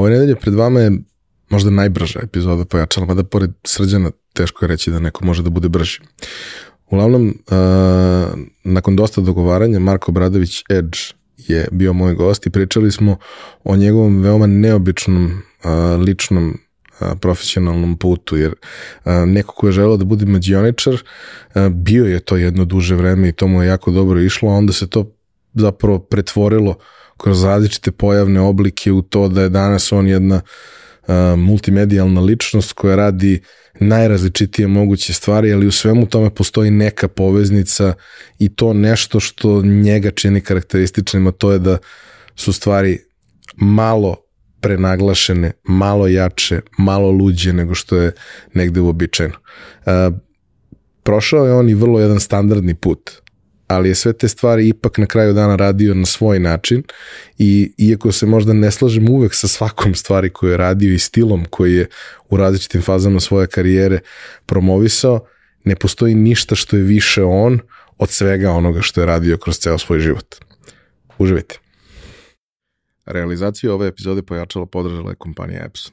Ove nedelje pred vama je možda najbrža epizoda pojačala, mada pored srđana teško je reći da neko može da bude brži. Uglavnom, uh, nakon dosta dogovaranja, Marko Bradović Edge je bio moj gost i pričali smo o njegovom veoma neobičnom uh, ličnom profesionalnom putu, jer neko ko je želeo da bude mađioničar, bio je to jedno duže vreme i to mu je jako dobro išlo, a onda se to zapravo pretvorilo kroz različite pojavne oblike u to da je danas on jedna multimedijalna ličnost koja radi najrazličitije moguće stvari, ali u svemu tome postoji neka poveznica i to nešto što njega čini karakterističnim, a to je da su stvari malo prenaglašene, malo jače, malo luđe nego što je negde uobičajeno. Prošao je on i vrlo jedan standardni put, ali je sve te stvari ipak na kraju dana radio na svoj način i iako se možda ne slažem uvek sa svakom stvari koju je radio i stilom koji je u različitim fazama svoje karijere promovisao, ne postoji ništa što je više on od svega onoga što je radio kroz ceo svoj život. Uživajte. Realizaciju ove epizode pojačala podržala je kompanija Epson.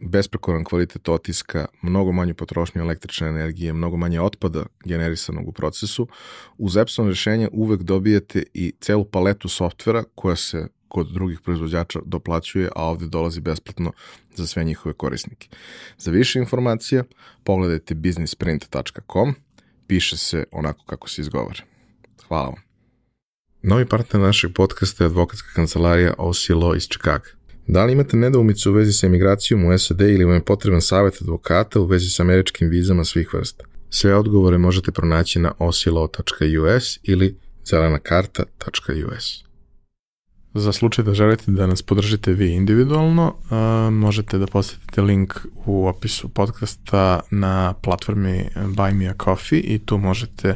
besprekoran kvalitet otiska, mnogo manju potrošnju električne energije, mnogo manje otpada generisanog u procesu. Uz Epson rešenje uvek dobijete i celu paletu softvera koja se kod drugih proizvođača doplaćuje, a ovde dolazi besplatno za sve njihove korisnike. Za više informacija pogledajte businessprint.com, piše se onako kako se izgovara. Hvala vam. Novi partner našeg podcasta je advokatska kancelarija Law iz Čikaga. Da li imate nedoumicu u vezi sa emigracijom u SAD ili vam je potreban savjet advokata u vezi sa američkim vizama svih vrsta? Sve odgovore možete pronaći na osilo.us ili zelenakarta.us. Za slučaj da želite da nas podržite vi individualno, možete da posetite link u opisu podcasta na platformi Buy Me A Coffee i tu možete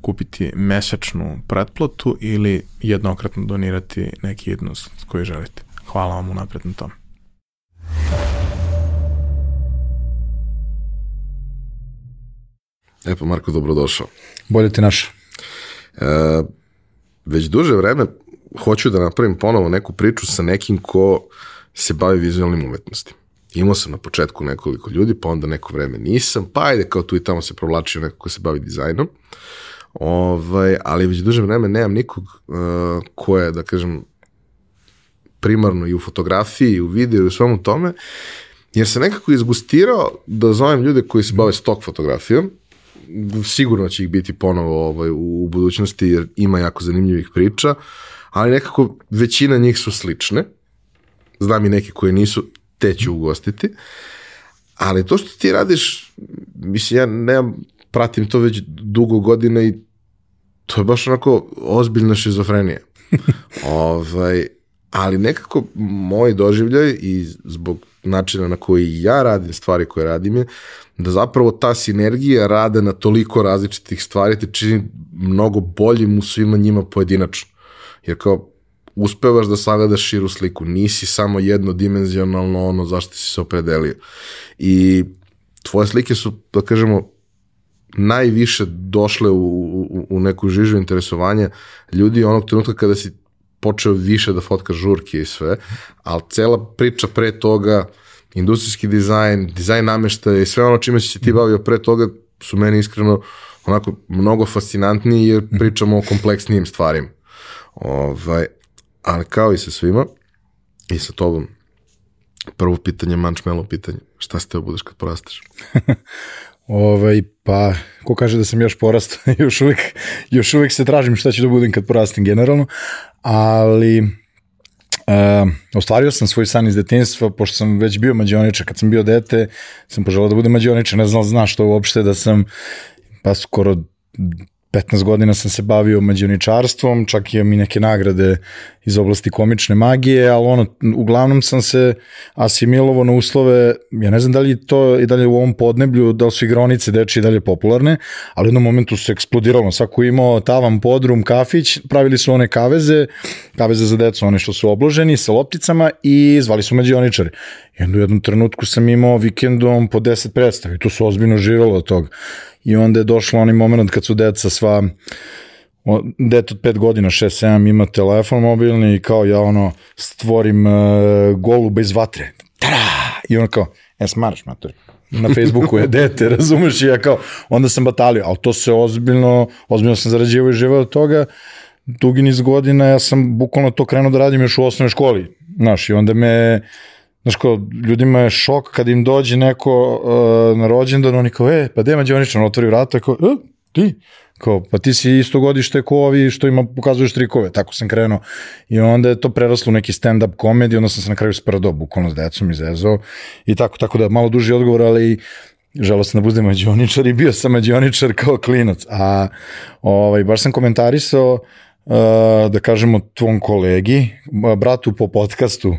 kupiti mesečnu pretplatu ili jednokratno donirati neki jednost koji želite. Hvala vam unapred na tom. Epo, Marko, dobrodošao. Bolje ti naš. E, već duže vreme hoću da napravim ponovo neku priču sa nekim ko se bavi vizualnim umetnostima. Imao sam na početku nekoliko ljudi, pa onda neko vreme nisam, pa ajde kao tu i tamo se provlačio neko ko se bavi dizajnom. Ovaj, ali već duže vreme nemam nikog uh, ko je, da kažem, primarno i u fotografiji, i u videu i u svemu tome, jer se nekako izgustirao da zovem ljude koji se bave stok fotografijom, sigurno će ih biti ponovo ovaj, u budućnosti jer ima jako zanimljivih priča, ali nekako većina njih su slične, znam i neke koje nisu, te ću ugostiti, ali to što ti radiš, mislim, ja nemam, pratim to već dugo godina i to je baš onako ozbiljna šizofrenija. ovaj, ali nekako moj doživljaj i zbog načina na koji ja radim stvari koje radim je da zapravo ta sinergija rade na toliko različitih stvari te čini mnogo boljim u svima njima pojedinačno. Jer kao uspevaš da sagledaš širu sliku, nisi samo jednodimenzionalno ono zašto si se opredelio. I tvoje slike su, da kažemo, najviše došle u, u, u neku žižu interesovanja ljudi onog trenutka kada si počeo više da fotka žurke i sve, ali cela priča pre toga, industrijski dizajn, dizajn nameštaja i sve ono čime si se ti bavio pre toga su meni iskreno onako mnogo fascinantniji jer pričamo o kompleksnijim stvarima. Ovaj, ali kao i sa svima, i sa tobom, prvo pitanje, mančmelo pitanje, šta ste da budeš kad porasteš? Ovaj, pa, ko kaže da sam još porastao, još uvek, još uvek se tražim šta ću da budem kad porastim generalno, ali uh, ostvario sam svoj san iz detinjstva, pošto sam već bio mađioničar, kad sam bio dete, sam poželao da budem mađioničar, ne znam, znaš to uopšte da sam, pa skoro 15 godina sam se bavio mađioničarstvom, čak i neke nagrade iz oblasti komične magije, ali ono, uglavnom sam se asimilovo na uslove, ja ne znam da li to i dalje u ovom podneblju, da li su igronice deči i dalje popularne, ali u jednom momentu se eksplodiralo, svako imao tavan, podrum, kafić, pravili su one kaveze, kaveze za decu, one što su obloženi sa lopticama i zvali su mađioničari. I onda u jednom trenutku sam imao vikendom po 10 predstavi, to su ozbiljno živelo od toga. I onda je došlo onaj moment kad su deca sva dete od 5 godina, 6, 7 ima telefon mobilni i kao ja ono stvorim uh, goluba iz vatre. Tada! I ono kao, e smaraš mater. Na Facebooku je dete, razumeš? I ja kao, onda sam batalio, ali to se ozbiljno, ozbiljno sam zarađivao i živao od toga. Dugi niz godina ja sam bukvalno to krenuo da radim još u osnovnoj školi. Znaš, i onda me, znaš kao, ljudima je šok kad im dođe neko uh, na rođendan, oni kao, e, pa gde je mađioničan, otvori vrata, kao, e, ti? Kao, pa ti si isto godište ko ovi što ima, pokazuješ trikove, tako sam krenuo. I onda je to preraslo u neki stand-up komedi, onda sam se na kraju sprdao, bukvalno s decom izezao i tako, tako da malo duži odgovor, ali želao sam da budem mađioničar i bio sam mađioničar kao klinac. A ovaj, baš sam komentarisao uh, da kažemo tvom kolegi, bratu po podcastu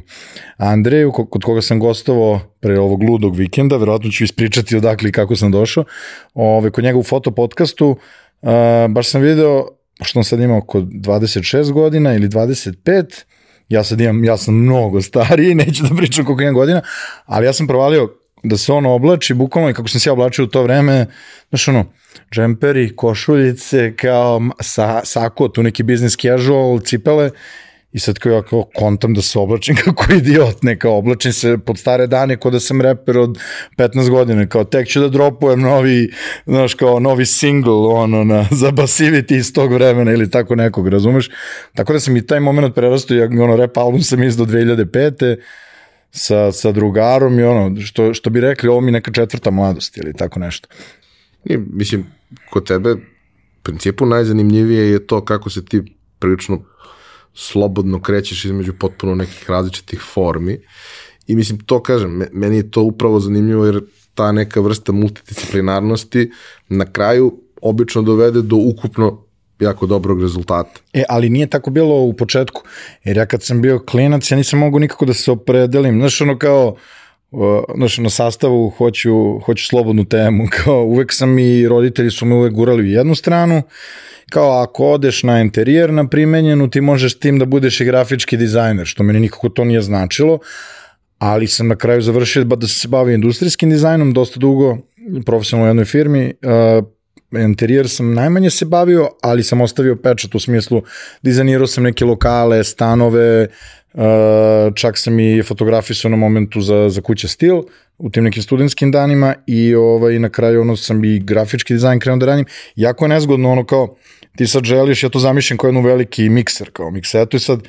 Andreju, kod koga sam gostovao pre ovog ludog vikenda, verovatno ću ispričati odakle i kako sam došao, Ove, ovaj, kod njega u fotopodcastu Uh, baš sam video, pošto on sad ima oko 26 godina ili 25, ja sad imam, ja sam mnogo stariji, neću da pričam koliko imam godina, ali ja sam provalio da se on oblači, bukvalno i kako sam se ja oblačio u to vreme, znaš ono, džemperi, košuljice, kao sa, sako, tu neki business casual, cipele, I sad kao ja kao kontam da se oblačim kako idiot, ne kao oblačim se pod stare dane kao da sam reper od 15 godina, kao tek ću da dropujem novi, znaš kao novi single ono na, za Basivity iz tog vremena ili tako nekog, razumeš? Tako da sam i taj moment prerastao, ja ono rap album sam izdao 2005 sa, sa drugarom i ono, što, što bi rekli, ovo mi neka četvrta mladost ili tako nešto. I, mislim, kod tebe, principu najzanimljivije je to kako se ti prilično slobodno krećeš između potpuno nekih različitih formi. I mislim to kažem, meni je to upravo zanimljivo jer ta neka vrsta multidisciplinarnosti na kraju obično dovede do ukupno jako dobrog rezultata. E, ali nije tako bilo u početku, jer ja kad sam bio klinac, ja nisam mogu nikako da se opredelim, znaš ono kao, znaš, na sastavu hoću, hoću slobodnu temu, kao uvek sam i roditelji su me uvek gurali u jednu stranu, kao ako odeš na interijer na primenjenu, ti možeš tim da budeš i grafički dizajner, što meni nikako to nije značilo, ali sam na kraju završio da se bavi industrijskim dizajnom dosta dugo, profesionalno u jednoj firmi, uh, interijer sam najmanje se bavio, ali sam ostavio pečat u smislu dizajnirao sam neke lokale, stanove, uh, čak sam i fotografisao na momentu za, za kuće stil u tim nekim studentskim danima i ovaj, na kraju ono sam i grafički dizajn krenuo da radim. Jako je nezgodno ono kao ti sad želiš, ja to zamišljam kao jednu veliki mikser, kao miksetu i sad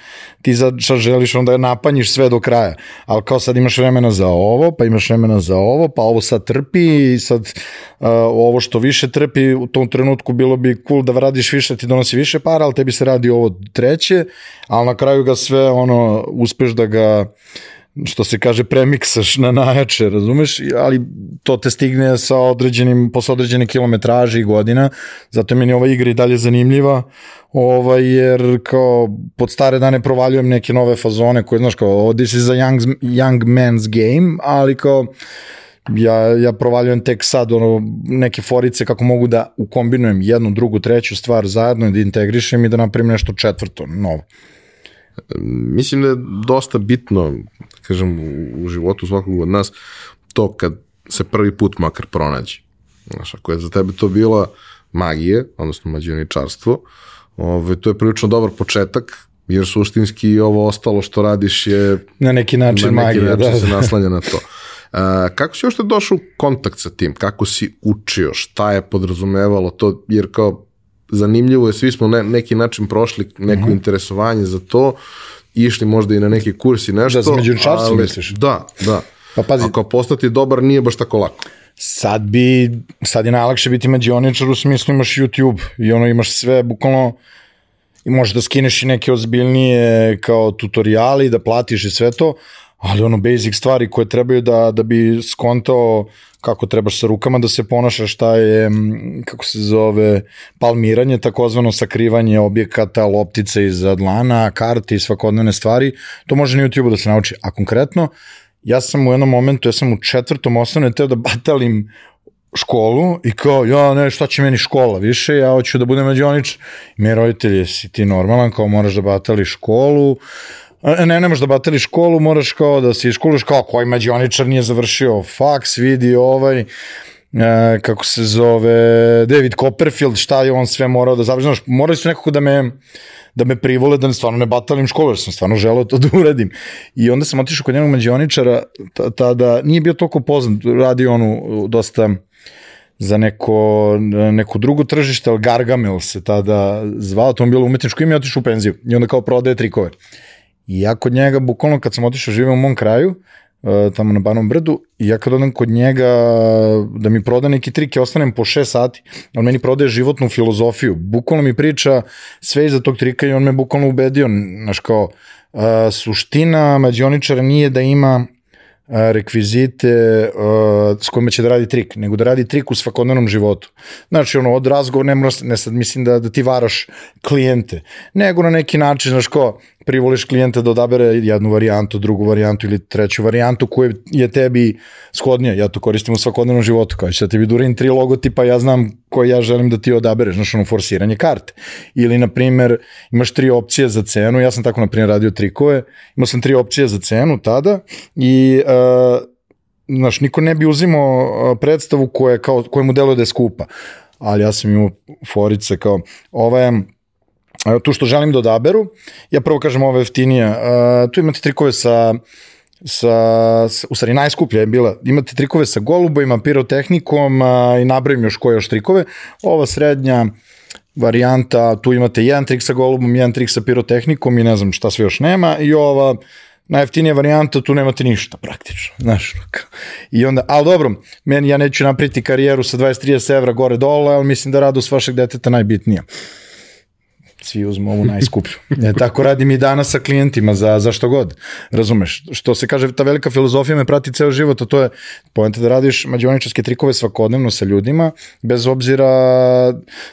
ti sad, sad želiš onda napanjiš sve do kraja, ali kao sad imaš vremena za ovo, pa imaš vremena za ovo, pa ovo sad trpi i sad uh, ovo što više trpi u tom trenutku bilo bi cool da radiš više, ti donosi više para, ali tebi se radi ovo treće, ali na kraju ga sve ono, uspeš da ga što se kaže premiksaš na najjače, razumeš, ali to te stigne sa određenim, posle određene kilometraže i godina, zato meni ova igra i dalje zanimljiva, ovaj, jer kao pod stare dane provaljujem neke nove fazone koje, znaš, kao this is a young, young man's game, ali kao ja, ja provaljujem tek sad ono, neke forice kako mogu da ukombinujem jednu, drugu, treću stvar zajedno i da integrišem i da napravim nešto četvrto, novo. Mislim da je dosta bitno, kažem, u, u životu svakog od nas, to kad se prvi put makar pronađe. Znaš, ako je za tebe to bila magije, odnosno mađioničarstvo, ove, ovaj, to je prilično dobar početak, jer suštinski ovo ostalo što radiš je na neki način na neki magija, način da, se da. naslanja na to. A, kako si ošte došao u kontakt sa tim? Kako si učio? Šta je podrazumevalo to? Jer kao zanimljivo je, svi smo na neki način prošli neko Mhm. -huh. interesovanje za to, išli možda i na neki kurs i nešto. Da, za međuničarstvo misliš? Da, da. Pa pazi- Ako postati dobar nije baš tako lako. Sad bi, sad je najlakše biti mađioničar u smislu imaš YouTube i ono imaš sve, bukvalno i možeš da skineš i neke ozbiljnije kao tutoriali, da platiš i sve to, ali ono basic stvari koje trebaju da, da bi skontao kako trebaš sa rukama da se ponašaš, šta je, kako se zove, palmiranje, takozvano sakrivanje objekata, loptice iza dlana, karti i svakodnevne stvari, to može na YouTube da se nauči. A konkretno, ja sam u jednom momentu, ja sam u četvrtom osnovne teo da batalim školu i kao, ja ne, šta će meni škola više, ja hoću da budem mađionič. I mi roditelji, si ti normalan, kao moraš da batali školu, ne, ne možeš da batali školu, moraš kao da se iškoluješ kao koji mađioničar nije završio faks, vidi ovaj, e, kako se zove, David Copperfield, šta je on sve morao da završi, znaš, morali su nekako da me, da me privole da ne stvarno ne batalim školu, jer sam stvarno želeo to da uradim. I onda sam otišao kod njenog mađioničara, tada nije bio toliko poznat, radi onu dosta za neko, neko drugo tržište, ali Gargamel se tada zvao, to je bilo umetničko ime otišao u penziju. I onda kao prodaje trikove. I ja kod njega, bukvalno kad sam otišao živim u mom kraju, e, tamo na Banom brdu, i ja kad odem kod njega da mi proda neki trik, ja ostanem po 6 sati, on meni prodaje životnu filozofiju, bukvalno mi priča sve iza tog trika i on me bukvalno ubedio, znaš kao, uh, suština mađioničara nije da ima rekvizite uh, s kojima će da radi trik, nego da radi trik u svakodnevnom životu. Znači, ono, od razgovora, ne, mora, ne sad mislim da, da ti varaš klijente, nego na neki način, znaš ko, privoliš klijenta da odabere jednu varijantu, drugu varijantu ili treću varijantu koja je tebi shodnija. Ja to koristim u svakodnevnom životu, kao da tebi durim tri logotipa, ja znam koje ja želim da ti odabereš, znaš, ono, forsiranje karte. Ili, na primer, imaš tri opcije za cenu, ja sam tako, na primer, radio trikove, imao sam tri opcije za cenu tada i uh, znaš, niko ne bi uzimao predstavu koje, kao, koje mu deluje da je skupa. Ali ja sam imao forice kao, ova je tu što želim da odaberu, ja prvo kažem ovo jeftinija, tu imate trikove sa sa, u stvari najskuplja je bila, imate trikove sa golubojima, pirotehnikom a, i nabrojim još koje još trikove, ova srednja varijanta, tu imate jedan trik sa golubom, jedan trik sa pirotehnikom i ne znam šta sve još nema. I ova najjeftinija varijanta, tu nemate ništa praktično, znaš, i onda, ali dobro, meni ja neću napriti karijeru sa 20-30 evra gore dole, ali mislim da radost vašeg deteta najbitnija. Uh, svi uzmu ovu najskuplju. E, tako radim i danas sa klijentima za, za što god. Razumeš? Što se kaže, ta velika filozofija me prati ceo život, a to je pojenta da radiš mađioničarske trikove svakodnevno sa ljudima, bez obzira,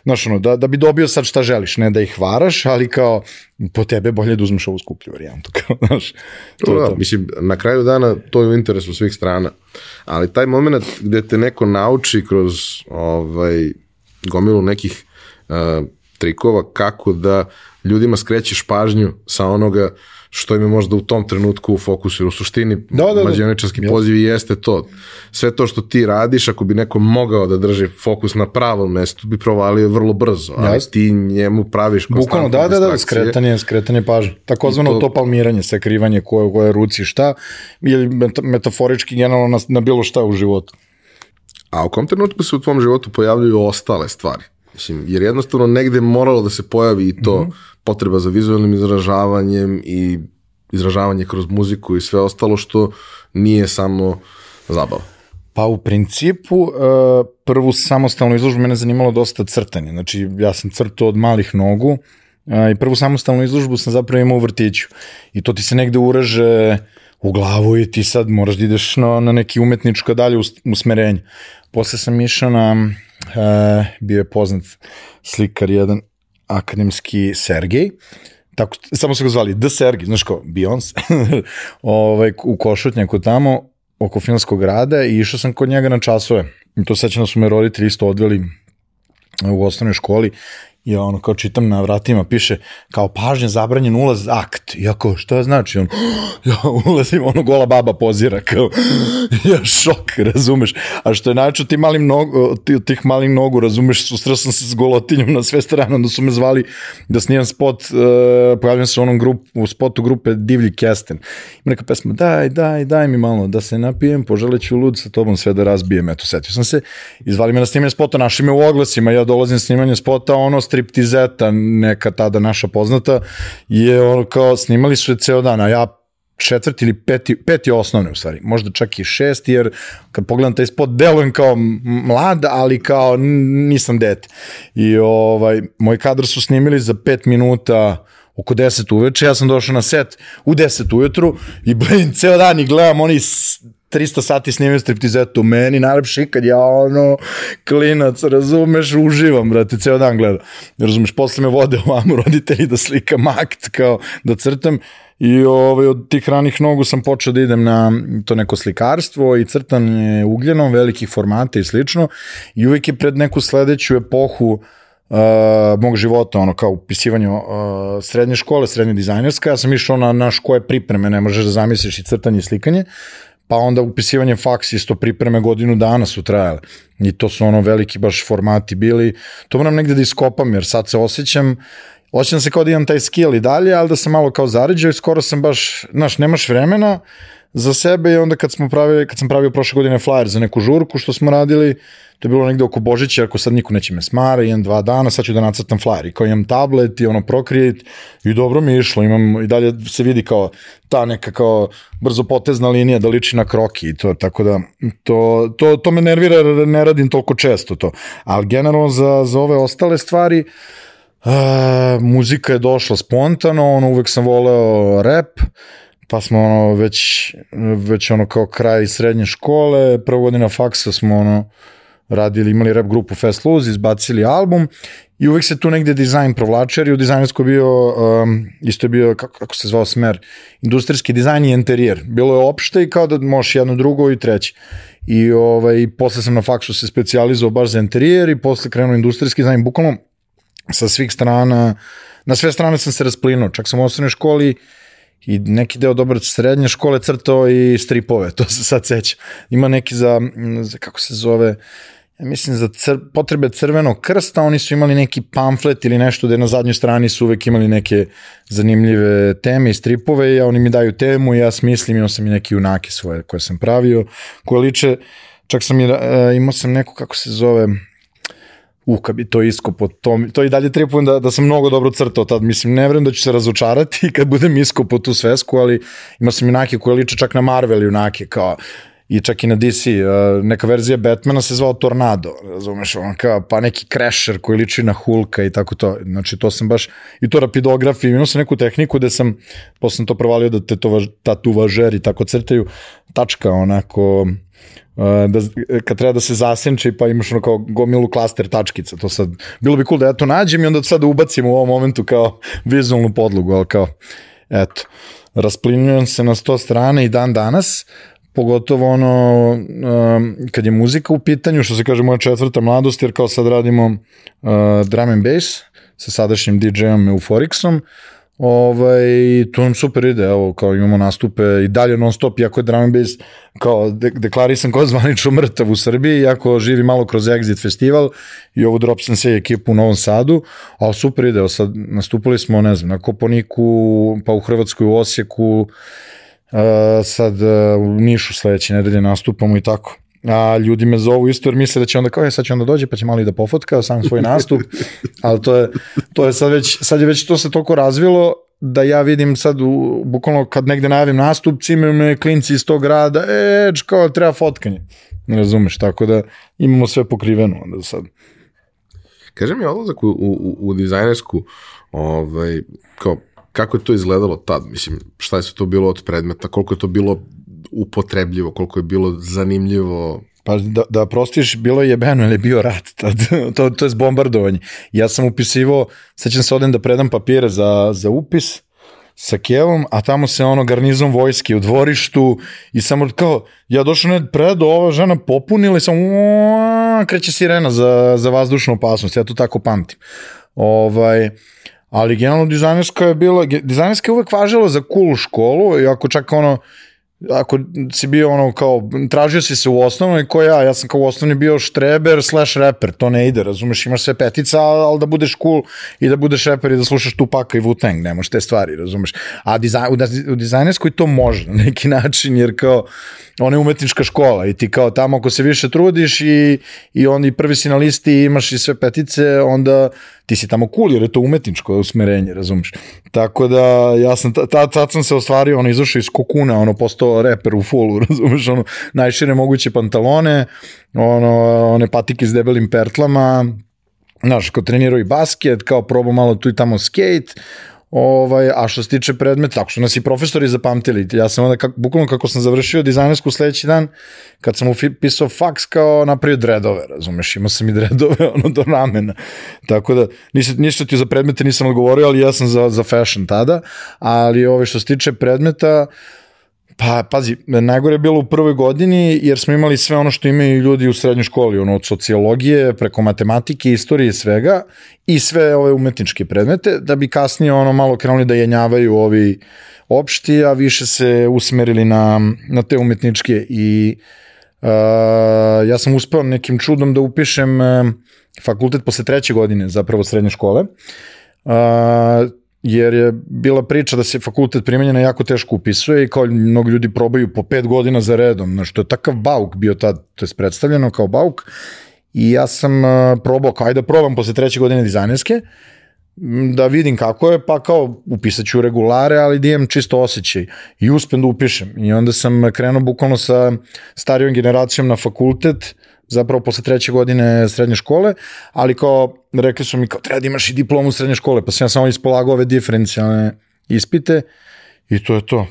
znaš ono, da, da bi dobio sad šta želiš, ne da ih varaš, ali kao po tebe bolje da uzmeš ovu skuplju varijantu. Kao, znaš, to, da, to. Mislim, na kraju dana to je u interesu svih strana, ali taj moment gde te neko nauči kroz ovaj, gomilu nekih uh, trikova kako da ljudima skrećeš pažnju sa onoga što im je možda u tom trenutku u fokusu. Jer u suštini da, da, da. mađioničarski ja. poziv jeste to. Sve to što ti radiš, ako bi neko mogao da drži fokus na pravom mestu, bi provalio vrlo brzo. Ali ja. ti njemu praviš konstantno Bukvalno, da, da, da, skretanje, skretanje pažnje. Takozvano to, to palmiranje, sakrivanje koje, koje ruci šta, ili metaforički generalno na, na bilo šta u životu. A u kom trenutku se u tvom životu pojavljaju ostale stvari? Mislim, jer jednostavno negde moralo da se pojavi i to mm -hmm. potreba za vizualnim izražavanjem i izražavanje kroz muziku i sve ostalo što nije samo zabava. Pa u principu e, prvu samostalnu izložbu mene zanimalo dosta crtanje. Znači ja sam crtao od malih nogu e, i prvu samostalnu izložbu sam zapravo imao u vrtiću. I to ti se negde uraže u glavu i ti sad moraš da ideš na, na neki umetničko dalje usmerenje. Posle sam išao na uh, bio je poznat slikar jedan akademski Sergej, tako, samo su ga zvali The Sergej, znaš ko, Beyoncé, ovaj, u Košutnjaku tamo, oko filmskog grada i išao sam kod njega na časove. I to sećam da su me roditelji isto odveli u osnovnoj školi i ono kao čitam na vratima piše kao pažnja zabranjen ulaz akt. Iako što znači? On ja ulazim ono gola baba pozira kao ja šok razumeš. A što je način ti malim nogu tih malih nogu razumeš susreo sam se s golotinjom na sve strane onda su me zvali da snimam spot uh, pojavljam se u onom grup, u spotu grupe Divlji Kesten. Ima neka pesma daj daj daj mi malo da se napijem poželeću lud sa tobom sve da razbijem. Eto setio sam se. Izvali me na snimanje spota našli me u oglasima ja dolazim snimanje spota ono striptizeta, neka tada naša poznata, je ono kao snimali su je ceo dan, a ja četvrti ili peti, peti osnovne u stvari, možda čak i šest, jer kad pogledam taj spot delujem kao mlad, ali kao nisam dete. I ovaj, moj kadar su snimili za pet minuta oko 10 uveče, ja sam došao na set u 10 ujutru i blin, ceo dan i gledam oni 300 sati snimaju striptizetu, meni najlepši kad ja ono, klinac, razumeš, uživam, brate, ceo dan gledam. Razumeš, posle me vode ovamo roditelji da slikam akt, kao da crtam i ovaj, od tih ranih nogu sam počeo da idem na to neko slikarstvo i crtanje ugljenom, velikih formata i slično i uvijek je pred neku sledeću epohu uh, mog života, ono kao upisivanje uh, srednje škole, srednje dizajnerska, ja sam išao na, na koje pripreme, ne možeš da zamisliš i crtanje i slikanje, pa onda upisivanje faks isto pripreme godinu dana su trajale. I to su ono veliki baš formati bili. To moram negde da iskopam, jer sad se osjećam Osjećam se kao da imam taj skill i dalje, ali da sam malo kao zaređao i skoro sam baš, znaš, nemaš vremena za sebe i onda kad smo pravili, kad sam pravio prošle godine flyer za neku žurku što smo radili, to je bilo negde oko Božića, ako sad niko neće me smara, imam dva dana, sad ću da nacrtam flyer. I kao imam tablet i ono Procreate i dobro mi je išlo, imam i dalje se vidi kao ta neka kao brzo potezna linija da liči na kroki i to, tako da to, to, to me nervira ne radim toliko često to, ali generalno za, za ove ostale stvari uh, muzika je došla spontano, ono uvek sam voleo rap, pa smo ono već, već ono kao kraj srednje škole, prvo godina faksa smo ono radili, imali rap grupu Fast Lose, izbacili album i uvek se tu negde dizajn provlačer i u dizajnersko bio, um, isto je bio, kako, kako se zvao smer, industrijski dizajn i interijer. Bilo je opšte i kao da možeš jedno drugo i treće. I ovaj, posle sam na faksu se specializovao baš za interijer i posle krenuo industrijski dizajn, bukvalno sa svih strana, na sve strane sam se rasplinuo, čak sam u osnovnoj školi i neki deo dobar srednje škole crtao i stripove, to se sad seća. Ima neki za, za kako se zove, ja mislim za cr, potrebe crvenog krsta, oni su imali neki pamflet ili nešto gde na zadnjoj strani su uvek imali neke zanimljive teme i stripove i oni mi daju temu i ja smislim, imao sam i neke junake svoje koje sam pravio, koje liče, čak sam i, uh, imao sam neku, kako se zove, uh, kad bi to iskopo, to, to i dalje tripujem da, da sam mnogo dobro crtao tad, mislim, ne vrem da ću se razočarati kad budem iskopo tu svesku, ali imao sam junake koje liče čak na Marvel junake, kao i čak i na DC, uh, neka verzija Batmana se zvao Tornado, razumeš, on kao, pa neki Crasher koji liči na Hulka i tako to, znači to sam baš, i to rapidografi, imao sam neku tehniku gde sam, posle sam to provalio da tetovaž, tatuvažeri tako crtaju, tačka onako, da, kad treba da se zasenči pa imaš ono kao gomilu klaster tačkica, to sad, bilo bi cool da ja to nađem i onda sad ubacim u ovom momentu kao vizualnu podlogu, ali kao, eto, rasplinjujem se na sto strane i dan danas, pogotovo ono um, kad je muzika u pitanju, što se kaže moja četvrta mladost, jer kao sad radimo uh, drum and bass sa sadašnjim DJ-om Euforixom, Ovaj, to nam super ide, evo, kao imamo nastupe i dalje non stop, iako je drum and bass kao de deklarisan kao zvanično mrtav u Srbiji, iako živi malo kroz Exit festival i ovu Drop Sensei ekipu u Novom Sadu, ali super ide, evo sad nastupili smo, ne znam, na Koponiku, pa u Hrvatskoj u Osijeku, sad uh, u Nišu sledeće nedelje nastupamo i tako a ljudi me zovu isto jer misle da će onda kao je sad će onda dođe pa će malo i da pofotka sam svoj nastup, ali to je, to je sad već, sad je već to se toliko razvilo da ja vidim sad u, bukvalno kad negde najavim nastup, cimaju me klinci iz tog grada, e, kao treba fotkanje. Ne razumeš, tako da imamo sve pokriveno onda sad. Kaže mi odlazak u, u, u dizajnersku, ovaj, kao, kako je to izgledalo tad? Mislim, šta je to bilo od predmeta, koliko je to bilo upotrebljivo, koliko je bilo zanimljivo. Pa da, da prostiš, bilo je jebeno, ili je bio rat, tad, to, to je bombardovanje. Ja sam upisivo, sećam se odem da predam papire za, za upis, sa Kevom, a tamo se ono garnizom vojske u dvorištu i samo kao, ja došao ne predo, ova žena popunila i sam kreće sirena za, za vazdušnu opasnost, ja to tako pamtim. Ovaj, ali generalno dizajnerska je bila, dizajnerska je uvek važila za cool školu, i ako čak ono, ako si bio ono kao, tražio si se u osnovnoj, ko ja, ja sam kao u osnovni bio štreber slash reper, to ne ide, razumeš, imaš sve petica, ali da budeš cool i da budeš reper i da slušaš Tupaka i Wu-Tang, nemaš te stvari, razumeš. A dizajn, u, u dizajnerskoj to može na neki način, jer kao, ona je umetnička škola i ti kao tamo ako se više trudiš i, i onda i prvi si na listi imaš i sve petice, onda ti si tamo cool jer je to umetničko usmerenje, razumiješ. Tako da ja sam, tad, tad sam se ostvario, ono, izašao iz kokuna, ono, postao reper u fullu, razumiješ, ono, najšire moguće pantalone, ono, one patike s debelim pertlama, znaš, kao trenirao i basket, kao probao malo tu i tamo skate, Ovaj, a što se tiče predmeta, tako su nas i profesori zapamtili. Ja sam onda, kako, bukvalno kako sam završio dizajnersku sledeći dan, kad sam upisao faks kao napravio dredove, razumeš, imao sam i dredove ono do ramena. Tako da, ništa, ništa ti za predmete nisam odgovorio, ali ja sam za, za fashion tada, ali ove, što se tiče predmeta, Pa, pazi, najgore je bilo u prvoj godini, jer smo imali sve ono što imaju ljudi u srednjoj školi, ono, od sociologije, preko matematike, istorije i svega, i sve ove umetničke predmete, da bi kasnije ono malo krenuli da jenjavaju ovi opšti, a više se usmerili na, na te umetničke i uh, ja sam uspeo nekim čudom da upišem uh, fakultet posle treće godine, zapravo srednje škole. Uh, jer je bila priča da se fakultet primenjena jako teško upisuje i kao mnogi ljudi probaju po pet godina za redom, na što je takav bauk bio tad, to je predstavljeno kao bauk i ja sam uh, probao kao ajde da probam posle treće godine dizajnerske da vidim kako je, pa kao upisat ću regulare, ali da imam čisto osjećaj i uspem da upišem. I onda sam krenuo bukvalno sa starijom generacijom na fakultet, zapravo posle treće godine srednje škole, ali kao rekli su mi kao treba da imaš i diplomu srednje škole, pa sam ja samo ispolagao ove diferencijalne ispite i to je to.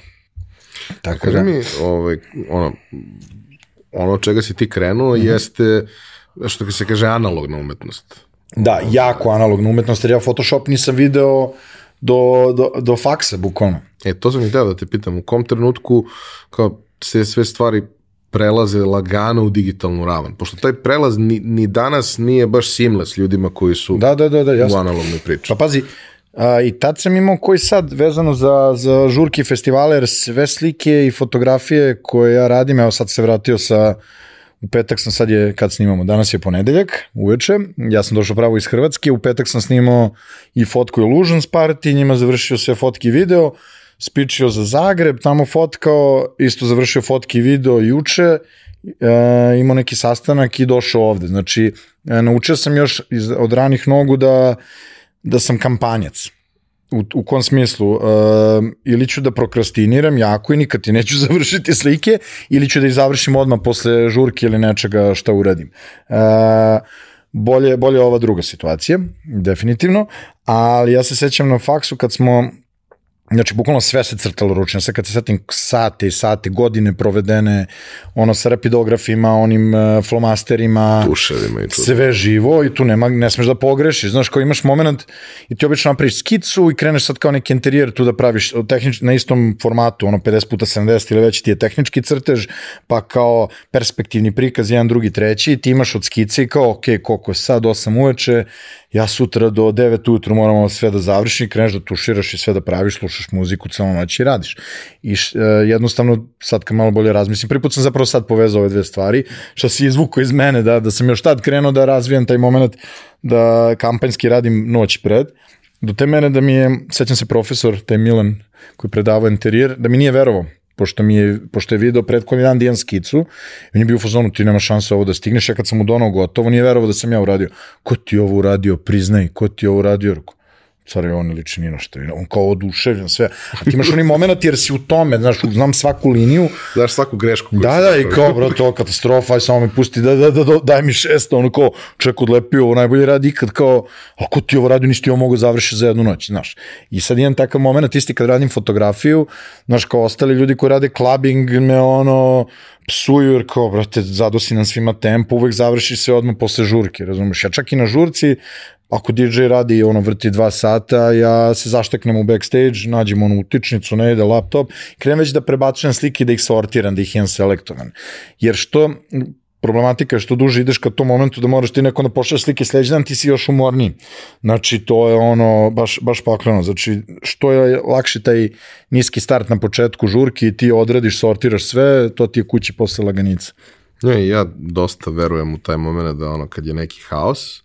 Tako da. mi, ovaj, ono, ono čega si ti krenuo mm -hmm. jeste, što se kaže, analogna umetnost. Da, jako analogna umetnost, jer ja Photoshop nisam video do, do, do faksa, bukvalno. E, to sam i da te pitam, u kom trenutku kao se sve stvari prelaze lagano u digitalnu ravan. Pošto taj prelaz ni, ni danas nije baš seamless ljudima koji su da, da, da, da, jasno. u analognoj priči. Pa pazi, a, i tad sam imao koji sad vezano za, za žurki festivale, jer sve slike i fotografije koje ja radim, evo sad se vratio sa U petak sam sad je, kad snimamo, danas je ponedeljak, uveče, ja sam došao pravo iz Hrvatske, u petak sam snimao i fotku Illusions Party, njima završio sve fotki i video, spičio za Zagreb, tamo fotkao, isto završio fotki video juče, e, imao neki sastanak i došao ovde. Znači, e, naučio sam još iz, od ranih nogu da, da sam kampanjac. U, u kom smislu? Uh, ili ću da prokrastiniram jako i nikad ti neću završiti slike, ili ću da ih završim odmah posle žurke ili nečega šta uradim. Uh, bolje, bolje ova druga situacija, definitivno, ali ja se sećam na faksu kad smo Znači, bukvalno sve se crtalo ručno. Sad kad se setim sate i sate, godine provedene, ono sa rapidografima, onim uh, flomasterima, tuševima i to. Sve živo i tu nema, ne smeš da pogrešiš. Znaš, kao imaš moment i ti obično napraviš skicu i kreneš sad kao neki interijer tu da praviš tehnič, na istom formatu, ono 50 puta 70 ili već ti je tehnički crtež, pa kao perspektivni prikaz, jedan, drugi, treći, i ti imaš od skice i kao, ok, koliko je sad, 8 uveče, ja sutra do 9 ujutru moramo sve da završim, kreneš da tuširaš i sve da praviš, slušaš muziku celo noć i radiš. I š, e, jednostavno, sad kad malo bolje razmislim, prvi put sam zapravo sad povezao ove dve stvari, što si izvuko iz mene, da, da sam još tad krenuo da razvijem taj moment da kampanjski radim noć pred, do te mene da mi je, sećam se profesor, taj Milan, koji predavao interijer, da mi nije verovao pošto, mi je, pošto je video prethodni dan dijan skicu, on je bio u fazonu, ti nema šanse ovo da stigneš, ja kad sam mu donao gotovo, nije verovao da sam ja uradio. Ko ti ovo uradio, priznaj, ko ti ovo uradio? Car on liči ni na što. On kao oduševljen, sve. A ti imaš onaj moment jer si u tome, znaš, znam svaku liniju. Znaš svaku grešku. Da, da, i kao, bro, to katastrofa, aj samo mi pusti, da, da, da, da, daj mi šest, ono kao, ček odlepio, ovo najbolje radi ikad, kao, ako ti ovo radio, nisi ti ovo mogu završiti za jednu noć, znaš. I sad imam takav moment, isti kad radim fotografiju, znaš, kao ostali ljudi koji rade clubbing, me ono, psuju jer kao, brate, zadosi nam svima tempo, uvek završi se odmah posle žurke, razumeš? Ja čak i na žurci ako DJ radi ono vrti dva sata, ja se zašteknem u backstage, nađem onu utičnicu, ne ide laptop, krenem već da prebacujem slike da ih sortiram, da ih imam selektovan. Jer što problematika je što duže ideš ka tom momentu da moraš ti neko da pošalješ slike sledeći dan, ti si još umorniji. Znači, to je ono, baš, baš pakleno. Znači, što je lakše taj niski start na početku žurki i ti odradiš, sortiraš sve, to ti je kući posle laganica. Ne, ja dosta verujem u taj moment da ono, kad je neki haos,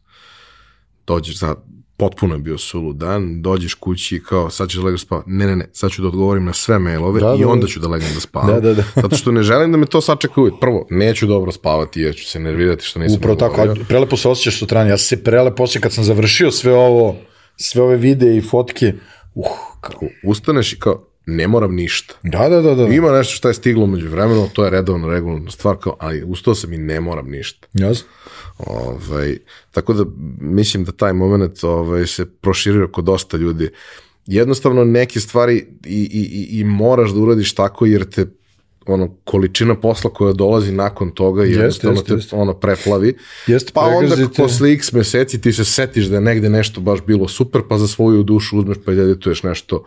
dođeš za potpuno je bio sulu dan, dođeš kući kao sad ćeš da legaš spavati. Ne, ne, ne, sad ću da odgovorim na sve mailove da, i da, onda da. ću da legnem da spavam. Da, da, da. Zato što ne želim da me to sačeka uvijek. Prvo, neću dobro spavati jer ću se nervirati što nisam Upravo tako, a prelepo se osjećaš sutra. Ja se prelepo osjećam kad sam završio sve ovo, sve ove videe i fotke. Uh, kao... Ustaneš i kao, ne moram ništa. Da, da, da, da. Ima nešto što je stiglo među vremenom, to je redovno, regularna stvar, kao, ali ustao sam i ne moram ništa. Jasno. Ovaj, tako da mislim da taj moment ovaj, se proširio kod dosta ljudi. jednostavno neke stvari i, i, i, i moraš da uradiš tako jer te ono količina posla koja dolazi nakon toga Jeste, jednostavno jeste, te jeste. ono preplavi. Jeste, pa onda pregazite. posle x meseci ti se setiš da je negde nešto baš bilo super, pa za svoju dušu uzmeš pa edituješ nešto.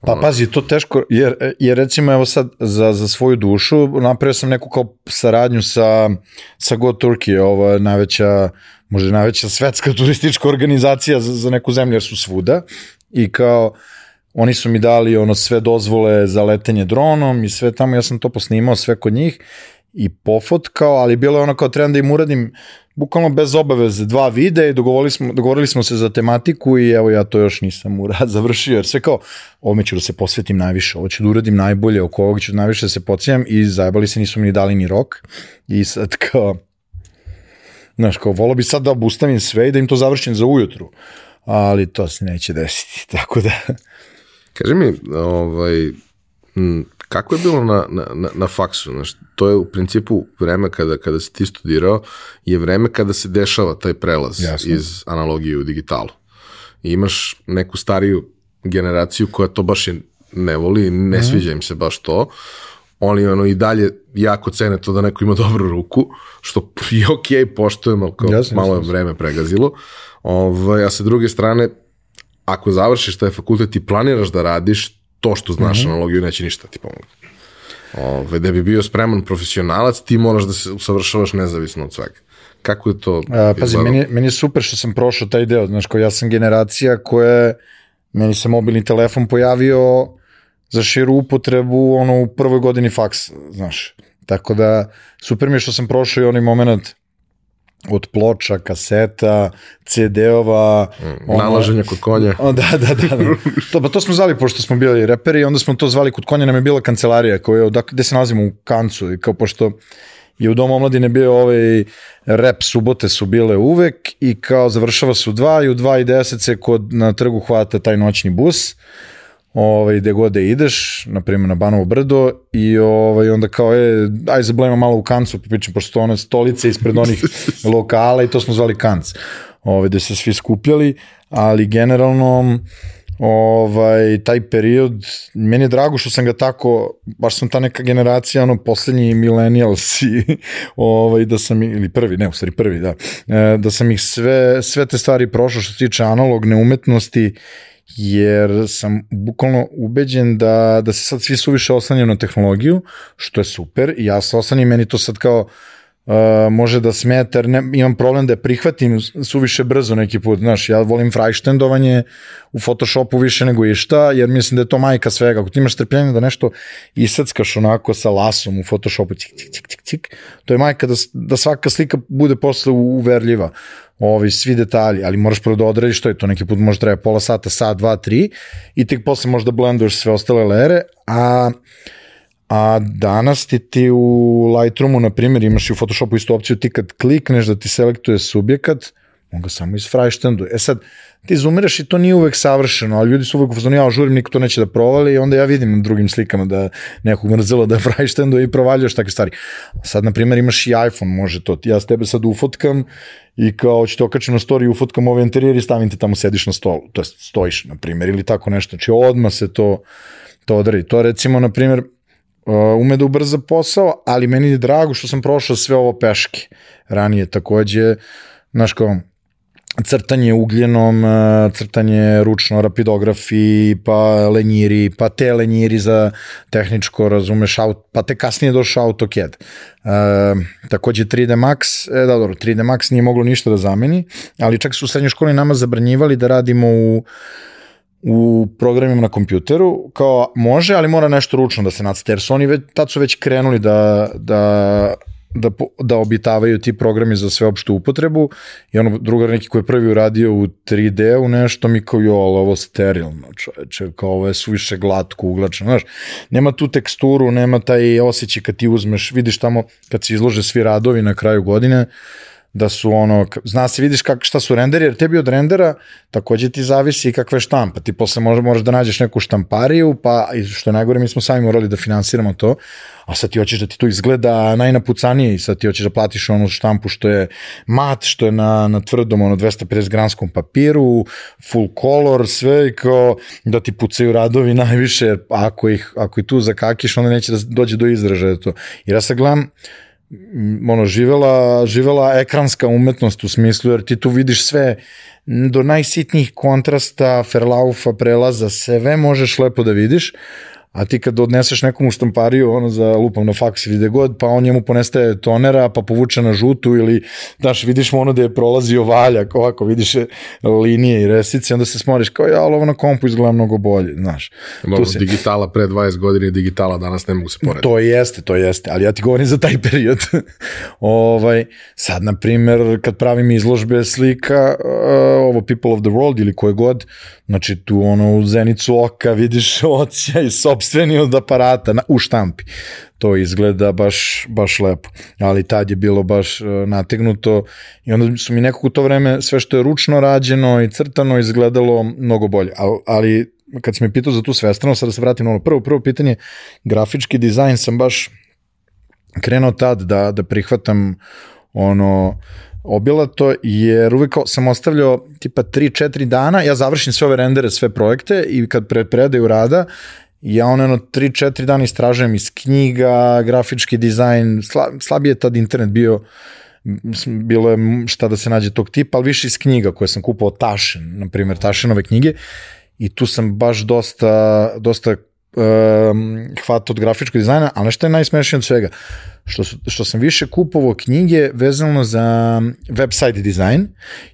Pa pazi, to teško, jer, jer recimo evo sad za, za svoju dušu napravio sam neku kao saradnju sa, sa Go Turkey, ovo je najveća, možda najveća svetska turistička organizacija za, za neku zemlju jer su svuda. I kao oni su mi dali ono sve dozvole za letenje dronom i sve tamo, ja sam to posnimao sve kod njih i pofotkao, ali bilo je ono kao trebam da im uradim bukvalno bez obaveze dva videa i dogovorili smo, dogovorili smo se za tematiku i evo ja to još nisam urad završio, jer sve kao ovome ću da se posvetim najviše, ovo ću da uradim najbolje, oko ovog ću najviše da se pocijam i zajebali se, nisu mi ni dali ni rok. I sad kao znaš, kao volao bi sad da obustavim sve i da im to završim za ujutru, ali to se neće desiti, tako da. Kaži mi, ovaj, kako je bilo na, na, na, na faksu? Znaš, to je u principu vreme kada, kada si ti studirao, je vreme kada se dešava taj prelaz Jasno. iz analogije u digitalu. I imaš neku stariju generaciju koja to baš je ne voli, ne Mhm. sviđa im se baš to. Oni ono i dalje jako cene to da neko ima dobru ruku, što je okej, okay, poštujem, ali kao Jasno, malo je vreme pregazilo. Ovaj, a sa druge strane, ako završiš taj fakultet i planiraš da radiš to što znaš mm -hmm. analogiju, neće ništa ti pomoći. Ove, da bi bio spreman profesionalac, ti moraš da se usavršavaš nezavisno od svega. Kako je to A, pazi, izgledalo? meni, meni je super što sam prošao taj deo, znaš, kao ja sam generacija koja, je- meni se mobilni telefon pojavio za širu upotrebu ono u prvoj godini faksa, znaš. Tako da, super mi je što sam prošao i onaj moment od ploča, kaseta, CD-ova, ono- Nalaženja kod konja. O, da, da, da. da. To, pa to smo zvali, pošto smo bili reperi, onda smo to zvali, kod konja nam je bila kancelarija, koja je, gde se nalazimo u kancu, i kao pošto je u Domu omladine bio ovaj rep subote su bile uvek i kao završava se u dva i u dva i deset se kod, na trgu hvata taj noćni bus ovaj, gde god da ideš, na primjer na Banovo brdo i ovaj, onda kao je, aj zablema malo u kancu, pričam, pošto su one stolice ispred onih lokala i to smo zvali kanc, ovaj, gde se svi skupljali, ali generalno ovaj, taj period, meni je drago što sam ga tako, baš sam ta neka generacija, ono, poslednji millennials i, ovaj, da sam, ili prvi, ne, u stvari prvi, da, e, da sam ih sve, sve te stvari prošao što se tiče analogne umetnosti, jer sam bukvalno ubeđen da, da se sad svi suviše oslanjaju na tehnologiju, što je super, i ja se oslanjam, meni to sad kao uh, može da smeta, jer ne, imam problem da je prihvatim suviše brzo neki put, znaš, ja volim frajštendovanje u Photoshopu više nego išta, jer mislim da je to majka svega, ako ti imaš strpljenje da nešto isackaš onako sa lasom u Photoshopu, cik, cik, cik, cik, cik, to je majka da, da svaka slika bude posle uverljiva, ovi svi detalji, ali moraš prvo da odrediš što je to, neki put može traje pola sata, sat, dva, tri i tek posle možda blenduješ sve ostale lere, a a danas ti ti u Lightroomu, na primjer, imaš i u Photoshopu istu opciju, ti kad klikneš da ti selektuje subjekat, on ga samo isfrajštenduje. E sad, ti zoomiraš i to nije uvek savršeno, ali ljudi su uvek u fazonu, ja žurim, niko to neće da provali i onda ja vidim na drugim slikama da nekog mrzelo da frajštenduje i provaljuješ takve stvari. Sad, na primjer, imaš i iPhone, može to. Ja s tebe sad ufotkam i kao ću te okačem na story, ufotkam ovaj interijer i stavim te tamo sediš na stolu. To je stojiš, na primjer, ili tako nešto. Znači, odmah se to, to odradi. To recimo, na primjer, ume da ubrza posao, ali meni je drago što sam prošao sve ovo peške. Ranije takođe, znaš kao, crtanje ugljenom, uh, crtanje ručno, rapidografi, pa lenjiri, pa te lenjiri za tehničko, razumeš, aut, pa te kasnije došao AutoCAD. Uh, takođe 3D Max, e, da dobro, 3D Max nije moglo ništa da zameni, ali čak su u srednjoj školi nama zabranjivali da radimo u u programima na kompjuteru, kao može, ali mora nešto ručno da se nacrta, jer su oni već, tad su već krenuli da, da, da, da obitavaju ti programi za sveopštu upotrebu i ono drugar neki koji je prvi uradio u 3D-u nešto mi kao jo, ali ovo sterilno čoveče, kao ovo je suviše glatko, uglačno, znaš, nema tu teksturu, nema taj osjećaj kad ti uzmeš, vidiš tamo kad se izlože svi radovi na kraju godine, da su ono, zna se vidiš kak, šta su renderi, jer tebi od rendera takođe ti zavisi i kakve štampa. Ti posle možda moraš da nađeš neku štampariju, pa što je najgore, mi smo sami morali da finansiramo to, a sad ti hoćeš da ti to izgleda najnapucanije i sad ti hoćeš da platiš onu štampu što je mat, što je na, na tvrdom ono 250 gramskom papiru, full color, sve i kao da ti pucaju radovi najviše, jer ako ih, ako ih tu zakakiš, onda neće da dođe do izražaja to. Jer ja sad gledam, ono, živela, živela ekranska umetnost u smislu, jer ti tu vidiš sve do najsitnijih kontrasta, ferlaufa, prelaza, sve možeš lepo da vidiš, a ti kad odneseš nekom u štampariju, ono za lupam na faks ili gde god, pa on njemu ponestaje tonera, pa povuče na žutu ili, znaš, vidiš mu ono da je prolazio valjak, ovako, vidiš linije i resice, onda se smoriš kao, ja, ali ovo na kompu izgleda mnogo bolje, znaš. Dobro, se- digitala pre 20 godina i digitala danas ne mogu se porediti. To jeste, to jeste, ali ja ti govorim za taj period. ovaj, sad, na primer, kad pravim izložbe slika, uh, ovo People of the World ili koje god, znači tu ono u zenicu oka vidiš ocija i sobstveni od aparata na, u štampi. To izgleda baš, baš lepo. Ali tad je bilo baš uh, nategnuto i onda su mi nekako u to vreme sve što je ručno rađeno i crtano izgledalo mnogo bolje. Al, ali kad si me pitao za tu svestrano, sad da se vratim na ono prvo, prvo pitanje, grafički dizajn sam baš krenuo tad da, da prihvatam ono obilato, jer uvek sam ostavljao tipa 3-4 dana, ja završim sve ove rendere, sve projekte i kad pre predaju rada, ja ono jedno 3-4 dana istražujem iz knjiga, grafički dizajn, sla, slabije je tad internet bio, bilo je šta da se nađe tog tipa, ali više iz knjiga koje sam kupao Tašin, na primjer Tašinove knjige, i tu sam baš dosta, dosta um, hvat od grafičkog dizajna, ali nešto je najsmešnije od svega, što, što sam više kupovao knjige vezano za website dizajn,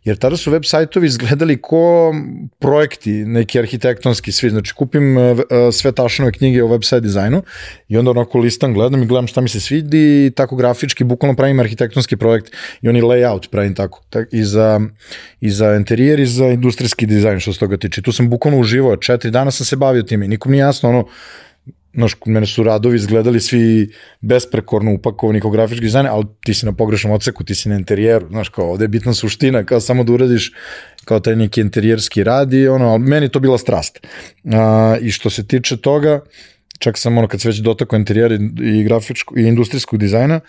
jer tada su web sajtovi izgledali ko projekti, neki arhitektonski svi, znači kupim uh, sve tašanove knjige o website dizajnu i onda onako listam, gledam i gledam šta mi se svidi i tako grafički, bukvalno pravim arhitektonski projekt i oni layout pravim tako, tak, i za, i za interijer i za industrijski dizajn što se toga tiče. Tu sam bukvalno uživao, četiri dana sam se bavio time i nikom nije jasno ono, znaš, mene su radovi izgledali svi besprekorno upakovani kao grafički dizajn, ali ti si na pogrešnom odseku, ti si na interijeru, znaš, kao ovde je bitna suština, kao samo da uradiš kao taj neki interijerski rad i ono, meni to bila strast. A, I što se tiče toga, čak sam ono, kad se već dotakao interijera i, i grafičkog i industrijskog dizajna,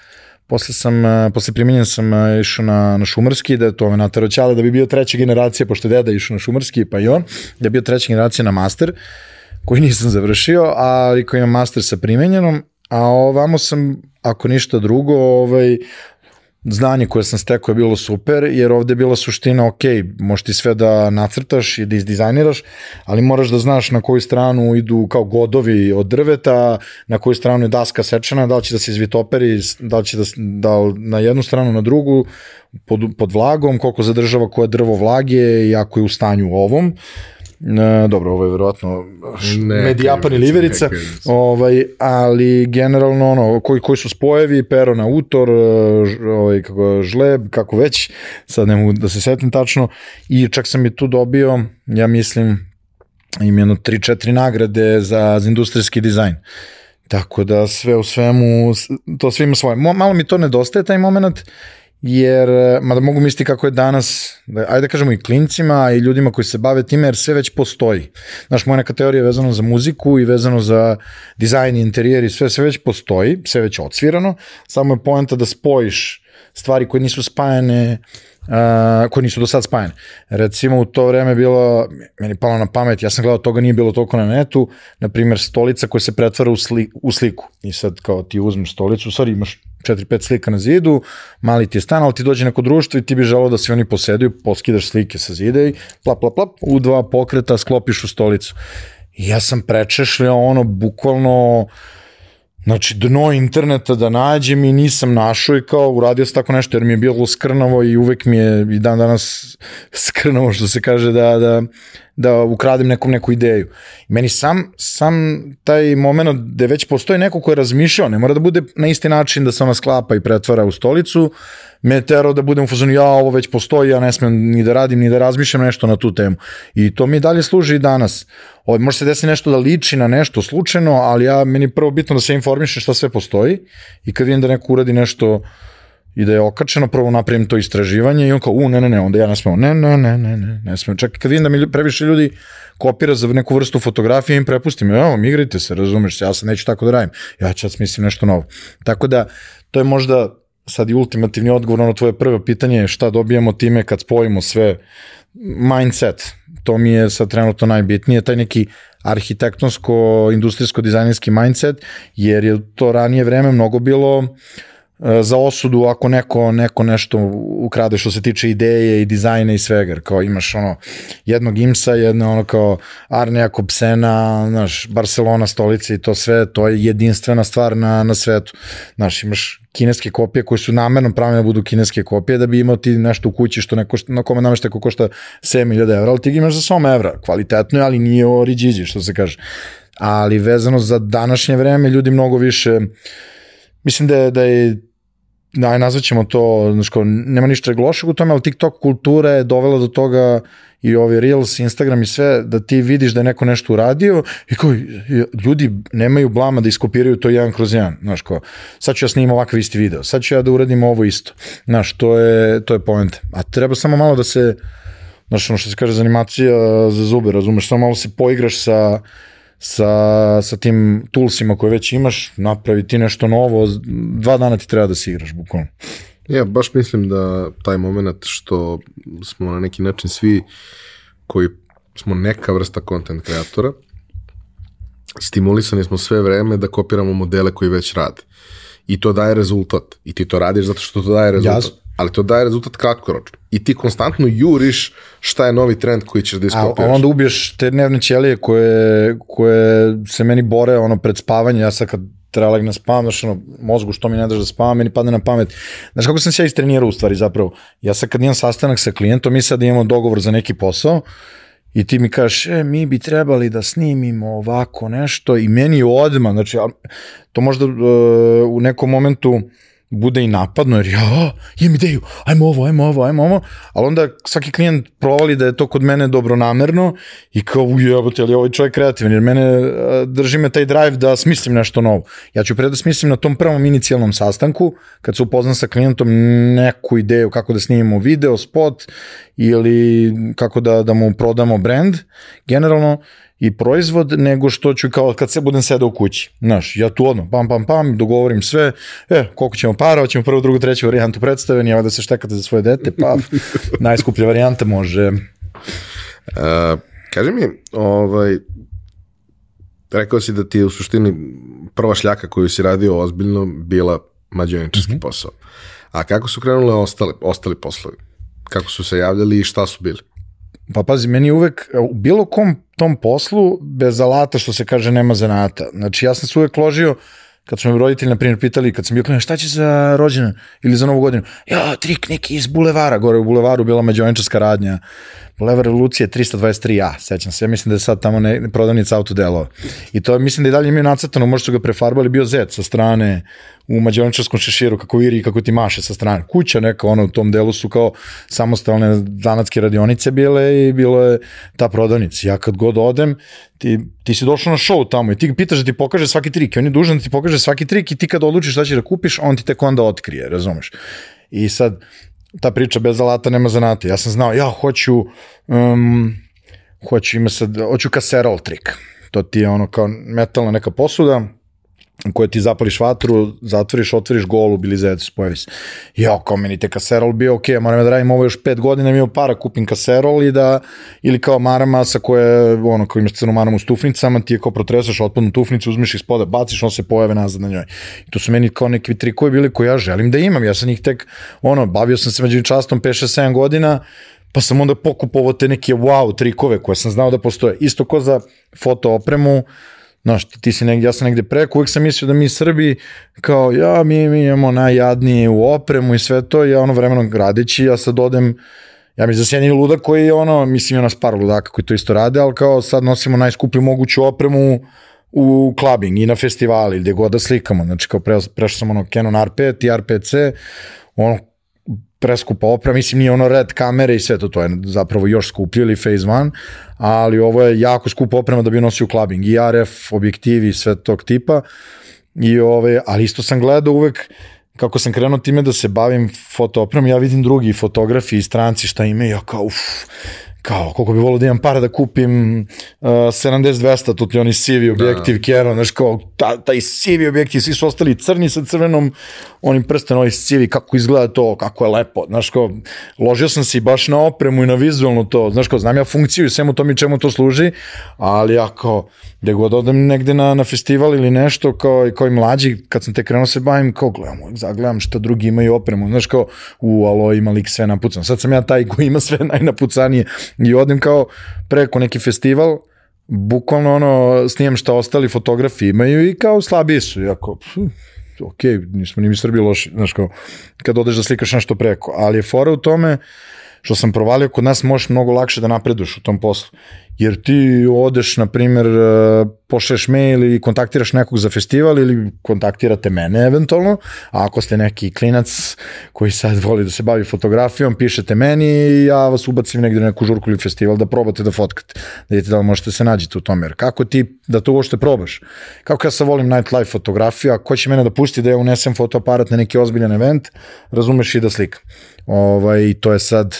posle sam, a, posle primenjen sam a, išao na, na šumarski, da je to me naterao ćale da bi bio treća generacija, pošto deda išao na šumarski, pa i on, da je bio treća generacija na master, koji nisam završio, ali koji imam master sa primenjenom, a ovamo sam, ako ništa drugo, ovaj, znanje koje sam stekao je bilo super, jer ovde je bila suština, ok, možeš ti sve da nacrtaš i da izdizajniraš, ali moraš da znaš na koju stranu idu kao godovi od drveta, na koju stranu je daska sečena, da li će da se izvitoperi, da li će da, da li na jednu stranu, na drugu, pod, pod vlagom, koliko zadržava koje drvo vlage i ako je u stanju ovom. Ne, dobro, ovo je verovatno medijapan ili iverica, ovaj, ali generalno ono, koji, koji su spojevi, pero na utor, ž, ovaj, kako, žleb, kako već, sad ne mogu da se setim tačno, i čak sam i tu dobio, ja mislim, im jedno 3-4 nagrade za, za industrijski dizajn. Tako da sve u svemu, to sve ima svoje. Malo mi to nedostaje, taj moment, jer, e, mada mogu misliti kako je danas, da, ajde da kažemo i klincima i ljudima koji se bave time, jer sve već postoji. Znaš, moja neka teorija je vezano za muziku i vezano za dizajn i interijer i sve, sve već postoji, sve već odsvirano, samo je poenta da spojiš stvari koje nisu spajane, uh, koje nisu do sad spajane. Recimo u to vreme bilo, meni palo na pamet, ja sam gledao, toga nije bilo toliko na netu, na primjer stolica koja se pretvara u, sli, u sliku. I sad kao ti uzmeš stolicu, stvari imaš 4-5 slika na zidu, mali ti je stan, ali ti dođe neko društvo i ti bi želao da se oni poseduju, poskidaš slike sa zida i plap, plap, plap, u dva pokreta sklopiš u stolicu. I ja sam prečešljao ono, bukvalno, Znači, dno interneta da nađem i nisam našao i kao uradio sam tako nešto jer mi je bilo skrnavo i uvek mi je i dan danas skrnavo što se kaže da, da, da ukradem nekom neku ideju. Meni sam, sam taj moment da već postoji neko ko je razmišljao, ne mora da bude na isti način da se ona sklapa i pretvara u stolicu, me terao da budem u fazonu, ja ovo već postoji, ja ne smem ni da radim, ni da razmišljam nešto na tu temu. I to mi dalje služi i danas. Ovo, može se desiti nešto da liči na nešto slučajno, ali ja, meni je prvo bitno da se informišem šta sve postoji i kad vidim da neko uradi nešto i da je okačeno, prvo napravim to istraživanje i on kao, u, ne, ne, ne, onda ja ne smemo, ne, ne, ne, ne, ne, ne smemo. Čak kad vidim da mi previše ljudi kopira za neku vrstu fotografije, im prepustim, evo, igrajte se, razumeš ja sad neću tako da radim, ja ću sad smislim nešto novo. Tako da, to je možda sad i ultimativni odgovor na tvoje prvo pitanje, šta dobijamo time kad spojimo sve mindset, to mi je sad trenutno najbitnije, taj neki arhitektonsko, industrijsko, dizajnerski mindset, jer je to ranije vreme mnogo bilo uh, za osudu ako neko, neko nešto ukrade što se tiče ideje i dizajna i svega, kao imaš ono jednog Imsa, jedno ono kao Arne Jakobsena, znaš, Barcelona stolica i to sve, to je jedinstvena stvar na, na svetu. Znaš, imaš kineske kopije koje su namerno pravljene da budu kineske kopije da bi imao ti nešto u kući što neko, na kome namešta ko košta 7000 evra, ali ti ga imaš za 100 evra, kvalitetno je, ali nije oriđiđi, što se kaže. Ali vezano za današnje vreme, ljudi mnogo više mislim da je, da je da, nazvaćemo to, znači, kao, nema ništa lošeg u tome, ali TikTok kultura je dovela do toga i ovi Reels, Instagram i sve, da ti vidiš da je neko nešto uradio i kao, ljudi nemaju blama da iskopiraju to jedan kroz jedan, znaš, kao, sad ću ja snimam ovakav isti video, sad ću ja da uradim ovo isto, znaš, to je, to je point. A treba samo malo da se, znaš, ono što se kaže animacija za zube, razumeš, samo malo se poigraš sa, sa, sa tim toolsima koje već imaš, napravi ti nešto novo, dva dana ti treba da se igraš, bukvalno. Ja, baš mislim da taj moment što smo na neki način svi koji smo neka vrsta content kreatora, stimulisani smo sve vreme da kopiramo modele koji već rade. I to daje rezultat. I ti to radiš zato što to daje rezultat. Jasno ali to daje rezultat kratkoročno. I ti konstantno juriš šta je novi trend koji ćeš da iskopiraš. A onda ubiješ te dnevne ćelije koje, koje se meni bore ono pred spavanje, ja sad kad treba legna spavam, znaš ono, mozgu što mi ne daš da spavam, meni padne na pamet. Znaš kako sam se ja istrenirao u stvari zapravo? Ja sad kad imam sastanak sa klijentom, mi sad imamo dogovor za neki posao, i ti mi kažeš, e, mi bi trebali da snimimo ovako nešto i meni odmah, znači, to možda uh, u nekom momentu uh, bude i napadno, jer ja, imam ideju, ajmo ovo, ajmo ovo, ajmo ovo, ali onda svaki klijent provali da je to kod mene dobronamerno i kao, ujebate, ali ovaj čovjek kreativan, jer mene drži me taj drive da smislim nešto novo. Ja ću pre da smislim na tom prvom inicijalnom sastanku, kad se upoznam sa klijentom neku ideju kako da snimimo video, spot ili kako da, da mu prodamo brand, generalno, i proizvod nego što ću kao kad se budem sedao u kući. Znaš, ja tu odmah pam pam pam, dogovorim sve, e, koliko ćemo para, hoćemo prvu, drugu, treću varijantu predstaveni, evo da se štekate za svoje dete, pa najskuplja varijanta može. Uh, kaži mi, ovaj, rekao si da ti je u suštini prva šljaka koju si radio ozbiljno bila mađoničarski mm -hmm. posao. A kako su krenule ostali, ostali poslovi? Kako su se javljali i šta su bili? Pa pazi, meni uvek, u bilo kom tom poslu, bez alata, što se kaže, nema zanata. Znači, ja sam se uvek ložio, kad su me roditelji, na primjer, pitali, kad sam bio klinac, šta će za rođendan ili za novu godinu? Ja, trik neki iz bulevara, gore u bulevaru bila mađovenčarska radnja. Bulevar Revolucije 323A, sećam se, ja mislim da je sad tamo ne, prodavnica autodelova. I to mislim da i dalje imaju nacrtano, možda su ga prefarbali, bio zet sa strane u mađoničarskom šeširu, kako viri i kako ti maše sa strane. Kuća neka, ono, u tom delu su kao samostalne zanatske radionice bile i bilo je ta prodavnica. Ja kad god odem, ti, ti si došao na show tamo i ti pitaš da ti pokaže svaki trik i on je dužan da ti pokaže svaki trik i ti kad odlučiš šta ćeš da kupiš, on ti tek onda otkrije, razumeš? I sad, ta priča bez alata nema zanata. Ja sam znao, ja hoću, um, hoću ima sad, hoću kaserol trik. To ti je ono kao metalna neka posuda, koje ti zapališ vatru, zatvoriš, otvoriš golub ili zec, pojavi se. Jo, kao meni te kaserol bio, ok, moram da radim ovo još pet godina, imao para, kupim kaserol i da, ili kao maramasa koja, ono, kao imaš crnu maramu s tufnicama, ti je kao protresaš otpadnu tufnicu, uzmeš iz spoda, baciš, on se pojave nazad na njoj. I to su meni kao neki trikovi bili koje ja želim da imam, ja sam ih tek, ono, bavio sam se među častom 5-6-7 godina, pa sam onda pokupovao te neke wow trikove koje sam znao da postoje. Isto ko za foto opremu, Znaš, ti si negdje, ja sam negdje preko, uvijek sam mislio da mi Srbi, kao, ja, mi, mi imamo najjadnije u opremu i sve to, ja ono vremenom gradeći, ja sad odem, ja mi zasjenjen ludak koji je ono, mislim, nas par ludaka koji to isto rade, ali kao sad nosimo najskuplju moguću opremu u clubbing i na festivali, gde god da slikamo, znači kao pre, prešao sam ono Canon R5 i R5C, ono preskupa opera, mislim nije ono red kamere i sve to, to je zapravo još skuplje ili phase one, ali ovo je jako skupa oprema da bi nosio clubbing, i RF objektivi sve tog tipa, i ove, ali isto sam gledao uvek kako sam krenuo time da se bavim fotoopremom, ja vidim drugi fotografi i stranci šta imaju, ja kao, uf, kao, koliko bi volio da imam para da kupim uh, 70-200, tu ti oni sivi objektiv, da. Canon, znaš, kao, ta, taj sivi objektiv, svi su ostali crni sa crvenom, onim prsten, ovaj sivi, kako izgleda to, kako je lepo, znaš, kao, ložio sam se baš na opremu i na vizualno to, znaš, kao, znam ja funkciju i svemu tom i čemu to služi, ali ja kao, gde god odem negde na, na festival ili nešto, kao, kao i mlađi, kad sam te krenuo se bavim, kao, gledam, zagledam šta drugi imaju opremu, znaš, kao, u, alo, ima lik sve napucano, sad sam ja taj koji ima sve najnapucanije, I odem kao preko neki festival, bukvalno ono, snijem šta ostali fotografi imaju i kao slabiji su, jako, ok, nismo ni mi Srbi loši, znaš kao, kad odeš da slikaš nešto preko, ali je fora u tome što sam provalio, kod nas možeš mnogo lakše da napreduješ u tom poslu jer ti odeš, na primjer, e, pošleš mail i kontaktiraš nekog za festival ili kontaktirate mene eventualno, a ako ste neki klinac koji sad voli da se bavi fotografijom, pišete meni i ja vas ubacim negde na neku žurku ili festival da probate da fotkate, da vidite da li možete se nađete u tome, jer kako ti da to uopšte probaš? Kako ja sa volim nightlife fotografiju, a ko će mene da pusti da ja unesem fotoaparat na neki ozbiljan event, razumeš i da slikam. Ovaj, to je sad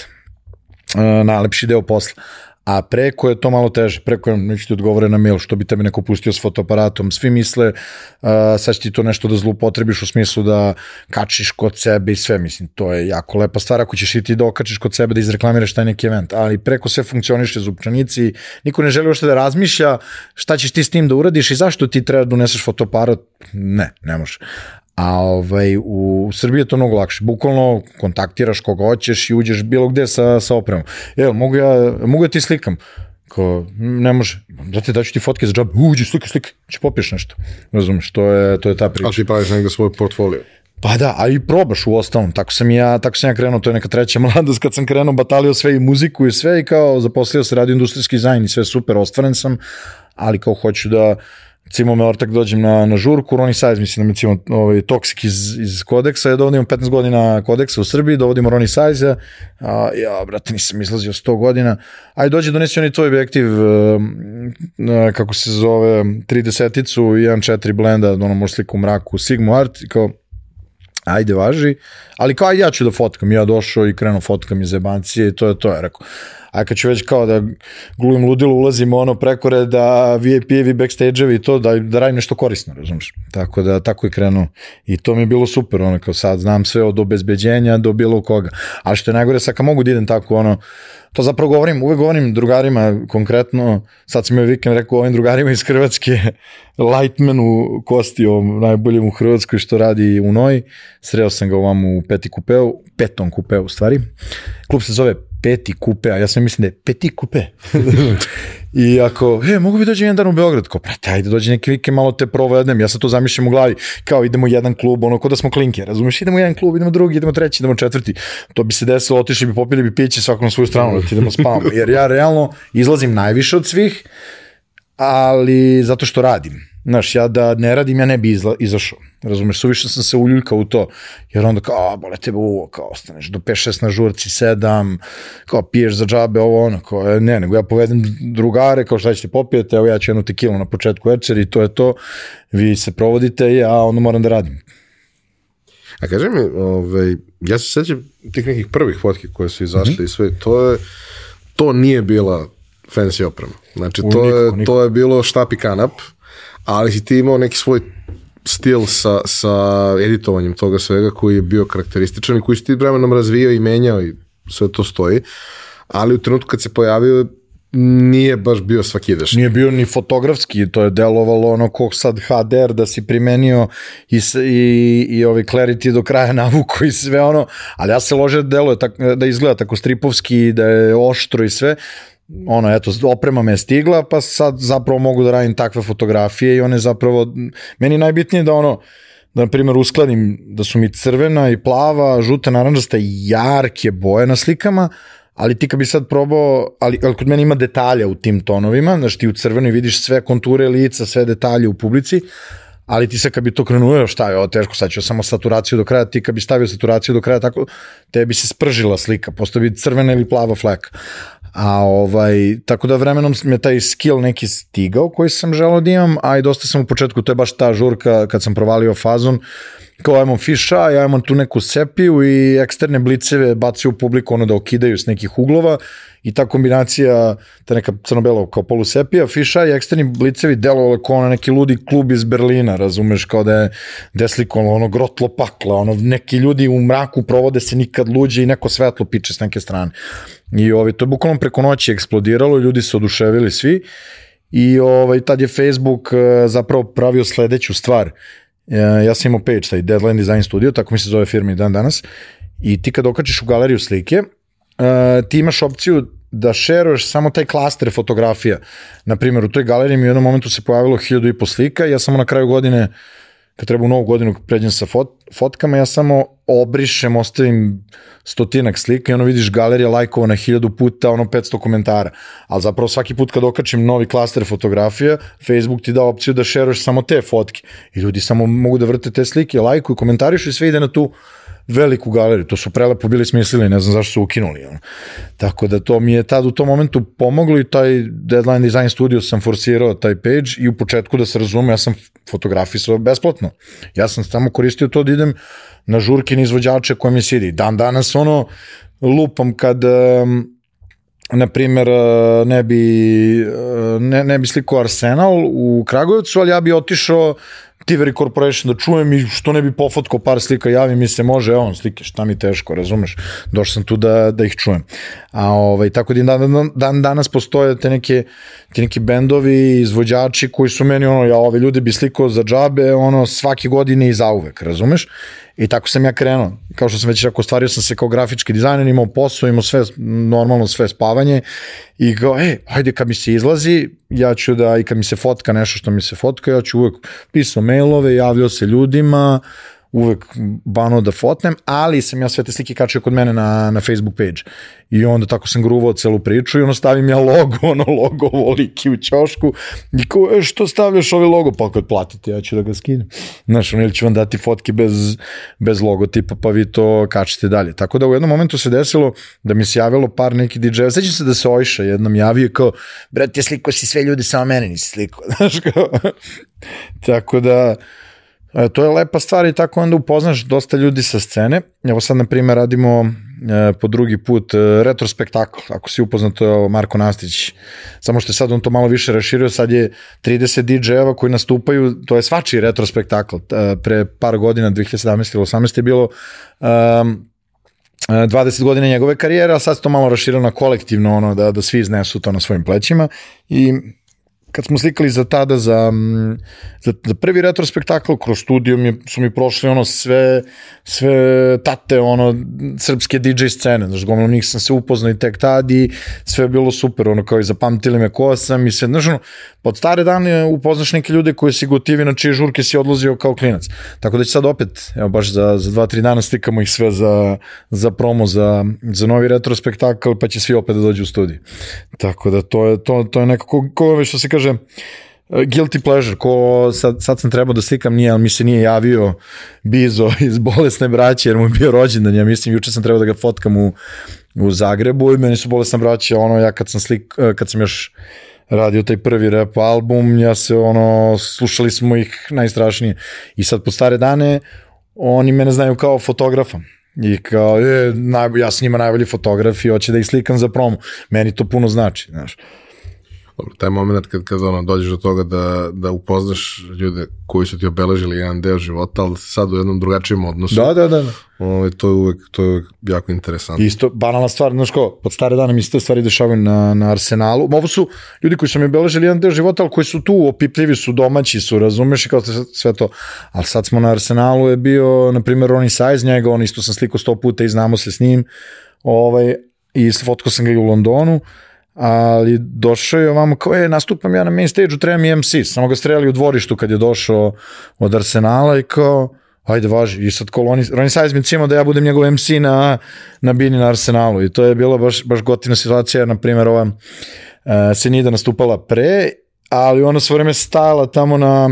uh, najlepši deo posla a preko je to malo teže, preko je, neću ti odgovore na mail, što bi tebi neko pustio s fotoaparatom, svi misle, uh, sad će ti to nešto da zlupotrebiš u smislu da kačiš kod sebe i sve, mislim, to je jako lepa stvar, ako ćeš i ti da okačiš kod sebe da izreklamiraš taj neki event, ali preko sve funkcioniše zupčanici, niko ne želi uopšte da razmišlja šta ćeš ti s tim da uradiš i zašto ti treba da uneseš fotoaparat, ne, ne može. A ovaj, u Srbiji je to mnogo lakše. Bukvalno kontaktiraš koga hoćeš i uđeš bilo gde sa, sa opremom. Evo, mogu ja, mogu ja ti slikam? Ko, ne može. Znate, daću ti fotke za džab. Uđi, slikaj, slikaj. Če popiješ nešto. Razumeš, to je, to je ta priča. A ti praviš negde svoj portfolio. Pa da, a i probaš u ostalom. Tako sam ja, tako sam ja krenuo, to je neka treća mladost kad sam krenuo, batalio sve i muziku i sve i kao zaposlio se radio industrijski dizajn i sve super, ostvaren sam, ali kao hoću da Cimo me ortak dođem na, na žurku, Roni Sajz, mislim da mi cimo ovaj, Toksik iz, iz Kodeksa, ja dovodim 15 godina Kodeksa u Srbiji, dovodimo Roni Sajza, a ja, brate, nisam izlazio 100 godina, aj dođe donesi oni tvoj objektiv, uh, kako se zove, 30-icu i 1.4 blenda, ono može sliku u mraku, Sigma Art, kao, ajde važi, ali kao ja ću da fotkam, ja došao i krenuo fotkam iz Ebancije i to je to, je rekao, a kad ću već kao da glumim ludilo, ulazim ono preko reda, VIP-evi, backstage-evi i to, da, da radim nešto korisno, razumiješ? Tako da, tako je krenuo. I to mi je bilo super, ono, kao sad znam sve od obezbeđenja do bilo koga. A što je najgore, sad kad mogu da idem tako, ono, to zapravo govorim, uvek govorim drugarima konkretno, sad sam je vikend rekao ovim drugarima iz Hrvatske, Lightmanu Kosti, ovom najboljem u Hrvatskoj što radi u Noj, sreo sam ga ovam u peti kupeu, petom kupeu u stvari. Klub se zove peti kupe, a ja sam mislim da je peti kupe. I ako, e, mogu bi dođi jedan dan u Beograd, kao, prate, ajde dođi neki vike, malo te provedem, ja sad to zamišljam u glavi, kao idemo jedan klub, ono, kod da smo klinke, razumeš, idemo jedan klub, idemo drugi, idemo treći, idemo četvrti, to bi se desilo, otišli bi, popili bi piće svakom na svoju stranu, da ti idemo spavamo, jer ja realno izlazim najviše od svih, ali zato što radim. Znaš, ja da ne radim, ja ne bi izla, izašao. Razumeš, suviše sam se uljuljkao u to, jer onda kao, a, bole tebe uvo, kao, ostaneš do 5-6 na žurci, 7, kao, piješ za džabe, ovo, ono, kao, e, ne, nego ja povedem drugare, kao, šta ćete popijete, evo ja ću jednu tekilu na početku večeri, to je to, vi se provodite, ja onda moram da radim. A kaži mi, ovaj, ja se sećam tih nekih prvih fotki koje su izašli mm -hmm. i sve, to je, to nije bila fancy oprema. Znači, to, niko, je, niko. to je bilo štap i kanap, ali si ti imao neki svoj stil sa, sa editovanjem toga svega koji je bio karakterističan i koji si ti vremenom razvijao i menjao i sve to stoji. Ali u trenutku kad se pojavio nije baš bio svakidaš. Nije bio ni fotografski, to je delovalo ono kog sad HDR da si primenio i, i, i ovaj Clarity do kraja navuko i sve ono, ali ja se lože da deluje tak, da izgleda tako stripovski, da je oštro i sve, ono, eto, oprema me je stigla, pa sad zapravo mogu da radim takve fotografije i one zapravo, meni najbitnije da ono, da na primjer uskladim da su mi crvena i plava, žuta, naranđasta, jarke boje na slikama, ali ti kad bi sad probao, ali, ali kod mene ima detalja u tim tonovima, znaš ti u crvenoj vidiš sve konture lica, sve detalje u publici, ali ti se kad bi to krenuo, šta je ovo teško, sad ću samo saturaciju do kraja, ti kad bi stavio saturaciju do kraja, tako, tebi se spržila slika, posto bi crvena ili plava fleka. A ovaj, tako da vremenom me taj skill neki stigao koji sam želao da imam, a i dosta sam u početku, to je baš ta žurka kad sam provalio fazon, kao ajmo fiša, ajmo tu neku sepiju i eksterne bliceve baci u publiku ono da okidaju s nekih uglova i ta kombinacija, ta neka crno-belo kao polusepija, fiša i eksterni blicevi delovali kao na neki ludi klub iz Berlina, razumeš, kao da je deslikovano ono grotlo pakla, ono neki ljudi u mraku provode se nikad luđe i neko svetlo piče s neke strane. I ovaj, to je bukvalno preko noći eksplodiralo, ljudi se oduševili svi i ovaj, tad je Facebook eh, zapravo pravio sledeću stvar. Eh, ja sam imao page, taj Deadline Design Studio, tako mi se zove firma i dan danas, i ti kad okačiš u galeriju slike, uh, ti imaš opciju da šeruješ samo taj klaster fotografija. Na primjer, u toj galeriji mi u jednom momentu se pojavilo hiljadu i po slika ja samo na kraju godine, kad treba u novu godinu pređem sa fot, fotkama, ja samo obrišem, ostavim stotinak slika i ono vidiš galerija lajkova na hiljadu puta, ono 500 komentara. Ali zapravo svaki put kad okačim novi klaster fotografija, Facebook ti da opciju da šeruješ samo te fotke. I ljudi samo mogu da vrte te slike, lajkuju, komentarišu i sve ide na tu veliku galeriju, to su prelepo bili smislili, ne znam zašto su ukinuli. Ono. Tako da to mi je tad u tom momentu pomoglo i taj Deadline Design Studio sam forsirao taj page i u početku da se razume, ja sam fotografisao besplatno. Ja sam samo koristio to da idem na žurke izvođače koje mi sidi. Dan danas ono lupam kad um, na primjer, ne bi, ne, ne bi slikao Arsenal u Kragujevcu, ali ja bi otišao Tiveri Corporation da čujem i što ne bi pofotkao par slika, javi mi se, može, on slike, šta mi teško, razumeš? Došao sam tu da, da ih čujem. A ovaj, tako da dan, dan, dan danas postoje te neke, te neki bendovi, izvođači koji su meni ono, ja ove ljude bi slikao za džabe, ono, svake godine i zauvek, razumeš? I tako sam ja krenuo. Kao što sam već rekao, stvario sam se kao grafički dizajner, imao posao, imao sve, normalno sve spavanje i kao, e, hajde kad mi se izlazi, ja ću da, i kad mi se fotka nešto što mi se fotka, ja ću uvek pisao mailove, javljao se ljudima, uvek bano da fotnem, ali sam ja sve te slike kačio kod mene na, na Facebook page. I onda tako sam gruvao celu priču i ono stavim ja logo, ono logo voliki u ćošku i ko, e, što stavljaš ovaj logo? Pa kad platite, ja ću da ga skinem. Znaš, ono, ili ću vam dati fotke bez, bez logotipa, pa vi to kačite dalje. Tako da u jednom momentu se desilo da mi se javilo par neki DJ-a. Sećam se da se Ojša jednom javio kao, brate, sliko si sve ljude, samo mene nisi sliko. Znaš, kao, tako da, E, to je lepa stvar i tako onda upoznaš dosta ljudi sa scene. Evo sad, na primjer, radimo e, po drugi put e, retrospektakl. Ako si upoznat, to je Marko Nastić. Samo što je sad on to malo više raširio, sad je 30 DJ-eva koji nastupaju, to je svačiji retrospektakl. E, pre par godina, 2017 ili 18 je bilo um, 20 godina njegove karijere, a sad to malo raširano na kolektivno, ono, da, da svi iznesu to na svojim plećima i kad smo slikali za tada, za, za, za prvi retrospektakl, kroz studio mi, su mi prošli ono sve, sve tate, ono, srpske DJ scene, znaš, gomilo njih sam se upoznao i tek tad i sve je bilo super, ono, kao i zapamtili me ko sam i sve, znaš, ono, pod stare dane upoznaš neke ljude koji si gotivi, na čije žurke si odlazio kao klinac. Tako da će sad opet, evo, baš za, za dva, tri dana stikamo ih sve za, za promo, za, za novi retrospektakl, pa će svi opet da dođu u studiju. Tako da to je, to, to je nekako, ko, što se kaže, kaže, e, guilty pleasure, ko sad, sad sam trebao da slikam, nije, ali mi se nije javio Bizo iz bolesne braće, jer mu je bio rođendan, ja mislim, juče sam trebao da ga fotkam u, u Zagrebu i meni su bolesna braća, ono, ja kad sam slik, e, kad sam još radio taj prvi rap album, ja se, ono, slušali smo ih najstrašnije i sad po stare dane, oni mene znaju kao fotografa, I kao, e, naj, ja sam njima najbolji fotograf i hoće da ih slikam za promo. Meni to puno znači, znaš. Dobro, taj moment kad, kad ono, dođeš do toga da, da upoznaš ljude koji su ti obeležili jedan deo života, ali sad u jednom drugačijem odnosu. Da, da, da. da. Ovo, ovaj, to, je uvek, to je uvek jako interesantno. Isto, banalna stvar, znaš ko, pod stare dane mi se te stvari dešavaju na, na Arsenalu. Ovo su ljudi koji su mi obeležili jedan deo života, ali koji su tu, opipljivi su, domaći su, razumeš i kao sve, sve to. Ali sad smo na Arsenalu, je bio, na primjer, Ronnie Size, njega, on isto sam sliko sto puta i znamo se s njim. Ovaj, I fotkao sam ga i u Londonu ali došao je ovamo kao, e, nastupam ja na main stage-u, treba mi MC, samo ga streli u dvorištu kad je došao od Arsenala i kao, ajde važi, i sad koloni, Ronnie Size mi cimo da ja budem njegov MC na, na Bini na Arsenalu. I to je bila baš, baš gotivna situacija, na primjer ova uh, Senida nastupala pre, ali ona svo vreme stajala tamo na,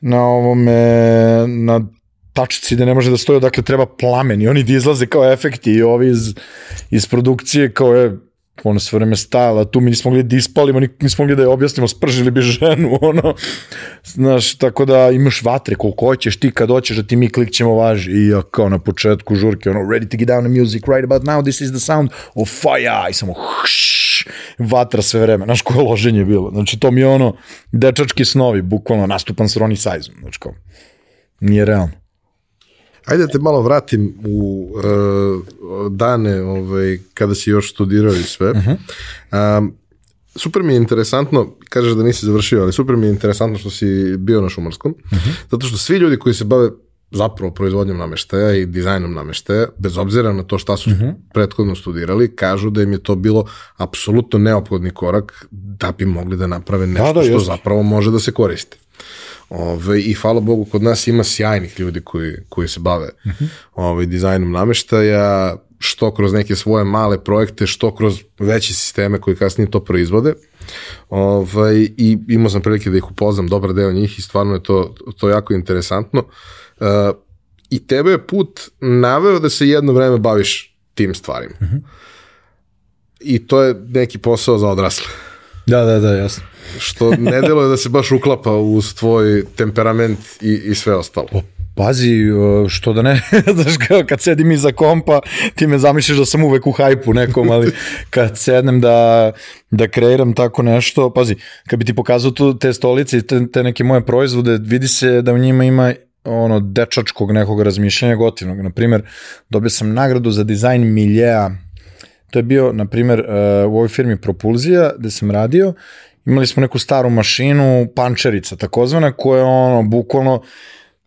na ovome, na tačici da ne može da stoji, dakle treba plamen. I oni izlaze kao efekti i ovi iz, iz produkcije kao je, ono sve vreme stajala, tu mi nismo mogli da ispalimo, ni- nismo mogli da je objasnimo, spržili bi ženu, ono, znaš, tako da imaš vatre koliko hoćeš, ti kad hoćeš da ti mi klikćemo važi, i ja kao na početku žurke, ono, ready to get down the music, right about now, this is the sound of fire, i samo, hš, vatra sve vreme, znaš koje loženje je bilo, znači to mi je ono, dečački snovi, bukvalno nastupan s Ronnie Sizom, znači kao, nije realno. Ajde da te malo vratim u uh, dane ovaj, kada si još studirao i sve. Um, super mi je interesantno, kažeš da nisi završio, ali super mi je interesantno što si bio na Šumarskom, zato što svi ljudi koji se bave zapravo proizvodnjom nameštaja i dizajnom nameštaja, bez obzira na to šta su prethodno studirali, kažu da im je to bilo apsolutno neophodni korak da bi mogli da naprave nešto da, što jeste. zapravo može da se koristi. Ove, I hvala Bogu, kod nas ima sjajnih ljudi koji, koji se bave ovaj, dizajnom nameštaja, što kroz neke svoje male projekte, što kroz veće sisteme koji kasnije to proizvode. Ovaj, I imao sam prilike da ih upoznam, dobar deo njih i stvarno je to, to jako interesantno. Uh, I tebe je put naveo da se jedno vreme baviš tim stvarima. I to je neki posao za odrasle Da, da, da, jasno. Što ne deluje da se baš uklapa uz tvoj temperament i, i sve ostalo. Pazi, uh, što da ne, znaš kao kad sedim iza kompa, ti me zamišljaš da sam uvek u hajpu nekom, ali kad sednem da, da kreiram tako nešto, pazi, kad bi ti pokazao tu te stolice i te, te neke moje proizvode, vidi se da u njima ima ono dečačkog nekog razmišljanja gotivnog. Naprimer, dobio sam nagradu za dizajn miljeja To je bio, na primjer, uh, u ovoj firmi Propulzija, gde sam radio, imali smo neku staru mašinu, pančerica takozvana, koja je ono, bukvalno,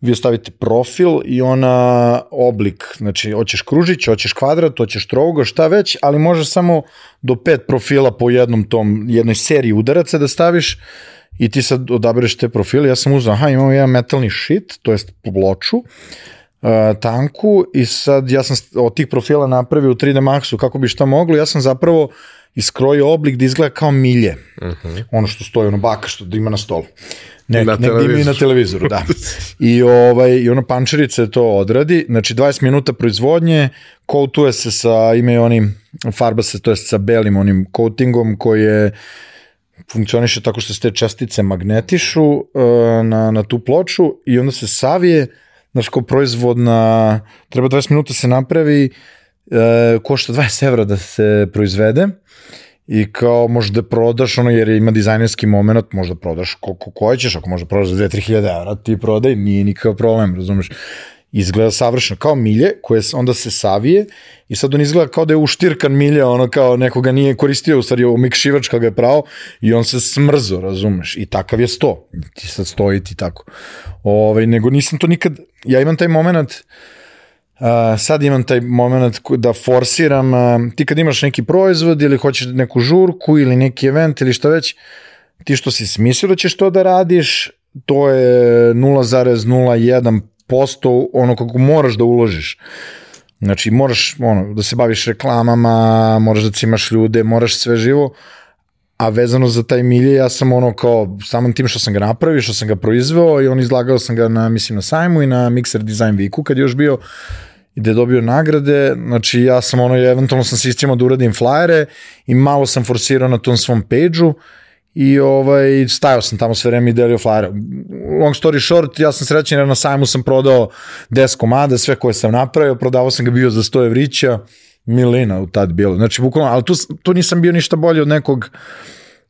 vi ostavite profil i ona oblik, znači hoćeš kružić, hoćeš kvadrat, hoćeš trougo, šta već, ali možeš samo do pet profila po jednom tom, jednoj seriji udaraca da staviš i ti sad odabereš te profile. Ja sam uzao, aha, imamo jedan metalni šit, to jest ploču, uh, tanku i sad ja sam od tih profila napravio u 3D Maxu kako bi šta moglo, ja sam zapravo iskrojio oblik da izgleda kao milje. Uh -huh. Ono što stoji, ono baka što ima na stolu. Nek, Na negde ima i na televizoru. da. I, ovaj, i ona pančerica to odradi, znači 20 minuta proizvodnje, coatuje se sa, imaju onim, farba se, to je sa belim onim coatingom koji je funkcioniše tako što se te čestice magnetišu uh, na, na tu ploču i onda se savije, znaš, kao proizvod na, treba 20 minuta se napravi, uh, košta 20 evra da se proizvede i kao možda prodaš ono jer ima dizajnerski moment, možda prodaš koliko ko hoćeš, ako možda prodaš za 2-3 hiljade evra, ti prodaj, nije nikakav problem, razumeš? Izgleda savršeno, kao milje koje onda se savije i sad on izgleda kao da je uštirkan milja, ono kao nekoga nije koristio, u stvari omikšivač kad ga je pravo i on se smrzo, razumeš? I takav je sto. Ti sad stoji ti tako. Ovaj, nego nisam to nikad, ja imam taj moment, Uh, sad imam taj moment da forsiram, uh, ti kad imaš neki proizvod ili hoćeš neku žurku ili neki event ili šta već, ti što si smislio da ćeš to da radiš, to je 0,01% ono kako moraš da uložiš. Znači, moraš ono, da se baviš reklamama, moraš da cimaš ljude, moraš sve živo, a vezano za taj milje, ja sam ono kao, samim tim što sam ga napravio, što sam ga proizveo i on izlagao sam ga na, mislim, na sajmu i na Mixer Design Weeku kad je još bio i da je dobio nagrade, znači ja sam ono, eventualno sam se da uradim flajere i malo sam forsirao na tom svom page-u i ovaj, stajao sam tamo sve vreme i delio flajere. Long story short, ja sam srećen jer na sajmu sam prodao 10 komada, sve koje sam napravio, prodavao sam ga bio za 100 evrića, milina u tad bilo. Znači, bukvalno, ali tu, tu nisam bio ništa bolji od nekog,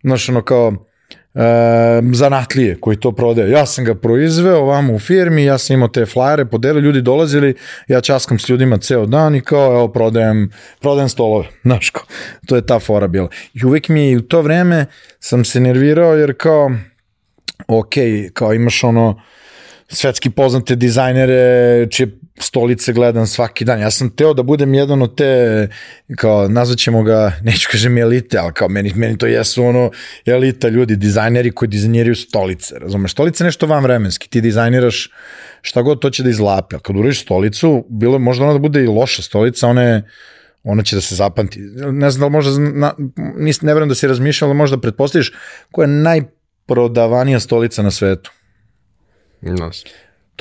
znaš, ono kao, e, zanatlije koji to prodaje. Ja sam ga proizveo ovamo u firmi, ja sam imao te flajere, podelio, ljudi dolazili, ja časkam s ljudima ceo dan i kao, evo, prodajem, prodajem stolove, znaš kao, to je ta fora bila. I uvek mi je u to vreme sam se nervirao jer kao, ok, kao imaš ono, svetski poznate dizajnere čije stolice gledam svaki dan. Ja sam teo da budem jedan od te, kao nazvaćemo ga, neću kažem elite, ali kao meni, meni to jesu ono elita ljudi, dizajneri koji dizajniraju stolice, razumeš? Stolice nešto van vremenski, ti dizajniraš šta god to će da izlape, a kad uradiš stolicu, bilo možda ona da bude i loša stolica, ona je ona će da se zapamti. Ne znam da li možda, na, nis, ne verujem da si razmišljao, ali možda pretpostaviš koja je najprodavanija stolica na svetu. Nas.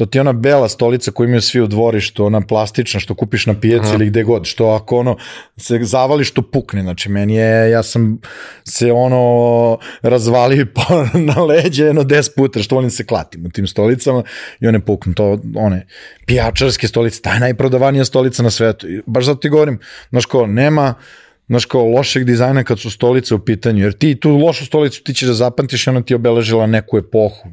to ti je ona bela stolica koju imaju svi u dvorištu, ona plastična što kupiš na pijaci ili gde god, što ako ono se zavališ to pukne, znači meni je, ja sam se ono razvalio pa na leđe jedno 10 puta, što volim se klatim u tim stolicama i one puknu, to one pijačarske stolice, ta je najprodavanija stolica na svetu, I baš zato ti govorim, znaš ko, nema, znaš kao lošeg dizajna kad su stolice u pitanju, jer ti tu lošu stolicu ti ćeš da zapamtiš i ona ti je obeležila neku epohu.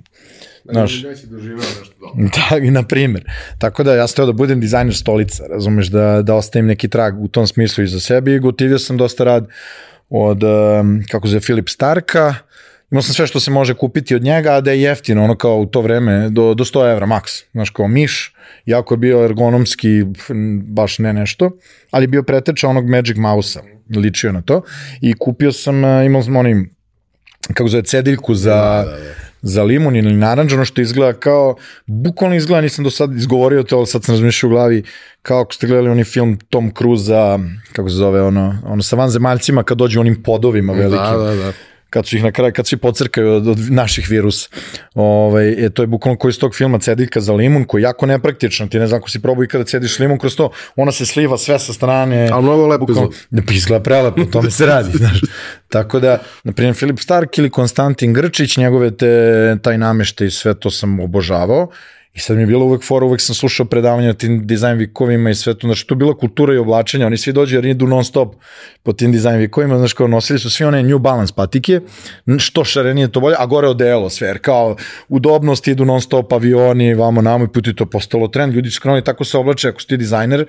Znaš, si doživao nešto dobro. da, na primjer. Tako da ja sam teo da budem dizajner stolica, razumeš, da, da ostavim neki trag u tom smislu i za sebe i gotivio sam dosta rad od, kako se Filip Starka, imao sam sve što se može kupiti od njega, a da je jeftino, ono kao u to vreme, do, do 100 evra maks, znaš, kao miš, jako je bio ergonomski, baš ne nešto, ali je bio preteča onog Magic Mouse-a, ličio na to, i kupio sam, imao sam onim, kako zove, cediljku za, da, da, da za limun ili naranđ, ono što izgleda kao, bukvalno izgleda, nisam do sad izgovorio to, ali sad sam razmišljao u glavi, kao ako ste gledali onaj film Tom Cruise, kako se zove, ono, ono sa vanzemaljcima kad dođu onim podovima velikim. Da, da, da kad su ih na kraju, kad svi pocrkaju od, od naših virusa. Ovaj, e, to je bukvalno koji iz tog filma cediljka za limun, koji je jako nepraktično, ti ne znam ako si probao i kada cediš limun kroz to, ona se sliva sve sa strane. Ali mnogo lepo bukvalno, izgleda. Pa izgleda prelepo, to mi se radi. znaš. Tako da, na primjer, Filip Stark ili Konstantin Grčić, njegove te, taj namešte i sve to sam obožavao I sad mi je bilo uvek fora, uvek sam slušao predavanja o tim dizajn vikovima i sve to, znači to je bila kultura i oblačenja, oni svi dođu jer idu non stop po tim dizajn vikovima, znači kao nosili su svi one New Balance patike, što šarenije to bolje, a gore odelo sve, jer kao udobnost idu non stop avioni, vamo namo i puti to postalo trend, ljudi su krenuli tako se oblače, ako si ti dizajner,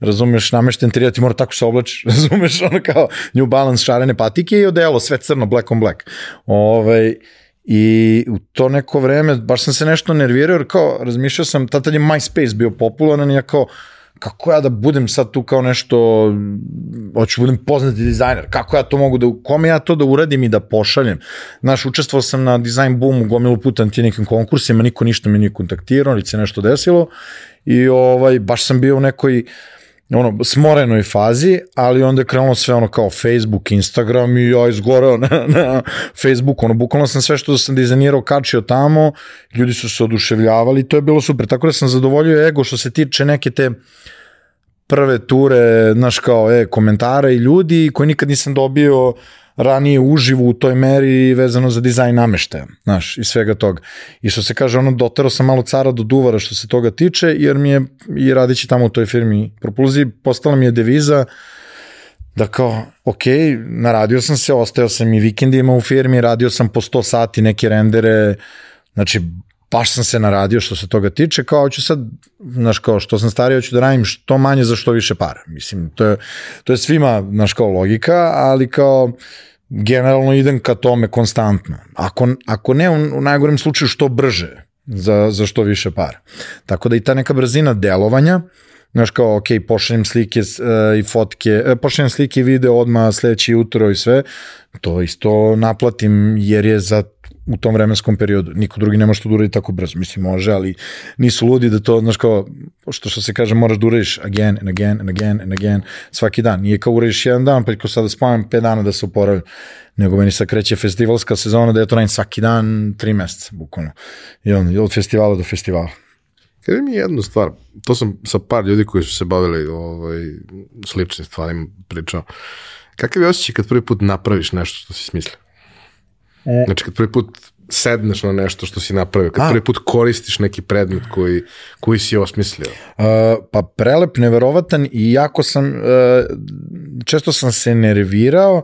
razumeš, namešten terija, ti mora tako se oblači, razumeš, ono kao New Balance šarene patike i odelo, sve crno, black on black. Ove, ovaj, I u to neko vreme, baš sam se nešto nervirao, jer kao, razmišljao sam, tada je MySpace bio popularan i ja kao, kako ja da budem sad tu kao nešto, hoću budem poznati dizajner, kako ja to mogu da, kome ja to da uradim i da pošaljem. Znaš, učestvovao sam na design boomu gomilu puta na ti nekim konkursima, niko ništa me nije kontaktirao, ili se nešto desilo i ovaj, baš sam bio u nekoj, uh, ono, smorenoj fazi, ali onda je krenulo sve ono kao Facebook, Instagram i ja izgoreo na, na Facebook, ono, bukvalno sam sve što sam dizajnirao kačio tamo, ljudi su se oduševljavali, to je bilo super, tako da sam zadovoljio ego što se tiče neke te prve ture, znaš kao, e, komentara i ljudi koji nikad nisam dobio ranije uživo u toj meri vezano za dizajn nameštaja, znaš, i svega toga. I što se kaže, ono, dotero sam malo cara do duvara što se toga tiče, jer mi je, i radići tamo u toj firmi Propulziji, postala mi je deviza da kao, ok, naradio sam se, ostao sam i vikendima u firmi, radio sam po 100 sati neke rendere, znači, baš sam se naradio što se toga tiče, kao ću sad, znaš, kao što sam stariji, ću da radim što manje za što više para. Mislim, to je, to je svima, znaš, kao logika, ali kao, generalno idem ka tome konstantno. Ako, ako ne, u, u najgorem slučaju što brže za, za što više para. Tako da i ta neka brzina delovanja, znaš kao, ok, pošaljem slike uh, i fotke, uh, pošaljem slike i video odmah sledeće jutro i sve, to isto naplatim jer je za u tom vremenskom periodu. Niko drugi ne može to da uradi tako brzo. Mislim, može, ali nisu ludi da to, znaš kao, što, što se kaže, moraš da uradiš again and again and again and again svaki dan. Nije kao uradiš jedan dan, pa kao sada spavam 5 dana da se uporavim. Nego meni sad kreće festivalska sezona da je to radim svaki dan, tri meseca, bukvalno. I on, od festivala do festivala. Kada mi jednu stvar, to sam sa par ljudi koji su se bavili ovaj, sličnim stvarima pričao. Kakav je osjećaj kad prvi put napraviš nešto što si smislio? E. Znači kad prvi put sedneš na nešto što si napravio, kad A. prvi put koristiš neki predmet koji, koji si osmislio? Uh, pa prelep, neverovatan i jako sam, uh, često sam se nervirao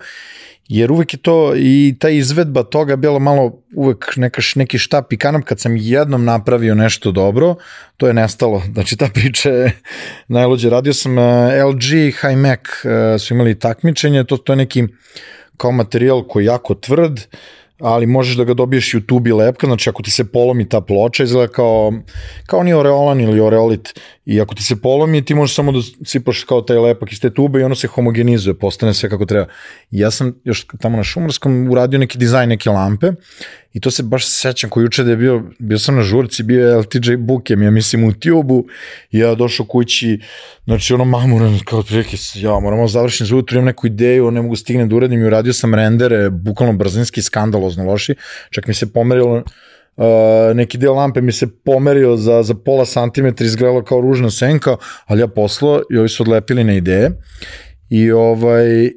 jer uvek je to i ta izvedba toga bilo malo uvek neka, neki štap i kanap kad sam jednom napravio nešto dobro, to je nestalo. Znači ta priča je najlođe. Radio sam uh, LG, High Mac uh, su imali takmičenje, to, to je neki kao materijal koji je jako tvrd, uh, ali možeš da ga dobiješ i lepka, znači ako ti se polomi ta ploča, izgleda kao, kao ni Oreolan ili Oreolit, i ako ti se polomi, ti možeš samo da sipaš kao taj lepak iz te tube i ono se homogenizuje, postane sve kako treba. Ja sam još tamo na Šumarskom uradio neki dizajn neke lampe I to se baš sećam ko juče da je bio, bio sam na žurci, bio je LTJ Bukem, ja mislim u Tube-u, i ja došao kući, znači ono mamu, kao prilike, ja moramo završiti za utro, imam neku ideju, ne mogu stignem da uradim i uradio sam rendere, bukvalno brzinski, skandalozno loši, čak mi se pomerilo uh, neki deo lampe mi se pomerio za, za pola santimetra, izgledalo kao ružna senka, ali ja poslo i ovi su odlepili na ideje. I ovaj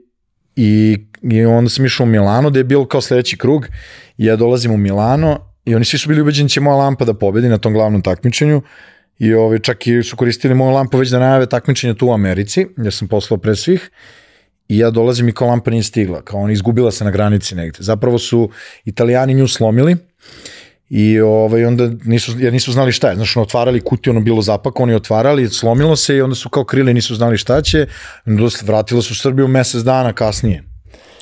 i, i onda sam išao u Milano gde je bilo kao sledeći krug. I ja dolazim u Milano i oni svi su bili ubeđeni da će moja lampa da pobedi na tom glavnom takmičenju. I ovaj, čak i su koristili moju lampu već da najave takmičenje tu u Americi, jer sam poslao pre svih. I ja dolazim i kao lampa nije stigla, kao ona izgubila se na granici negde. Zapravo su italijani nju slomili i ovaj, onda nisu, jer nisu znali šta je, znaš, ono, otvarali kutiju, ono bilo zapako, oni otvarali, slomilo se i onda su kao krili, nisu znali šta će, vratilo su Srbiju mesec dana kasnije.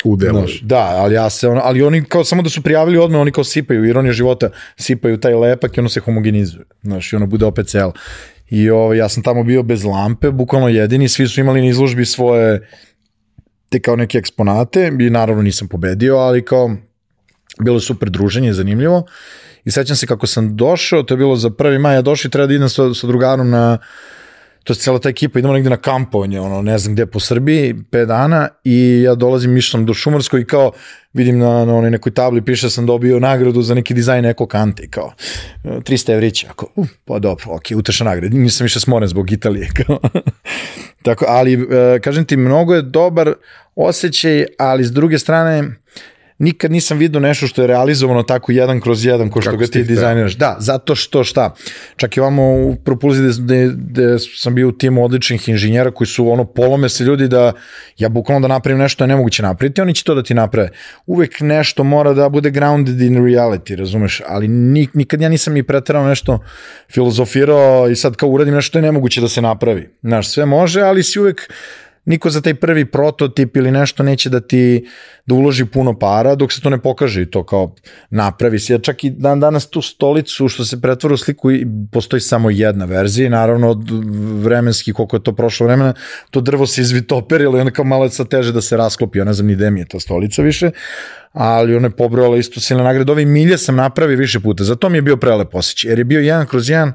U delu. Da, ali ja se, ono, ali oni kao samo da su prijavili odmah, oni kao sipaju, ironija života, sipaju taj lepak i ono se homogenizuje, znaš, i ono bude opet celo. I ovaj, ja sam tamo bio bez lampe, bukvalno jedini, svi su imali na izložbi svoje te kao neke eksponate i naravno nisam pobedio, ali kao bilo je super druženje, zanimljivo. I sećam se kako sam došao, to je bilo za 1. maj, ja došao i treba da idem sa, sa drugarom na to je cijela ta ekipa, idemo negde na kampovanje, ono, ne znam gde po Srbiji, 5 dana i ja dolazim, išao do Šumarskoj i kao vidim na, na onoj nekoj tabli piše sam dobio nagradu za neki dizajn eko kante, kao 300 evrića, ako, uh, pa dobro, ok, uteša nagrada, nisam više smoren zbog Italije, kao. Tako, ali, e, kažem ti, mnogo je dobar osjećaj, ali s druge strane, nikad nisam vidio nešto što je realizovano tako jedan kroz jedan, ko što Kako ga ti dizajniraš. Da, zato što šta, čak i ovamo u Propulzi gde, gde sam bio u timu odličnih inženjera koji su ono polome se ljudi da ja bukvalno da napravim nešto je nemoguće napraviti, oni će to da ti naprave. Uvek nešto mora da bude grounded in reality, razumeš, ali nik, nikad ja nisam ni preterano nešto filozofirao i sad kao uradim nešto je nemoguće da se napravi. Znaš, sve može, ali si uvek niko za taj prvi prototip ili nešto neće da ti da uloži puno para dok se to ne pokaže i to kao napravi se. Ja čak i dan danas tu stolicu što se pretvara u sliku i postoji samo jedna verzija i naravno od vremenski koliko je to prošlo vremena to drvo se izvitoperilo i onda kao malo sa teže da se rasklopi, ja ne znam ni gde mi je ta stolica više ali ona je pobrojala isto silne nagrade. Ove milje sam napravio više puta, zato mi je bio prelep osjećaj, jer je bio jedan kroz jedan,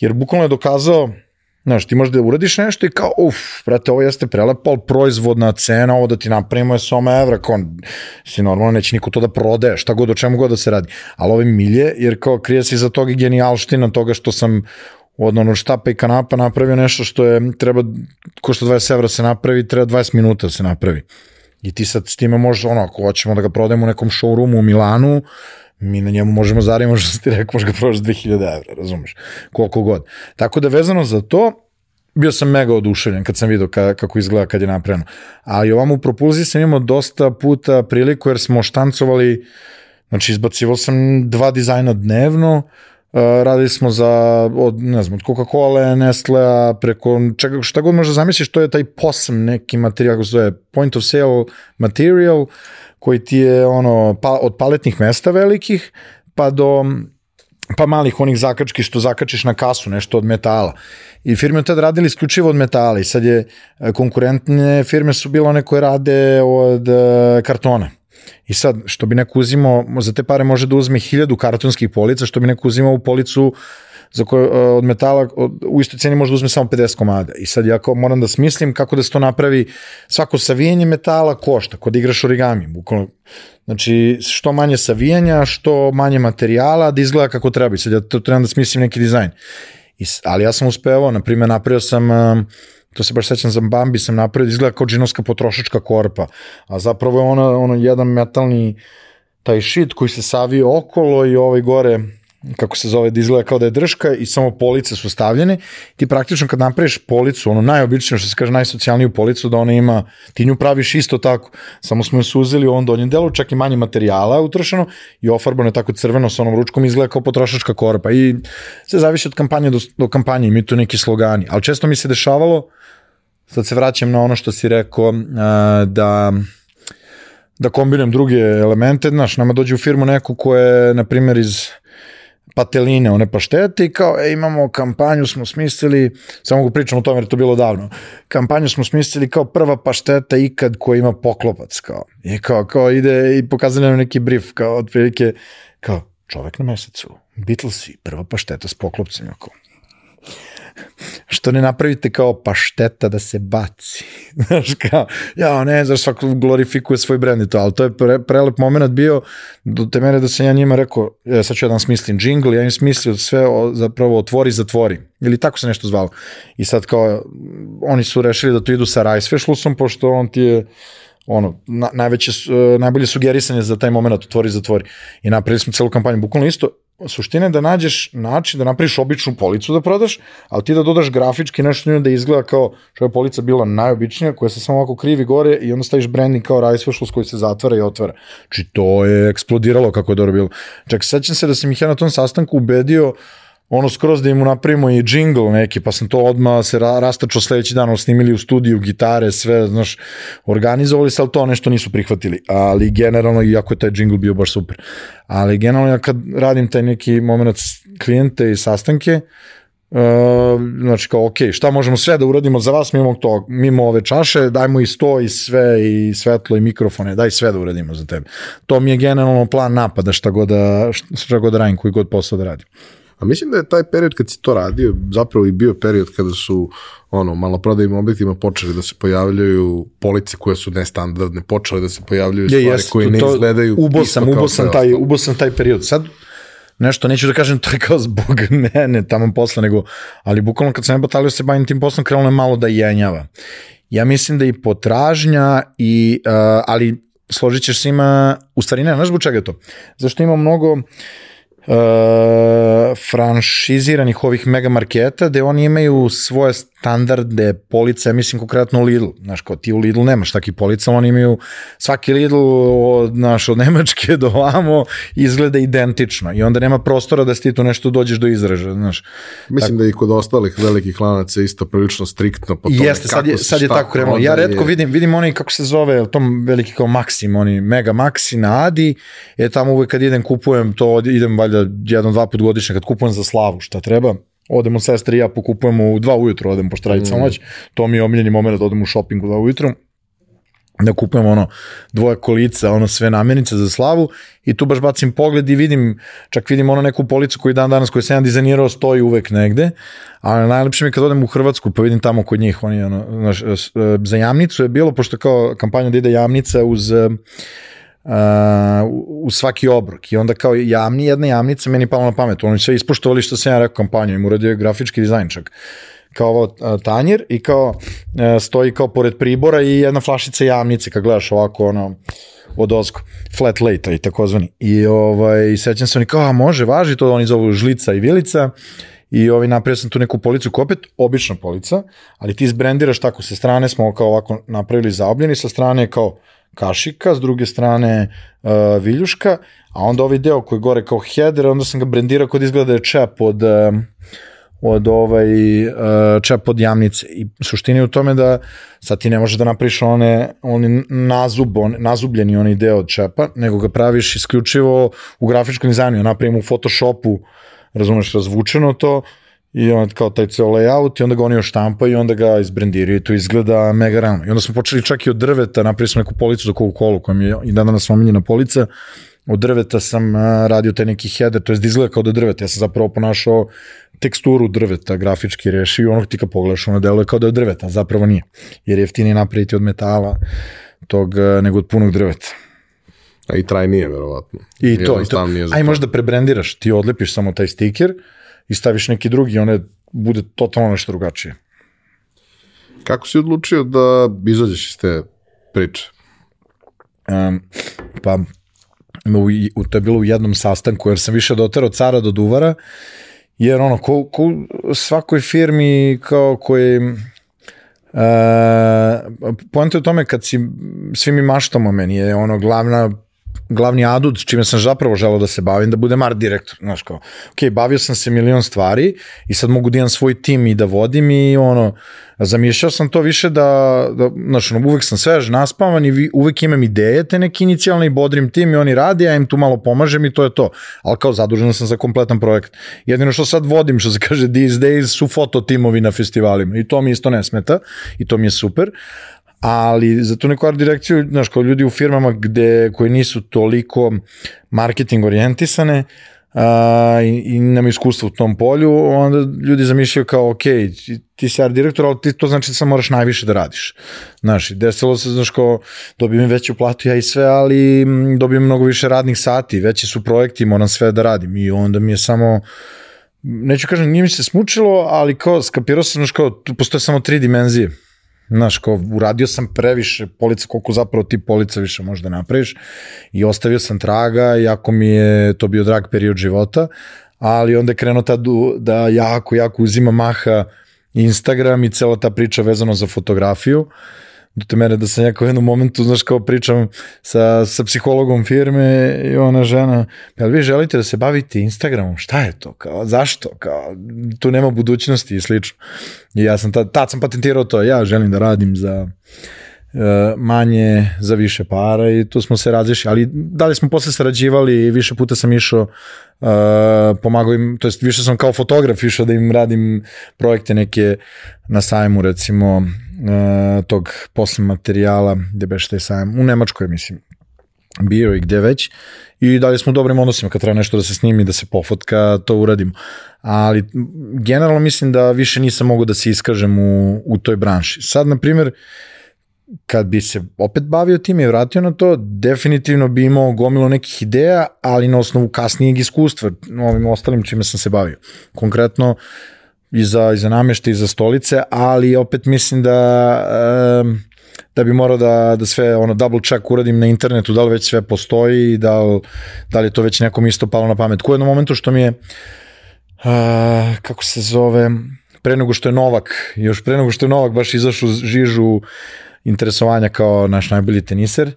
jer bukvalno je dokazao Znaš, ti možeš da uradiš nešto i kao, uf, brate, ovo jeste prelepo, ali proizvodna cena, ovo da ti napravimo je soma evra, kao, si normalno neće niko to da prodaje, šta god, o čemu god da se radi. Ali ove milje, jer kao krije se iza toga genijalština toga što sam od ono štapa i kanapa napravio nešto što je, treba, ko što 20 evra se napravi, treba 20 minuta da se napravi. I ti sad s time možeš, ono, ako hoćemo da ga prodajemo u nekom showroomu u Milanu, mi na njemu možemo zarimo što ti rekao, možeš ga prodaš 2000 evra, razumeš, koliko god. Tako da vezano za to, bio sam mega oduševljen kad sam vidio ka, kako izgleda kad je napravljeno. Ali ovamo u Propulziji sam imao dosta puta priliku jer smo štancovali, znači izbacivao sam dva dizajna dnevno, Uh, radili smo za, od, ne znam, od Coca-Cola, Nestlea, preko čega, šta god možda zamisliš, to je taj posam neki materijal, kako se zove point of sale material, koji ti je ono, pa, od paletnih mesta velikih, pa do pa malih onih zakački što zakačiš na kasu, nešto od metala. I firme tad radili isključivo od metala i sad je e, konkurentne firme su bile one koje rade od e, kartona. I sad, što bi neko uzimao, za te pare može da uzme hiljadu kartonskih polica, što bi neko uzimao u policu za koje, od metala u istoj ceni može da uzme samo 50 komada. I sad ja kao moram da smislim kako da se to napravi, svako savijanje metala košta, kod igraš origami, bukvalno. Znači, što manje savijanja, što manje materijala, da izgleda kako treba. I sad ja to trebam da smislim neki dizajn. I, ali ja sam uspevao, na primjer, napravio sam to se baš sećam za Bambi sam napravio, izgleda kao džinovska potrošačka korpa, a zapravo je ono, ono jedan metalni taj šit koji se savio okolo i ovaj gore kako se zove, da izgleda kao da je drška i samo police su stavljene. Ti praktično kad napraviš policu, ono najobičnije što se kaže najsocijalniju policu, da ona ima, ti nju praviš isto tako, samo smo ju suzili u ovom donjem delu, čak i manje materijala utrošeno i ofarbano je tako crveno sa onom ručkom, izgleda kao potrošačka korpa. I sve zavisi od kampanje do, do kampanje, mi tu neki slogani, ali često mi se dešavalo, sad se vraćam na ono što si rekao, da da kombinujem druge elemente, znaš, nama dođe u firmu neko ko je, na primjer, iz pateline, one paštete i kao, e, imamo kampanju, smo smislili, samo mogu pričam o tome jer to bilo davno, kampanju smo smislili kao prva pašteta ikad koja ima poklopac, kao, i kao, kao ide i pokazali nam neki brief, kao, otprilike, kao, čovek na mesecu, Beatlesi, prva pašteta s poklopcem, kao, što ne napravite kao pašteta da se baci. Znaš, kao, ja, ne, znaš, svako glorifikuje svoj brend i to, ali to je pre, prelep moment bio do te mene da sam ja njima rekao, ja sad ću jedan smislim džingl, ja im smislio sve o, zapravo otvori, zatvori. Ili tako se nešto zvalo. I sad kao, oni su rešili da to idu sa Rajsvešlusom, pošto on ti je ono, na, najveće, uh, najbolje sugerisanje za taj moment, otvori, zatvori. I napravili smo celu kampanju, bukvalno isto, suština je da nađeš način da napraviš običnu policu da prodaš, ali ti da dodaš grafički nešto njoj da izgleda kao što je polica bila najobičnija, koja se samo ovako krivi gore i onda staviš branding kao Specials koji se zatvara i otvara. Či to je eksplodiralo kako je dobro bilo. Čak, sećam se da sam ih ja na tom sastanku ubedio uh, ono skroz da im napravimo i džingl neki, pa sam to odmah se ra rastačao sledeći dan, snimili u studiju, gitare, sve, znaš, organizovali se, ali to nešto nisu prihvatili. Ali generalno, iako je taj džingl bio baš super. Ali generalno, ja kad radim taj neki moment klijente i sastanke, Uh, znači kao, ok, šta možemo sve da uradimo za vas mimo, to, mimo ove čaše, dajmo i sto i sve i svetlo i mikrofone, daj sve da uradimo za tebe. To mi je generalno plan napada šta god da, šta god da radim, koji god posao da radim. A mislim da je taj period kad si to radio zapravo i bio period kada su ono, maloprodajnim objektima počeli da se pojavljaju police koje su nestandardne, počele da se pojavljaju stvari jest, koje ne izgledaju ubo sam, ubo sam, taj, ubo sam taj period. Sad, nešto, neću da kažem to je kao zbog mene tamo posla, nego, ali bukvalno kad sam batalio se bavim tim poslom, krenulo je malo da jenjava. Ja mislim da i potražnja, i, uh, ali složit ćeš se ima, u stvari ne, znaš zbog čega je to? Zašto ima mnogo, uh, uh, franšiziranih ovih mega marketa gde oni imaju svoje standarde police, mislim konkretno Lidl, znaš, kao ti u Lidl nemaš takih polica, oni imaju svaki Lidl od, znaš, od Nemačke do vamo izgleda identično i onda nema prostora da ti tu nešto dođeš do izražaja, znaš. Mislim tako, da i kod ostalih velikih lanaca isto prilično striktno po tome Jeste, sad je, sad je tako krenulo. Ja redko je... vidim, vidim oni kako se zove, tom veliki kao Maxim, oni Mega Maxi na Adi, je tamo uvek kad idem kupujem to, idem valjda jedan, dva put godišnje kad kupujem za slavu, šta treba, odemo sestre i ja pokupujemo u dva ujutro, odemo po štrajicu mm. to mi je omiljeni moment da odemo u shopping u dva ujutro, da kupujemo ono dvoje kolica, ono sve namirnice za slavu i tu baš bacim pogled i vidim, čak vidim ono neku policu koju dan danas koju sam ja dizajnirao stoji uvek negde, a najlepše mi je kad odem u Hrvatsku pa vidim tamo kod njih, oni ono, znaš, e, za jamnicu je bilo, pošto kao kampanja da ide jamnica uz Uh, u svaki obrok. I onda kao jamni, jedna jamnica meni palo na pamet, oni sve ispoštovali što sam ja rekao kampanju, im uradio je grafički dizajn čak. Kao ovo tanjir i kao uh, stoji kao pored pribora i jedna flašica jamnice kad gledaš ovako ono od ozgo, flat late i takozvani. I ovaj, sećam se oni kao, a može, važi to, oni zovu žlica i vilica. I ovaj, napravio sam tu neku policu opet obična polica, ali ti izbrendiraš tako, sa strane smo kao ovako napravili zaobljeni, sa strane kao kašika, s druge strane uh, viljuška, a onda ovaj deo koji gore kao header, onda sam ga brendirao kod izgleda da je čep od, uh, od ovaj uh, čep od jamnice. I suštini u tome da sad ti ne možeš da napriš one, oni nazub, on, nazubljeni onaj deo od čepa, nego ga praviš isključivo u grafičkom dizajnu. Ja napravim u Photoshopu, razumeš, razvučeno to, i on kao taj ceo layout i onda ga oni oštampaju i onda ga izbrendiraju i to izgleda mega rano. I onda smo počeli čak i od drveta, napravili smo neku policu za Coca-Cola koja mi je i dan danas omiljena polica, od drveta sam radio taj neki header, to je da izgleda kao da drveta, ja sam zapravo ponašao teksturu drveta, grafički rešio i ono ti kad pogledaš, ono deluje kao da je od drveta, zapravo nije, jer je jeftinije napraviti od metala tog, nego od punog drveta. A i trajnije, verovatno. I to, i to. Aj možda prebrendiraš, ti odlepiš samo taj stiker, i staviš neki drugi, one bude totalno nešto drugačije. Kako si odlučio da izađeš iz te priče? Um, pa, u, u, to je bilo u jednom sastanku, jer sam više doterao cara do duvara, jer ono, ko, ko svakoj firmi kao koji Uh, poenta je u tome kad si, svi mi maštamo meni je ono glavna glavni adut čime sam zapravo želao da se bavim, da budem art direktor, znaš kao, ok, bavio sam se milion stvari i sad mogu da imam svoj tim i da vodim i ono, zamišljao sam to više da, da znaš, ono, uvek sam svež, naspavan i uvek imam ideje te neke inicijalne i bodrim tim i oni radi, ja im tu malo pomažem i to je to, ali kao zadužen sam za kompletan projekt. Jedino što sad vodim, što se kaže these days, su fototimovi na festivalima i to mi isto ne smeta i to mi je super, ali za tu neku art direkciju, znaš, kao ljudi u firmama gde, koji nisu toliko marketing orijentisane, a, i, i nema iskustva u tom polju, onda ljudi zamišljaju kao, ok, ti, si art direktor, ali ti to znači da sam moraš najviše da radiš. Znaš, desilo se, znaš, kao, dobijem veću platu ja i sve, ali dobijem mnogo više radnih sati, veći su projekti, moram sve da radim i onda mi je samo, neću kažem, nije mi se smučilo, ali kao, skapirao sam, znaš, kao, tu postoje samo tri dimenzije Znaš, kao, uradio sam previše polica, koliko zapravo ti polica više možda napraviš i ostavio sam traga, iako mi je to bio drag period života, ali onda je krenuo tad da jako, jako uzima maha Instagram i cela ta priča vezano za fotografiju. Uh, do te mere da sam ja kao u jednom momentu, znaš, kao pričam sa, sa psihologom firme i ona žena, jel vi želite da se bavite Instagramom? Šta je to? Kao, zašto? Kao, tu nema budućnosti i slično. I ja sam tad, tad sam patentirao to, ja želim da radim za uh, manje za više para i tu smo se razlišli, ali da li smo posle sarađivali i više puta sam išao uh, pomagao im, to jest više sam kao fotograf išao da im radim projekte neke na sajmu recimo uh, tog posle materijala, gde beš taj sajam, u Nemačkoj mislim, bio i gde već i dalje smo u dobrim odnosima kad treba nešto da se snimi, da se pofotka, to uradimo. Ali generalno mislim da više nisam mogu da se iskažem u, u toj branši. Sad, na primjer, kad bi se opet bavio tim i vratio na to, definitivno bi imao gomilo nekih ideja, ali na osnovu kasnijeg iskustva, ovim ostalim čime sam se bavio. Konkretno, uh, i za, i za namješta i za stolice, ali opet mislim da um, da bi morao da, da sve ono double check uradim na internetu, da li već sve postoji i da li, da li je to već nekom isto palo na pamet. Ku jednom momentu što mi je uh, kako se zove pre nego što je Novak, još pre nego što je Novak baš izašao žižu interesovanja kao naš najbolji teniser,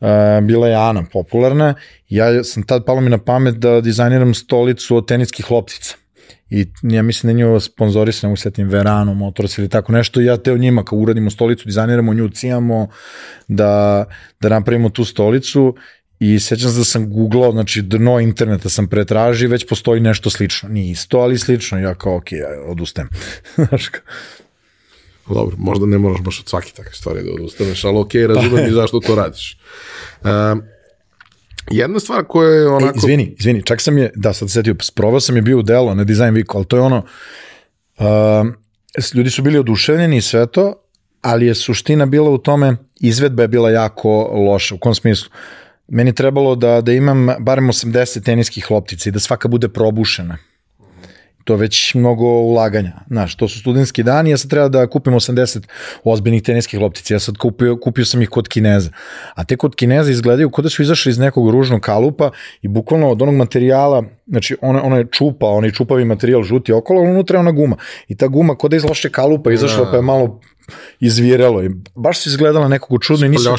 uh, bila je Ana popularna. Ja sam tad palo mi na pamet da dizajniram stolicu od teniskih loptica i ja mislim da nju sponzorisano u setim Verano Motors ili tako nešto ja teo njima kao uradimo stolicu, dizajniramo nju, cijamo da, da napravimo tu stolicu i sećam se da sam googlao, znači dno interneta sam pretražio već postoji nešto slično. Nije isto, ali slično. Ja kao, ok, ja odustajem. Znaš kao, Dobro, možda ne moraš baš od svake takve stvari da odustaneš, ali ok, razumem i zašto to radiš. Um, Jedna stvar koja je onako... E, izvini, izvini, čak sam je, da sad setio, sprovao sam je bio u delo na Design Week, ali to je ono, uh, ljudi su bili oduševljeni i sve to, ali je suština bila u tome, izvedba je bila jako loša, u kom smislu? Meni trebalo da, da imam barem 80 teniskih loptica i da svaka bude probušena to je već mnogo ulaganja. Znaš, to su studentski dani, ja sad treba da kupim 80 ozbiljnih teniskih loptica, ja sad kupio, kupio sam ih kod Kineza. A te kod Kineza izgledaju kod da su izašli iz nekog ružnog kalupa i bukvalno od onog materijala, znači ona, ona je čupa, onaj čupavi materijal žuti okolo, unutra je ona guma. I ta guma kod da iz loše kalupa izašla pa je malo izviralo i baš su izgledala nekog čudno i nisu,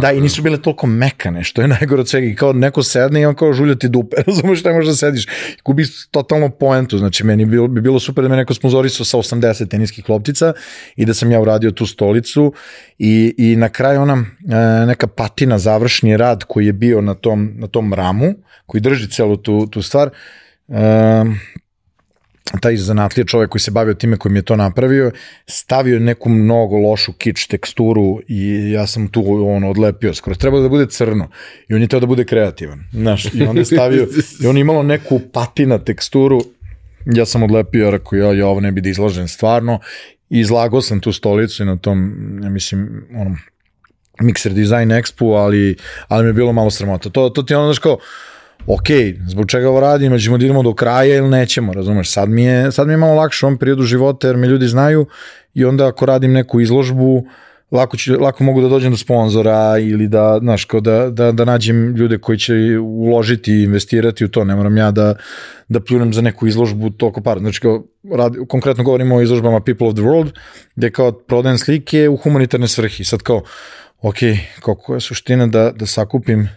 da, i nisu bile toliko mekane, što je najgore od svega. I kao neko sedne i on kao žulja ti dupe, razumeš šta možda sediš. I gubi totalno poentu, znači meni bi bilo, bi bilo super da me neko sponzorisao sa 80 teniskih loptica i da sam ja uradio tu stolicu. I, i na kraju ona e, neka patina, završni rad koji je bio na tom, na tom ramu, koji drži celu tu, tu stvar, e, taj zanatlija čovjek koji se bavio time koji mi je to napravio, stavio neku mnogo lošu kič teksturu i ja sam tu on odlepio, skoro trebalo da bude crno i on je teo da bude kreativan, znaš, i onda je stavio, i on imalo neku patina teksturu, ja sam odlepio, rekao ja, ja ovo ne bi da izlažem stvarno i izlagao sam tu stolicu i na tom, ja mislim, onom, Mixer Design Expo, ali, ali mi je bilo malo sramota. To, to ti je ono, znaš kao, ok, zbog čega ovo radim, ćemo da idemo do kraja ili nećemo, razumeš, sad mi je, sad mi je malo lakše u ovom periodu života jer me ljudi znaju i onda ako radim neku izložbu, lako, ću, lako mogu da dođem do sponzora ili da, znaš, kao da, da, da nađem ljude koji će uložiti i investirati u to, ne moram ja da, da pljunem za neku izložbu toliko para, znači kao, rad, konkretno govorimo o izložbama People of the World, gde kao prodajem slike u humanitarne svrhi, sad kao, ok, koliko je suština da, da sakupim,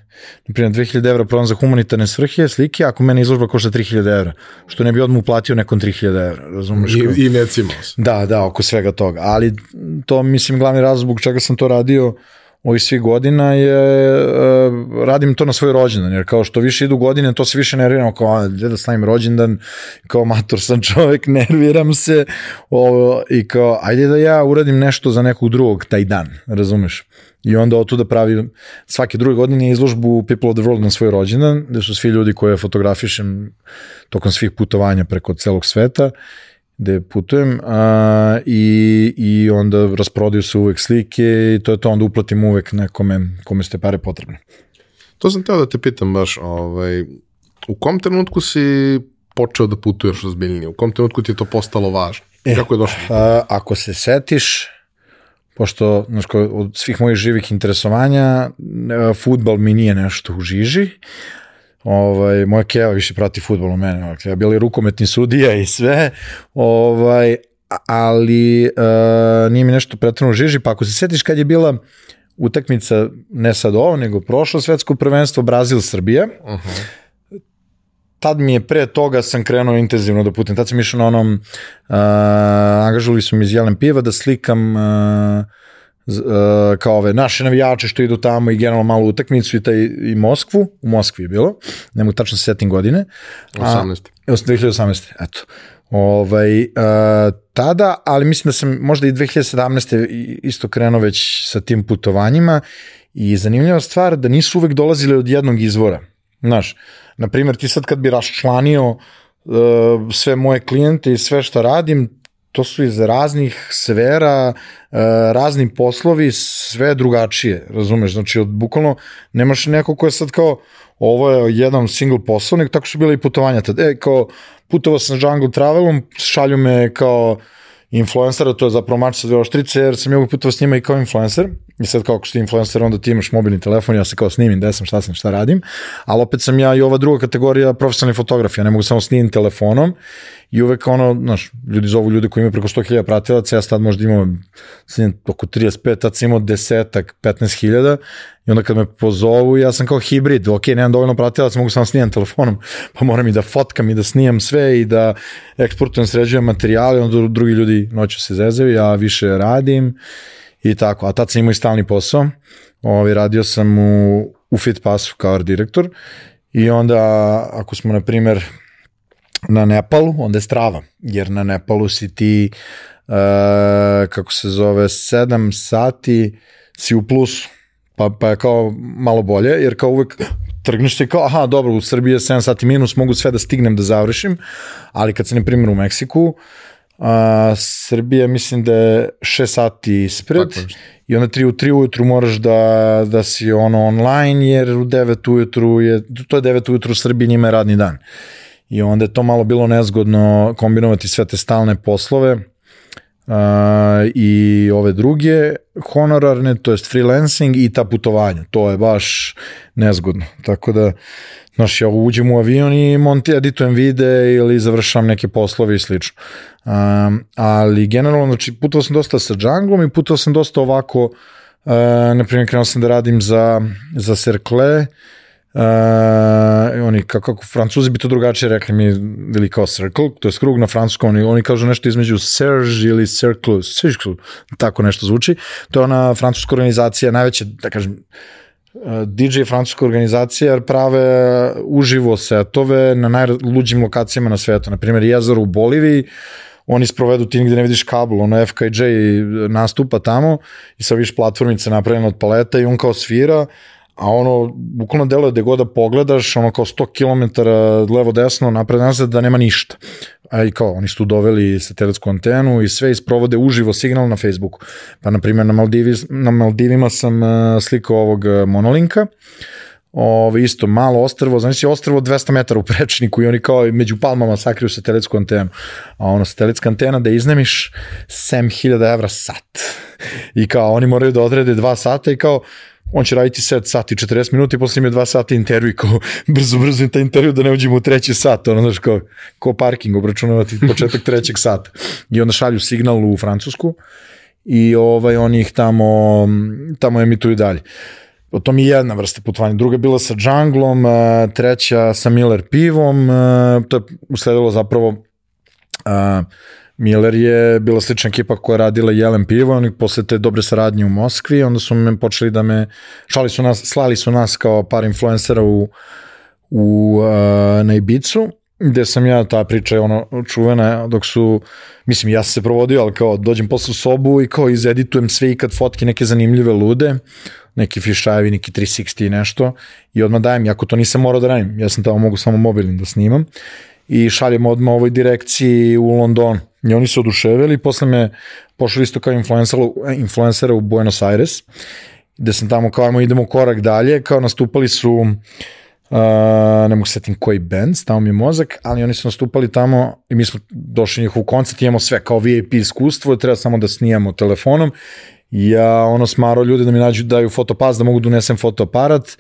na primjer, 2000 evra prodam za humanitarne svrhe, slike, ako mene izložba košta 3000 evra, što ne bi odmah uplatio nekom 3000 evra, razumiješ? I, i necimo Da, da, oko svega toga, ali to, mislim, glavni razlog zbog čega sam to radio, ovih svih godina je, uh, radim to na svoj rođendan, jer kao što više idu godine, to se više nerviram, kao, a, da slavim rođendan, kao mator sam čovek, nerviram se, ovo, i kao, ajde da ja uradim nešto za nekog drugog taj dan, razumeš? I onda od da pravi svake druge godine izložbu People of the World na svoj rođendan, gde su svi ljudi koje fotografišem tokom svih putovanja preko celog sveta gde putujem a, i, i onda rasprodaju se uvek slike i to je to, onda uplatim uvek nekome kome ste pare potrebne. To sam teo da te pitam baš, ovaj, u kom trenutku si počeo da putuješ ozbiljnije? U kom trenutku ti je to postalo važno? E, Kako je došlo? A, ako se setiš, pošto znaš, od svih mojih živih interesovanja, futbal mi nije nešto u žiži, Ovaj, moja keva više prati futbol u mene. Dakle, ja bili rukometni sudija i sve. Ovaj, ali uh, nije mi nešto pretrano žiži, pa ako se setiš kad je bila utakmica, ne sad ovo, nego prošlo svetsko prvenstvo Brazil-Srbija, uh -huh tad mi je pre toga sam krenuo intenzivno da putem. Tad sam išao na onom, uh, angažovali su mi iz Jelen Piva da slikam uh, uh, kao ove naše navijače što idu tamo i generalno malu utakmicu i, taj, i Moskvu, u Moskvi je bilo, ne mogu tačno setim godine. 18. A, 2018. Eto. Ovaj, uh, tada, ali mislim da sam možda i 2017. isto krenuo već sa tim putovanjima i zanimljiva stvar da nisu uvek dolazile od jednog izvora. Znaš, na primjer, ti sad kad bi raščlanio uh, sve moje klijente i sve što radim, to su iz raznih sfera, e, razni poslovi, sve drugačije, razumeš? Znači, od, bukvalno nemaš neko ko je sad kao, ovo je jedan single posao, nego tako su bile i putovanja tad. E, kao, putovao sam Jungle Travelom, šalju me kao influencera, to je zapravo mač sa dve oštrice, jer sam ja putovao s njima i kao influencer, i sad kao ako si influencer, onda ti imaš mobilni telefon, ja se kao snimim gde sam, šta sam, šta radim, ali opet sam ja i ova druga kategorija profesionalni fotograf, ja ne mogu samo snimim telefonom i uvek ono, znaš, ljudi zovu ljude koji imaju preko 100.000 pratilaca, ja sad možda imam snimim oko 35, tad sam imao desetak, 15.000 i onda kad me pozovu, ja sam kao hibrid, ok, nemam dovoljno pratilaca, mogu samo snimam telefonom, pa moram i da fotkam i da snimam sve i da eksportujem, sređujem materijale, onda drugi ljudi noću se zezaju, ja više radim i tako, a tad sam imao i stalni posao, ovaj, radio sam u, u Fitpassu kao direktor. I onda ako smo na primer na Nepalu, onda je strava, jer na Nepalu si ti uh, kako se zove 7 sati si u plusu, pa, pa je kao malo bolje, jer kao uvek trgneš se kao, aha, dobro, u Srbiji je 7 sati minus, mogu sve da stignem da završim, ali kad se, na primjer, u Meksiku, uh, a, Srbija mislim da je 6 sati ispred i onda 3 u 3 ujutru moraš da, da si ono online jer u 9 ujutru je, to je 9 ujutru u Srbiji njima je radni dan. I onda je to malo bilo nezgodno kombinovati sve te stalne poslove uh, i ove druge honorarne, to jest freelancing i ta putovanja. To je baš nezgodno. Tako da Znaš, ja uđem u avion i monti, editujem vide ili završam neke poslove i slično. Um, ali generalno, znači, putovao sam dosta sa džanglom i putovao sam dosta ovako, uh, na primjer, krenuo sam da radim za, za Cercle, Uh, oni kako, kako francuzi bi to drugačije rekli mi ili kao circle, to je krug na francuskom, oni, oni kažu nešto između Serge ili circle, circle, tako nešto zvuči. To je ona francuska organizacija, najveća, da kažem, DJ francuska organizacija jer prave uživo setove na najluđim lokacijama na svetu. Na primjer, jezero u Boliviji, oni sprovedu ti nigde ne vidiš kabel, ono FKJ nastupa tamo i sa viš platformice napravljena od paleta i on kao svira, a ono, bukvalno deluje gde god da pogledaš, ono kao 100 km levo-desno, napred da nema ništa a i kao, oni su tu doveli satelitsku antenu i sve isprovode uživo signal na Facebooku. Pa, na primjer, na, Maldivi, na Maldivima sam uh, slikao ovog uh, monolinka, Ove, isto malo ostrvo, znači si ostrvo 200 metara u prečniku i oni kao među palmama sakriju satelitsku antenu. A ono, satelitska antena da iznemiš 7000 evra sat. I kao, oni moraju da odrede 2 sata i kao, on će raditi set sat i 40 minuta i posle ima 2 sata intervju kao brzo, brzo taj intervju da ne uđemo u treći sat, ono znaš kao, kao parking, obračunavati početak trećeg sata. I onda šalju signal u Francusku i ovaj, oni ih tamo, tamo emituju dalje. O tom je jedna vrsta putovanja. Druga je bila sa džanglom, treća sa Miller pivom, to je usledilo zapravo Miller je bila slična ekipa koja je radila Jelen pivo, oni posle te dobre saradnje u Moskvi, onda su me počeli da me, šali su nas, slali su nas kao par influencera u, u, uh, na Ibicu, gde sam ja, ta priča je ono čuvena, dok su, mislim, ja sam se provodio, ali kao dođem posle u sobu i kao izeditujem sve i kad fotke neke zanimljive lude, neki fišajevi, neki 360 i nešto, i odmah dajem, jako to nisam morao da radim, ja sam tamo mogu samo mobilnim da snimam, i šaljem odmah ovoj direkciji u London. I oni su oduševili, posle me pošli isto kao influencera, influencera u Buenos Aires, gde sam tamo kao ajmo idemo korak dalje, kao nastupali su uh, ne mogu setim koji band, tamo mi je mozak, ali oni su nastupali tamo i mi smo došli njih u koncert, imamo sve kao VIP iskustvo, treba samo da snijamo telefonom. Ja ono smaro ljude da mi nađu daju fotopas, da mogu da unesem fotoaparat,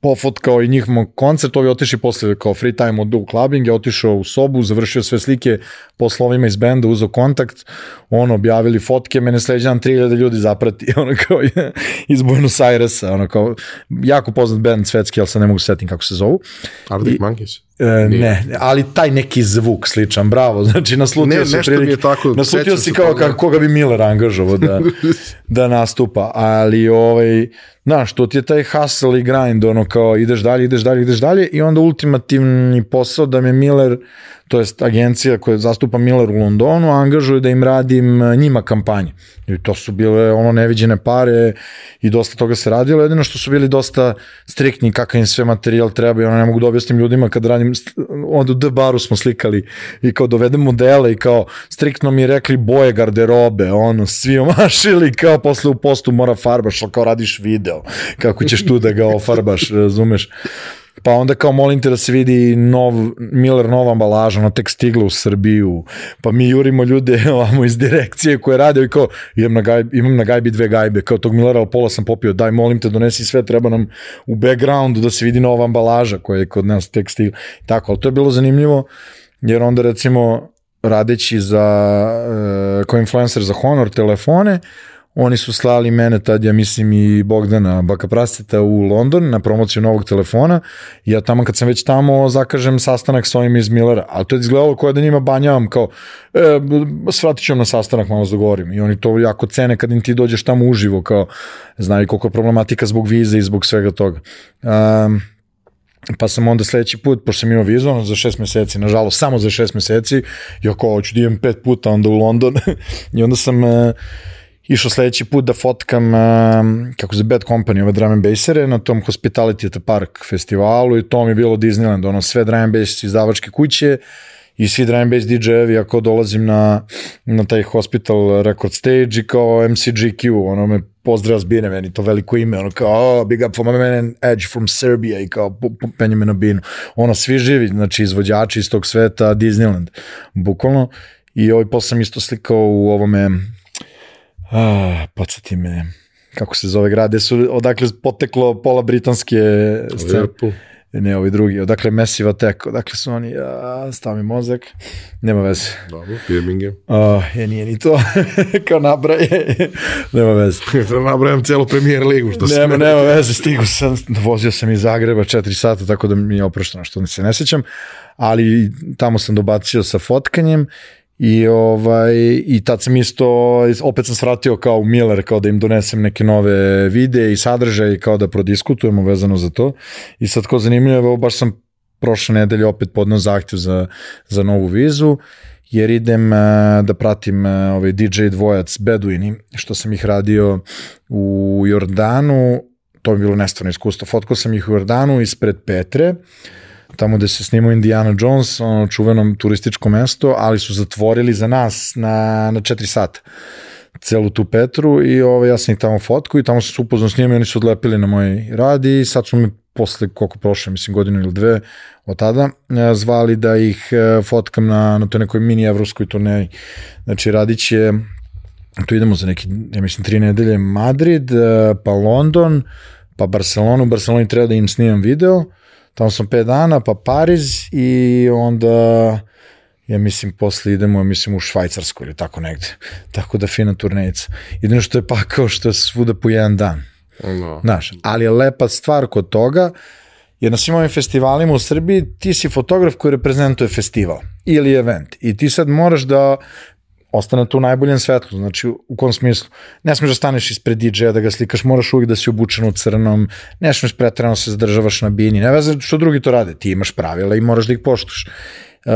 pofotkao i njih koncert, ovi otišli posle kao free time od u clubbing, je otišao u sobu, završio sve slike po slovima iz benda, uzao kontakt, ono, objavili fotke, mene sledećan 3000 ljudi zaprati, ono kao iz Buenos Airesa, ono kao, jako poznat band svetski, ali sad ne mogu setim kako se zovu. Arctic I, Monkeys? E, ne, ali taj neki zvuk sličan, bravo, znači naslutio ne, se je tako, naslutio si kao kako, koga bi Miller angažovao da, da nastupa, ali ovaj, znaš, to ti je taj hustle i grind, ono kao ideš dalje, ideš dalje, ideš dalje i onda ultimativni posao da me Miller to jest agencija koja zastupa Miller u Londonu, angažuje da im radim e, njima kampanje. I to su bile ono neviđene pare i dosta toga se radilo, jedino što su bili dosta striktni kakav im sve materijal treba i ono ne mogu da objasnim ljudima kad radim, onda u D baru smo slikali i kao dovedem modele i kao striktno mi rekli boje garderobe, ono, svi omašili kao posle u postu mora farbaš, ali kao radiš video, kako ćeš tu da ga ofarbaš, razumeš? Pa onda kao molim te da se vidi nov, Miller nova ambalaža, ono tek stigla u Srbiju, pa mi jurimo ljude ovamo iz direkcije koje rade i kao imam na, gajbi, imam na gajbi dve gajbe, kao tog Millera, pola sam popio, daj molim te donesi sve, treba nam u backgroundu da se vidi nova ambalaža koja je kod nas tek stigla. Tako, ali to je bilo zanimljivo, jer onda recimo radeći za, uh, kao influencer za Honor telefone, Oni su slali mene tad, ja mislim i Bogdana Baka Prasteta u London na promociju novog telefona. Ja tamo kad sam već tamo zakažem sastanak s ovim iz Millera, ali to je izgledalo kao da njima banjavam kao e, svratit ću na sastanak, malo dogovorim. I oni to jako cene kad im ti dođeš tamo uživo, kao znaju koliko je problematika zbog vize i zbog svega toga. Um, pa sam onda sledeći put, pošto sam imao vizu za šest meseci, nažalost samo za šest meseci, ja kao hoću da idem pet puta onda u London i onda sam uh, išao sledeći put da fotkam kako se Bad Company, ove drum and bassere na tom Hospitality at the Park festivalu i to mi je bilo Disneyland, ono sve drum and bass izdavačke kuće i svi drum and bass DJ-evi ako dolazim na, na taj Hospital Record Stage i kao MCGQ, ono me pozdrav zbine meni, to veliko ime, ono kao, oh, big up for my man Edge from Serbia i kao penje me na binu. Ono, svi živi, znači izvođači iz tog sveta, Disneyland, bukvalno. I ovaj posle sam isto slikao u ovome Ah, podsjeti me, kako se zove grade, su odakle poteklo pola britanske scene. Ne, ovi drugi, odakle Massive Attack, odakle su oni, a, stavi mozak, nema veze. Dobro, Birmingham. Uh, je, nije ni to, kao nabraje, nema veze. da nabrajam celu premier ligu, što nema, se... Nema veze, stigu sam, vozio sam iz Zagreba 4 sata, tako da mi je oprošteno što se ne sećam, ali tamo sam dobacio sa fotkanjem I, ovaj, I tad sam isto, opet sam svratio kao Miller, kao da im donesem neke nove videe i sadržaje kao da prodiskutujemo vezano za to. I sad ko zanimljivo, baš sam prošle nedelje opet podnao zahtjev za, za novu vizu, jer idem uh, da pratim uh, ovaj DJ dvojac Beduini, što sam ih radio u Jordanu, to je bilo nestvarno iskustvo. Fotkao sam ih u Jordanu ispred Petre, uh, tamo gde se snimao Indiana Jones, ono čuveno turističko mesto, ali su zatvorili za nas na, na 4 sata celu tu Petru i ovo, ovaj, ja sam ih tamo fotku i tamo sam se upoznao s njima i oni su odlepili na moj rad i sad su mi posle koliko prošle, mislim godinu ili dve od tada, e, zvali da ih e, fotkam na, na toj nekoj mini evropskoj turneji. Znači radit će, tu idemo za neki, ja mislim, tri nedelje Madrid, e, pa London, pa Barcelonu, u Barceloni treba da im snimam video, Tamo sam 5 dana, pa Pariz i onda ja mislim posle idemo, ja mislim u Švajcarsku ili tako negde. Tako da fina turnejica. Jedino što je pakao što je svuda po jedan dan. No. Znaš, ali je lepa stvar kod toga, Jer na svim ovim festivalima u Srbiji ti si fotograf koji reprezentuje festival ili event i ti sad moraš da ostane tu u najboljem svetlu, znači u kom smislu, ne smeš da staneš ispred DJ-a da ga slikaš, moraš uvijek da si obučen u crnom, ne smeš pretrano se zadržavaš na bini, ne veze što drugi to rade, ti imaš pravila i moraš da ih poštuš. Uh,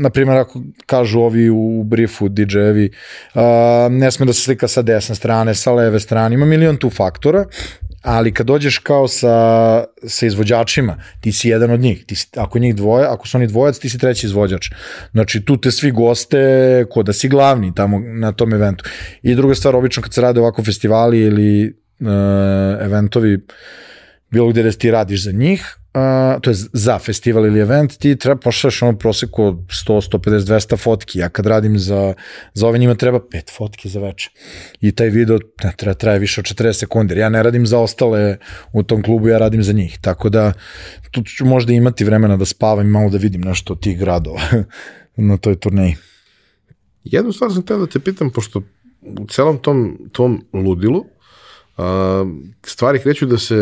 na primjer, ako kažu ovi u briefu DJ-evi, uh, ne sme da se slika sa desne strane, sa leve strane, ima milion tu faktora ali kad dođeš kao sa, sa izvođačima, ti si jedan od njih. Ti si, ako njih dvoje, ako su oni dvojac, ti si treći izvođač. Znači, tu te svi goste, ko da si glavni tamo na tom eventu. I druga stvar, obično kad se rade ovako festivali ili uh, eventovi, bilo gde da ti radiš za njih, uh, to je za festival ili event, ti treba pošlaš ono proseku 100, 150, 200 fotki. Ja kad radim za, za ove njima treba 5 fotki za veče. I taj video ne, treba, traje više od 40 sekundi. Ja ne radim za ostale u tom klubu, ja radim za njih. Tako da tu ću možda imati vremena da spavam i malo da vidim nešto od tih gradova na toj turneji. Jednu stvar sam teo da te pitam, pošto u celom tom, tom ludilu stvari kreću da se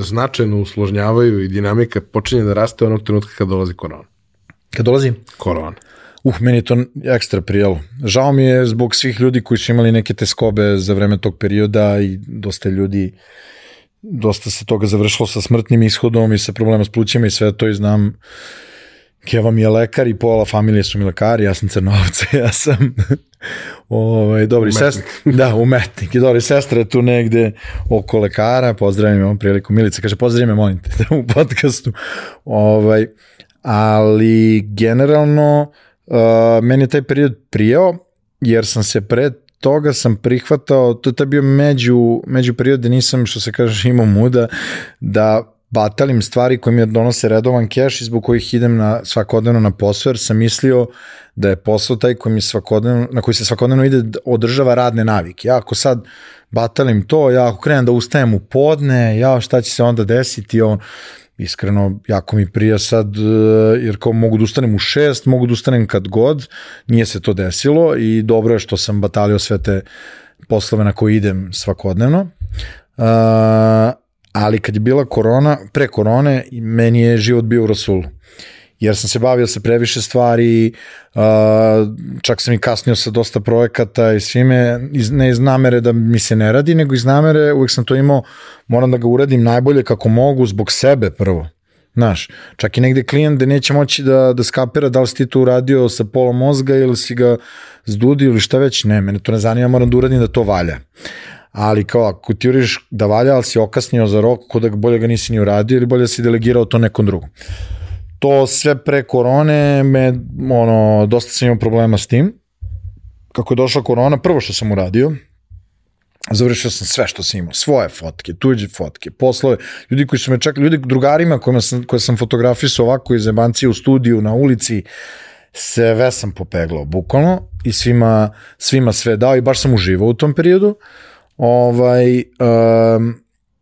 značajno usložnjavaju i dinamika počinje da raste onog trenutka kad dolazi korona. Kad dolazi? Korona. Uh, meni je to ekstra prijelo. Žao mi je zbog svih ljudi koji su imali neke teskobe za vreme tog perioda i dosta ljudi dosta se toga završilo sa smrtnim ishodom i sa problema s plućima i sve to i znam Keva mi je lekar i pola familije su mi lekari, ja sam crnovca, ja sam ovaj, dobri sestra, da, umetnik. I dobri sestra tu negde oko lekara, pozdravim ovom priliku, Milica kaže pozdravim me, molim te, u podcastu, ovaj, ali generalno uh, meni je taj period prijao, jer sam se pred toga sam prihvatao, to je bio među, među period gde nisam, što se kaže, imao muda, da batalim stvari koje mi donose redovan keš i zbog kojih idem na svakodnevno na posao, jer sam mislio da je posao taj koji mi svakodnevno, na koji se svakodnevno ide da održava radne navike. Ja ako sad batalim to, ja ako krenem da ustajem u podne, ja šta će se onda desiti, on, iskreno, jako mi prija sad, e, jer kao mogu da ustanem u šest, mogu da ustanem kad god, nije se to desilo i dobro je što sam batalio sve te poslove na koje idem svakodnevno. Uh, ali kad je bila korona, pre korone, meni je život bio u rasulu. Jer sam se bavio sa previše stvari, čak sam i kasnio sa dosta projekata i svime, ne iz namere da mi se ne radi, nego iz namere, uvek sam to imao, moram da ga uradim najbolje kako mogu, zbog sebe prvo. Znaš, čak i negde klijent da neće moći da, da skapira da li si ti to uradio sa pola mozga ili si ga zdudio ili šta već, ne, mene to ne zanima, moram da uradim da to valja ali kao ako ti uriš da valja, ali si okasnio za rok, kod da bolje ga nisi ni uradio ili bolje da si delegirao to nekom drugom. To sve pre korone me, ono, dosta sam imao problema s tim. Kako je došla korona, prvo što sam uradio, završio sam sve što sam imao, svoje fotke, tuđe fotke, poslove, ljudi koji su me čekali, ljudi drugarima kojima sam, koje sam fotografisao ovako iz ebancije u studiju, na ulici, sve sam popeglao, bukvalno, i svima, svima sve dao i baš sam uživao u tom periodu. Ovaj, um,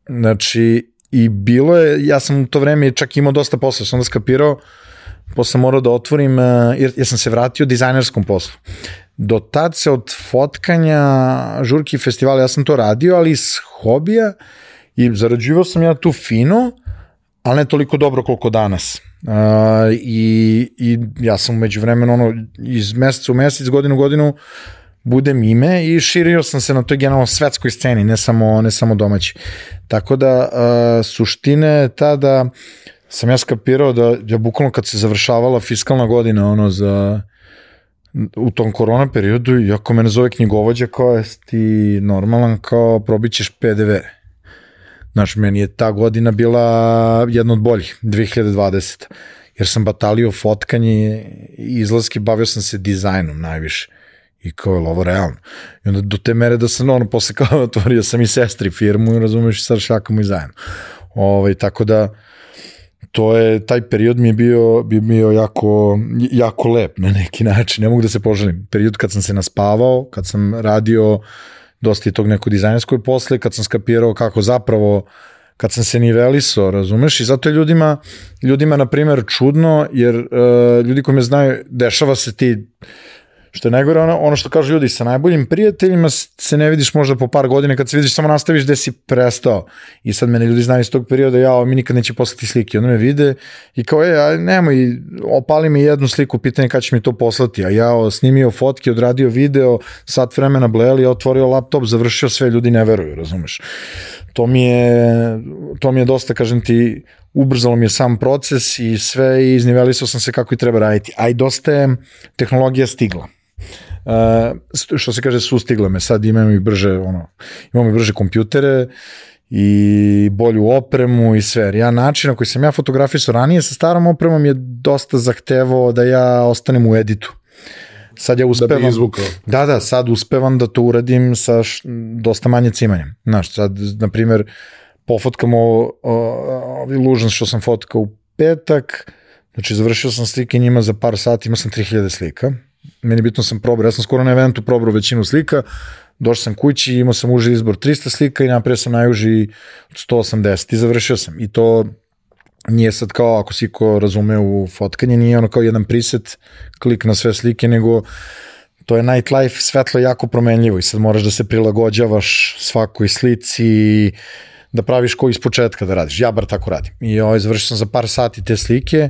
znači, i bilo je, ja sam u to vreme čak imao dosta posla, sam onda skapirao, posle sam morao da otvorim, jer, jer sam se vratio dizajnerskom poslu. Do tad se od fotkanja žurki festivala, ja sam to radio, ali iz hobija i zarađivao sam ja tu fino, ali ne toliko dobro koliko danas. Uh, i, I ja sam umeđu vremenu ono, iz meseca u mesec, godinu u godinu budem ime i širio sam se na toj generalno svetskoj sceni, ne samo, ne samo domaći. Tako da uh, suština je ta da sam ja skapirao da ja bukvalno kad se završavala fiskalna godina ono za u tom korona periodu i ako mene zove knjigovođa kao je ti normalan kao probićeš PDV. Znaš, meni je ta godina bila jedna od boljih, 2020. Jer sam batalio fotkanje i izlaske, bavio sam se dizajnom najviše I kao je ovo realno? I onda do te mere da sam ono posle kao otvorio sam i sestri firmu i razumeš i sad šakamo i zajedno. Ovaj, tako da to je, taj period mi je bio, bi bio jako, jako lep na neki način, ne mogu da se poželim. Period kad sam se naspavao, kad sam radio dosta i tog nekog dizajnerskoj posle, kad sam skapirao kako zapravo kad sam se nivelisao, razumeš? I zato je ljudima, ljudima na primjer, čudno, jer uh, ljudi koji me znaju, dešava se ti Što je najgore ono, ono što kažu ljudi, sa najboljim prijateljima se ne vidiš možda po par godine, kad se vidiš samo nastaviš gde si prestao. I sad mene ljudi znaju iz tog perioda, ja, mi nikad neće poslati slike. Onda me vide i kao, aj, nemoj, opali mi jednu sliku, pitanje kada će mi to poslati. A ja snimio fotke, odradio video, sat vremena bleli, otvorio laptop, završio sve, ljudi ne veruju, razumeš. To mi je, to mi je dosta, kažem ti, ubrzalo mi je sam proces i sve i iznivelisao sam se kako i treba raditi. A i dosta je tehnologija stigla. Uh, što se kaže sustigla me, sad imamo i brže ono, imamo i brže kompjutere i bolju opremu i sve. Ja način na koji sam ja fotografisao ranije sa starom opremom je dosta zahtevao da ja ostanem u editu. Sad ja uspevam... Da izvukao. Da, da, sad uspevam da to uradim sa š, dosta manje cimanjem. Znaš, sad, na primjer, pofotkamo ovi lužan što sam fotkao u petak, znači završio sam slike njima za par sati, imao sam 3000 slika, meni bitno sam probrao, ja sam skoro na eventu probrao većinu slika, došao sam kući, imao sam uži izbor 300 slika i napravio sam najuži 180 i završio sam. I to nije sad kao, ako si ko razume u fotkanje, nije ono kao jedan preset, klik na sve slike, nego to je nightlife, svetlo jako promenljivo i sad moraš da se prilagođavaš svakoj slici, da praviš ko iz početka da radiš. Ja bar tako radim. I ovaj, završio sam za par sati te slike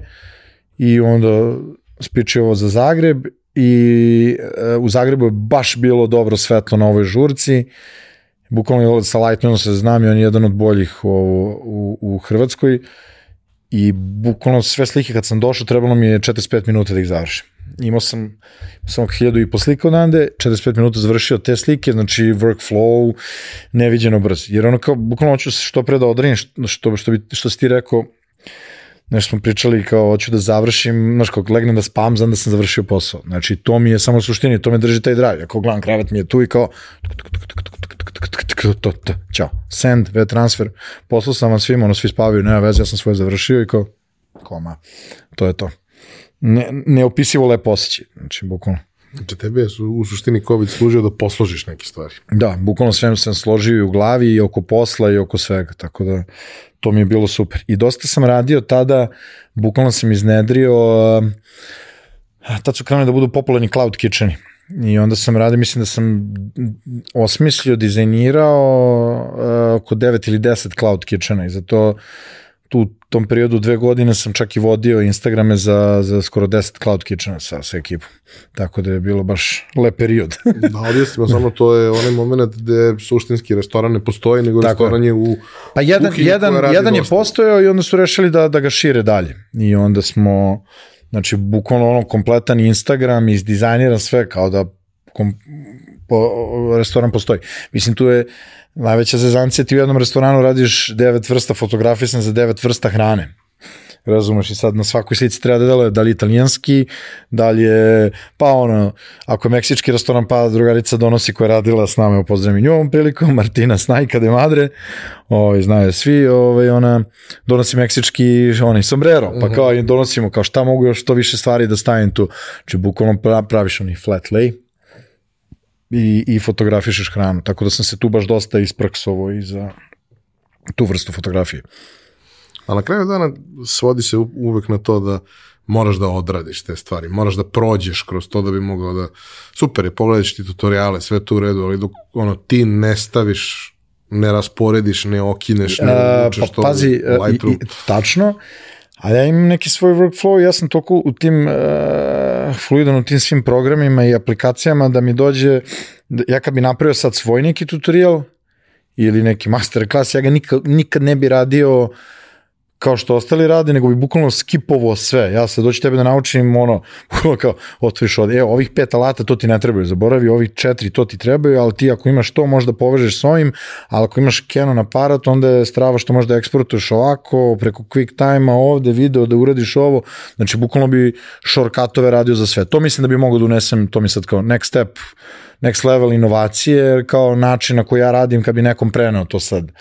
i onda spičio ovo za Zagreb i uh, u Zagrebu je baš bilo dobro svetlo na ovoj žurci. Bukvalno sa Lightmanom se znam i on je jedan od boljih u, u, u Hrvatskoj i bukvalno sve slike kad sam došao trebalo mi je 45 minuta da ih završim. Imao sam samo hiljadu i po slika odande, 45 minuta završio te slike, znači workflow neviđeno brz. Jer ono kao, bukvalno hoću što pre da odranim, što, što, što, bi, što si ti rekao, nešto smo pričali kao hoću da završim, znaš kako legnem da spam, znam da sam završio posao. Znači to mi je samo suštini, to me drži taj drive. Ja kao gledam krevet mi je tu i kao ćao, send, ve transfer, poslao sam vam svima, ono svi spavaju, nema veze, ja sam svoje završio i kao koma, to je to. Ne, neopisivo lepo osjećaj, znači bukvalno. Znači tebe je u suštini COVID služio da posložiš neke stvari. Da, bukvalno sve sam složio i u glavi i oko posla i oko svega, tako da to mi je bilo super. I dosta sam radio tada, bukvalno sam iznedrio, tad su krenuli da budu popularni cloud kitcheni. I onda sam radio, mislim da sam osmislio, dizajnirao uh, oko 9 ili 10 cloud kitchena i zato tu tom periodu dve godine sam čak i vodio Instagrame za, za skoro 10 cloud kitchena sa, sa ekipom. Tako da je bilo baš lep period. da, objasnimo, samo to je onaj moment gde suštinski restoran ne postoji, nego Tako restoran je u Pa jedan, jedan, jedan je postojao i onda su rešili da, da ga šire dalje. I onda smo, znači, bukvalno ono kompletan Instagram, izdizajniran sve kao da kom, po, restoran postoji. Mislim, tu je najveća zezancija, ti u jednom restoranu radiš devet vrsta fotografisan za devet vrsta hrane. Razumeš i sad na svakoj slici treba da deluje da li italijanski, da li je, pa ono, ako je meksički restoran, pa drugarica donosi koja je radila s nama pozdravim ovom prilikom, Martina Snajka de Madre, ovaj, znaju svi, ovaj, ona donosi meksički onaj sombrero, pa kao i donosimo, kao šta mogu još to više stvari da stavim tu, znači bukvalno praviš onaj flat lay, i, i fotografišeš hranu. Tako da sam se tu baš dosta ispraksovao i za tu vrstu fotografije. A na kraju dana svodi se uvek na to da moraš da odradiš te stvari, moraš da prođeš kroz to da bi mogao da... Super je, pogledaš ti tutoriale, sve to u redu, ali dok ono, ti ne staviš ne rasporediš, ne okineš, ne učeš pa, pazi, i, i, tačno, A ja imam neki svoj workflow, ja sam toliko u tim uh, fluidan u tim svim programima i aplikacijama da mi dođe, da, ja kad bi napravio sad svoj neki tutorial ili neki masterclass, ja ga nikad, nikad ne bi radio uh, kao što ostali rade, nego bi bukvalno skipovo sve. Ja sad doći tebe da naučim ono, kao otvoriš od, evo, ovih pet alata to ti ne trebaju, zaboravi, ovih četiri to ti trebaju, ali ti ako imaš to možda povežeš s ovim, ali ako imaš Canon aparat, onda je strava što možda eksportuješ ovako, preko QuickTime-a ovde, video da uradiš ovo, znači bukvalno bi shortcutove radio za sve. To mislim da bi mogao da unesem, to mi sad kao next step, next level inovacije, kao način na koji ja radim kad bi nekom prenao to sad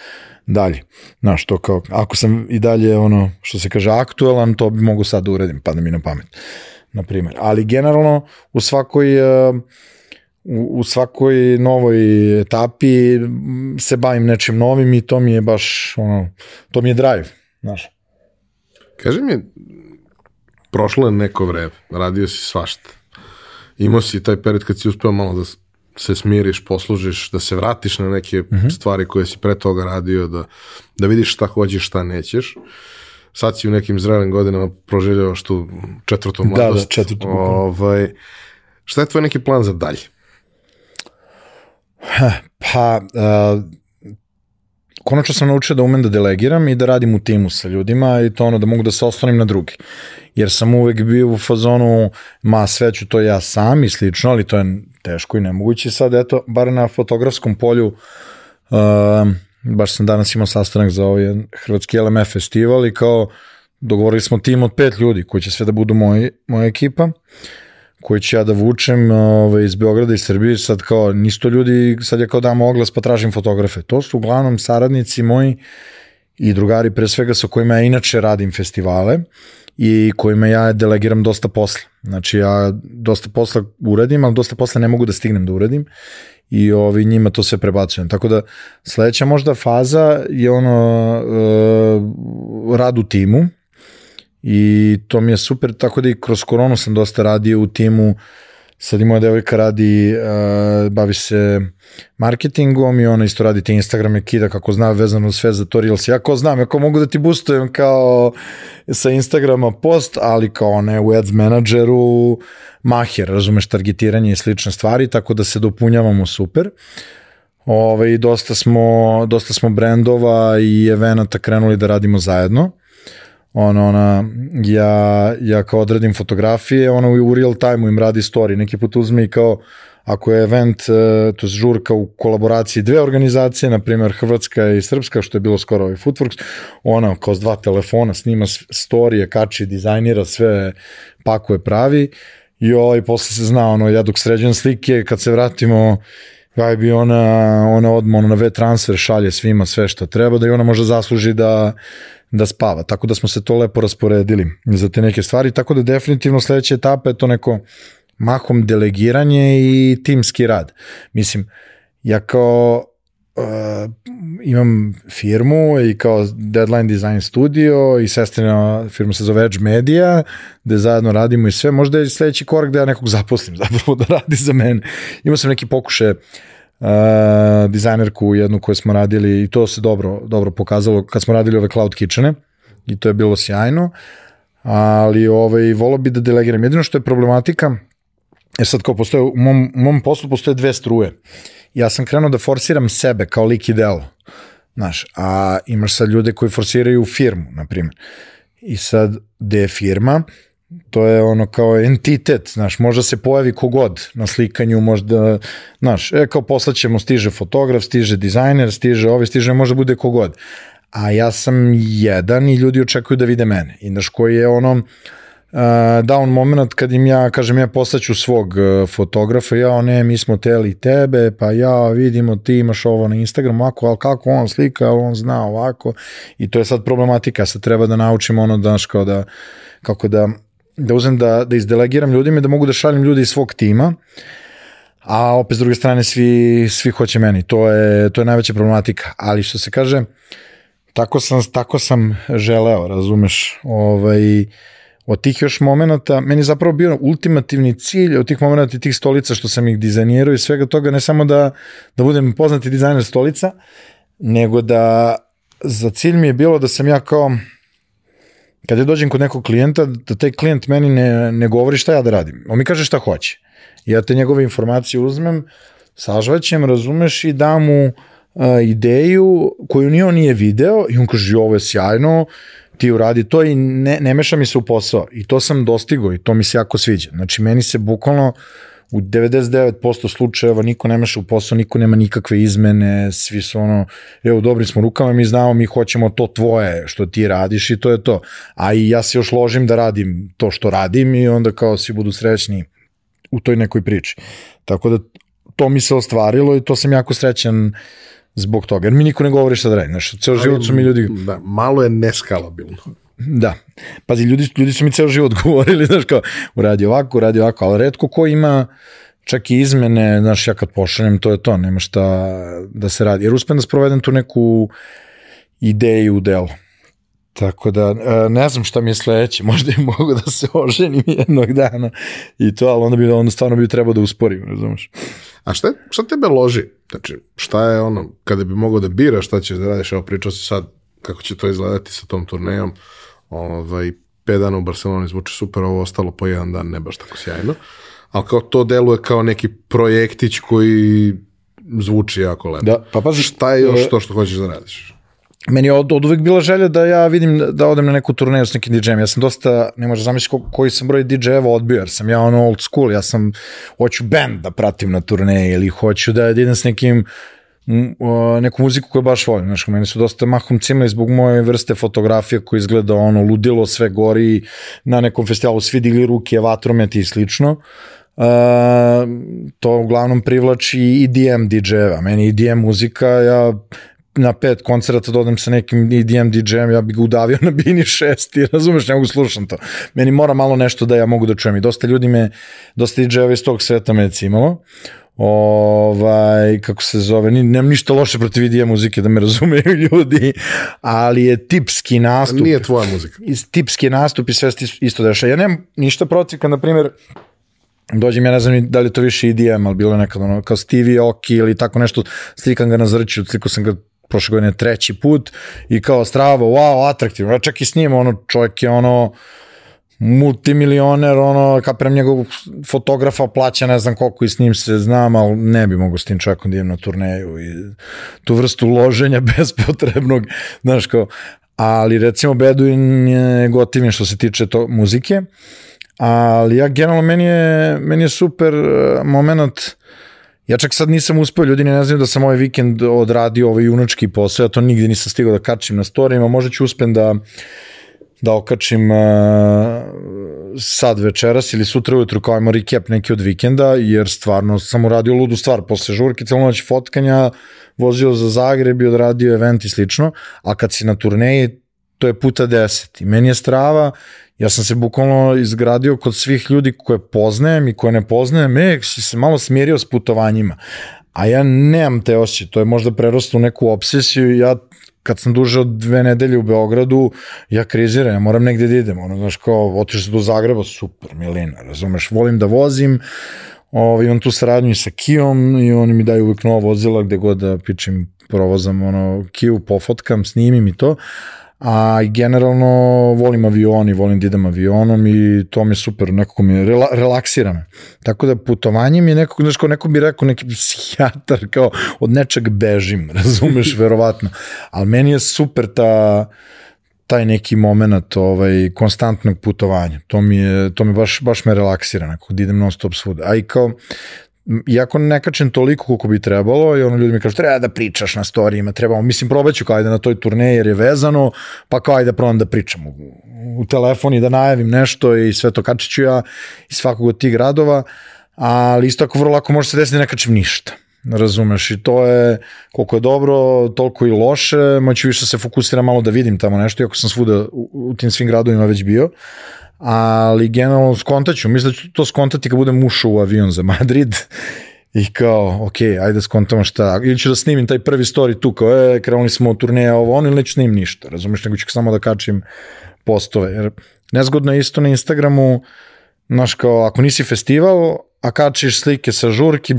dalje. Znaš, to kao, ako sam i dalje ono, što se kaže, aktuelan, to bi mogu sad da uradim, pada mi na pamet, na primjer. Ali generalno, u svakoj, uh, u, u svakoj novoj etapi se bavim nečim novim i to mi je baš, ono, to mi je drive, znaš. Kaži mi, prošlo je neko vreme, radio si svašta. imao si taj period kad si uspeo malo da se smiriš, poslužiš, da se vratiš na neke stvari koje si pre toga radio, da, da vidiš šta hoćeš, šta nećeš. Sad si u nekim zrelim godinama proželjavaš tu četvrtu da, mladost. četvrtu. Ovaj, šta je tvoj neki plan za dalje? Pa, uh, konačno sam naučio da umem da delegiram i da radim u timu sa ljudima i to ono da mogu da se oslonim na drugi. Jer sam uvek bio u fazonu, ma sve ću to ja sam i slično, ali to je teško i nemoguće. Sad eto, bar na fotografskom polju, uh, baš sam danas imao sastanak za ovaj Hrvatski LMF festival i kao dogovorili smo tim od pet ljudi koji će sve da budu moji, moja ekipa koji ću ja da vučem ovaj, iz Beograda i Srbije, sad kao, nisu to ljudi, sad ja kao dam oglas pa tražim fotografe. To su uglavnom saradnici moji i drugari pre svega sa kojima ja inače radim festivale i kojima ja delegiram dosta posla. Znači ja dosta posla uradim, ali dosta posla ne mogu da stignem da uradim i ovi njima to sve prebacujem. Tako da sledeća možda faza je ono uh, rad u timu, i to mi je super, tako da i kroz koronu sam dosta radio u timu, sad i moja devojka radi, uh, bavi se marketingom i ona isto radi te Instagrame, kida kako zna vezano sve za to Reels. Ja ko znam, ako mogu da ti boostujem kao sa Instagrama post, ali kao ne u ads menadžeru, maher, razumeš, targetiranje i slične stvari, tako da se dopunjavamo super. Ove, dosta smo, dosta smo brendova i evenata krenuli da radimo zajedno ono, ona, ja, ja kao odradim fotografije, ona u real time im radi story, neki put uzme i kao, ako je event, e, to je žurka u kolaboraciji dve organizacije, na primjer Hrvatska i Srpska, što je bilo skoro ovaj Footworks, ona kao s dva telefona snima storije, kači, dizajnira, sve pakuje pravi. I ovaj, posle se zna, ono, ja dok sređujem slike, kad se vratimo, Kaj bi ona, ona odmah ono, na V-transfer šalje svima sve što treba, da i ona može zasluži da, da spava. Tako da smo se to lepo rasporedili za te neke stvari. Tako da definitivno sledeća etapa je to neko mahom delegiranje i timski rad. Mislim, ja kao uh, imam firmu i kao Deadline Design Studio i sestrina firma se zove Edge Media, gde zajedno radimo i sve. Možda je sledeći korak da ja nekog zaposlim zapravo da radi za mene. Imao sam neki pokuše uh, dizajnerku jednu koju smo radili i to se dobro, dobro pokazalo kad smo radili ove cloud kitchene i to je bilo sjajno, ali ovaj, volao bi da delegiram. Jedino što je problematika, jer sad kao postoje, u mom, u mom poslu postoje dve struje. Ja sam krenuo da forsiram sebe kao lik i delo. Znaš, a imaš sad ljude koji forsiraju firmu, na primjer. I sad, gde je firma, to je ono kao entitet, znaš, možda se pojavi kogod na slikanju, možda, znaš, e, kao poslaćemo, stiže fotograf, stiže dizajner, stiže ovi, stiže, možda bude kogod. A ja sam jedan i ljudi očekuju da vide mene. I znaš, koji je ono, uh, down moment kad im ja kažem ja poslaću svog uh, fotografa, ja ne, mi smo teli tebe, pa ja vidimo ti imaš ovo na Instagramu, ovako, ali kako on slika, on zna ovako i to je sad problematika, sad treba da naučim ono, daš, kao da, kako da, da uzem da, da izdelegiram ljudima i da mogu da šaljem ljudi iz svog tima, a opet s druge strane svi, svi hoće meni, to je, to je najveća problematika, ali što se kaže, tako sam, tako sam želeo, razumeš, ovaj, od tih još momenta, meni je zapravo bio ultimativni cilj od tih momenta i tih stolica što sam ih dizajnirao i svega toga, ne samo da, da budem poznati dizajner stolica, nego da za cilj mi je bilo da sam ja kao, kad ja dođem kod nekog klijenta, da taj klijent meni ne, ne govori šta ja da radim. On mi kaže šta hoće. Ja te njegove informacije uzmem, sažvaćem, razumeš, i dam mu a, ideju koju ni on nije video i on kaže ovo je sjajno, ti uradi to i ne, ne meša mi se u posao. I to sam dostigo i to mi se jako sviđa. Znači, meni se bukvalno u 99% slučajeva niko ne meša u posao, niko nema nikakve izmene, svi su ono, evo, dobri smo rukama, mi znamo, mi hoćemo to tvoje što ti radiš i to je to. A i ja se još ložim da radim to što radim i onda kao svi budu srećni u toj nekoj priči. Tako da to mi se ostvarilo i to sam jako srećan zbog toga, jer mi niko ne govori šta da radim. Znaš, ceo život su mi ljudi... Da, malo je neskalabilno. Da. Pazi, ljudi, ljudi su mi ceo život govorili, znaš, kao, uradi ovako, uradi ovako, ali redko ko ima čak i izmene, znaš, ja kad pošaljem, to je to, nema šta da se radi. Jer uspem da sprovedem tu neku ideju u delu. Tako da, e, ne znam šta mi je sledeće, možda i mogu da se oženim jednog dana i to, ali onda bi onda stvarno bi trebao da usporim, razumeš? A šta, šta tebe loži? Znači, šta je ono, kada bi mogao da biraš šta ćeš da radiš, evo pričao si sad kako će to izgledati sa tom turnejom, ovaj, pet dana u Barceloni zvuči super, ovo ostalo po jedan dan ne baš tako sjajno, ali kao to deluje kao neki projektić koji zvuči jako lepo. Da, pa pazi, šta je još to što hoćeš da radiš? meni je od, od uvek bila želja da ja vidim da odem na neku turneju s nekim DJ-em. Ja sam dosta, ne možeš zamisliti ko, koji sam broj DJ-eva odbio, jer sam ja ono old school, ja sam, hoću band da pratim na turneji ili hoću da idem s nekim uh, neku muziku koju baš volim. Znaš, meni su dosta mahom cimali zbog moje vrste fotografija koji izgleda ono ludilo, sve gori, na nekom festivalu svi digli ruke, vatromet i slično. Uh, to uglavnom privlači EDM DJ-eva. Meni EDM muzika, ja na pet koncerata da odem sa nekim EDM DJ-em, ja bih ga udavio na bini šesti, razumeš, ne mogu slušam to. Meni mora malo nešto da ja mogu da čujem i dosta ljudi me, dosta DJ-eva iz tog sveta me je cimalo. Ovaj, kako se zove, ni, nemam ništa loše protiv EDM muzike, da me razumeju ljudi, ali je tipski nastup. Nije tvoja muzika. Tipski nastup i sve isto dešava. Ja nemam ništa protiv kad, na primjer, dođem, ja ne znam da li je to više EDM, ali bilo je nekad ono, kao Stevie Oki ili tako nešto, slikam ga na zrću, slikao sam ga prošle godine treći put i kao stravo, wow, atraktivno. Ja čak i s njim, ono, čovjek je ono, multimilioner, ono, kapiram njegovog fotografa, plaća ne znam koliko i s njim se znam, ali ne bi mogo s tim čovjekom da idem na turneju i tu vrstu loženja bespotrebnog, znaš kao, ali recimo Beduin je gotivin što se tiče to muzike, ali ja generalno meni je, meni je super eh, moment. Ja čak sad nisam uspeo, ljudi ne znaju da sam ovaj vikend odradio ovaj junački posao, ja to nigde nisam stigao da kačim na storijima, možda ću uspem da da okačim uh, sad večeras ili sutra ujutru kao ajmo recap neki od vikenda, jer stvarno sam uradio ludu stvar posle žurke, celo noć fotkanja, vozio za Zagreb i odradio event i slično, a kad si na turneji, to je puta deset. I meni je strava, ja sam se bukvalno izgradio kod svih ljudi koje poznajem i koje ne poznajem, e, se malo smirio s putovanjima. A ja nemam te osjećaje, to je možda prerosto u neku obsesiju i ja kad sam duže od dve nedelje u Beogradu, ja kriziram, ja moram negde da idem, ono, znaš, kao, otiš do Zagreba, super, milina, razumeš, volim da vozim, ovo, imam tu saradnju sa Kijom i oni mi daju uvijek nova vozila gde god da pičem, provozam, ono, Kiju, pofotkam, snimim i to, a generalno volim avioni, volim da idem avionom i to mi je super, nekako mi rela, relaksira me. Tako da putovanje mi je nekako, znaš, kao neko bi rekao neki psihijatar, kao od nečeg bežim, razumeš, verovatno. Ali meni je super ta, taj neki moment ovaj, konstantnog putovanja. To mi, je, to mi baš, baš me relaksira, nekako da idem non stop svuda. A i kao, iako ne kačem toliko koliko bi trebalo i ono ljudi mi kažu treba da pričaš na storijima, trebamo, mislim probaću kao ajde na toj turneji jer je vezano, pa kao ajde probam da pričam u, u telefon i da najavim nešto i sve to kačiću ja iz svakog od tih gradova, ali isto ako vrlo lako može se desiti da ne kačem ništa. Razumeš? I to je koliko je dobro, toliko i loše, moću više se fokusira malo da vidim tamo nešto, iako sam svuda u, u tim svim gradovima već bio, ali generalno skontaću, mislim da ću to skontati kad budem ušao u avion za Madrid i kao, ok, ajde skontamo šta, ili ću da snimim taj prvi story tu, kao, e, krenuli smo u turneja ovo, ono, ili neću snimim ništa, razumiješ, nego ću samo da kačim postove, jer nezgodno je isto na Instagramu, znaš, kao, ako nisi festival, a kačiš slike sa žurki,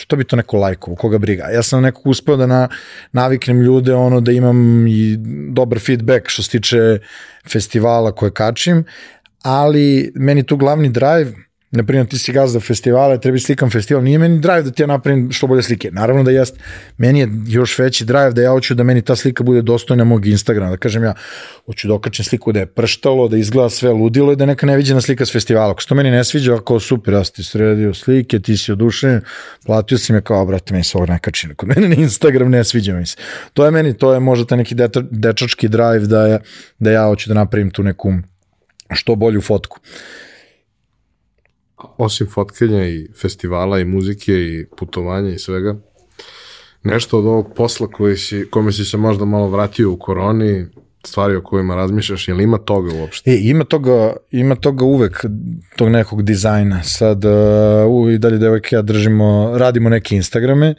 što bi to neko lajkovo, koga briga. Ja sam nekako uspeo da na, naviknem ljude ono da imam i dobar feedback što se tiče festivala koje kačim, ali meni tu glavni drive, na primjer ti si gazda festivala, treba slikam festival, nije meni drive da ti ja napravim što bolje slike. Naravno da jest, meni je još veći drive da ja hoću da meni ta slika bude dostojna mog Instagrama, da kažem ja, hoću da okačem sliku da je prštalo, da izgleda sve ludilo i da neka neviđena slika s festivala. Ako se to meni ne sviđa, ako super, ja sam ti sredio slike, ti si odušen, platio si me kao, brate, meni se ovo ne kači, kod mene na Instagram ne sviđa mi se. To je meni, to je možda neki dečački drive da, je, da ja hoću da napravim tu neku što bolju fotku. Osim fotkanja i festivala i muzike i putovanja i svega, nešto od ovog posla koji si, kome si se možda malo vratio u koroni, stvari o kojima razmišljaš, je li ima toga uopšte? E, ima toga, ima toga uvek, tog nekog dizajna. Sad, uh, i dalje devojke ja držimo, radimo neke Instagrame,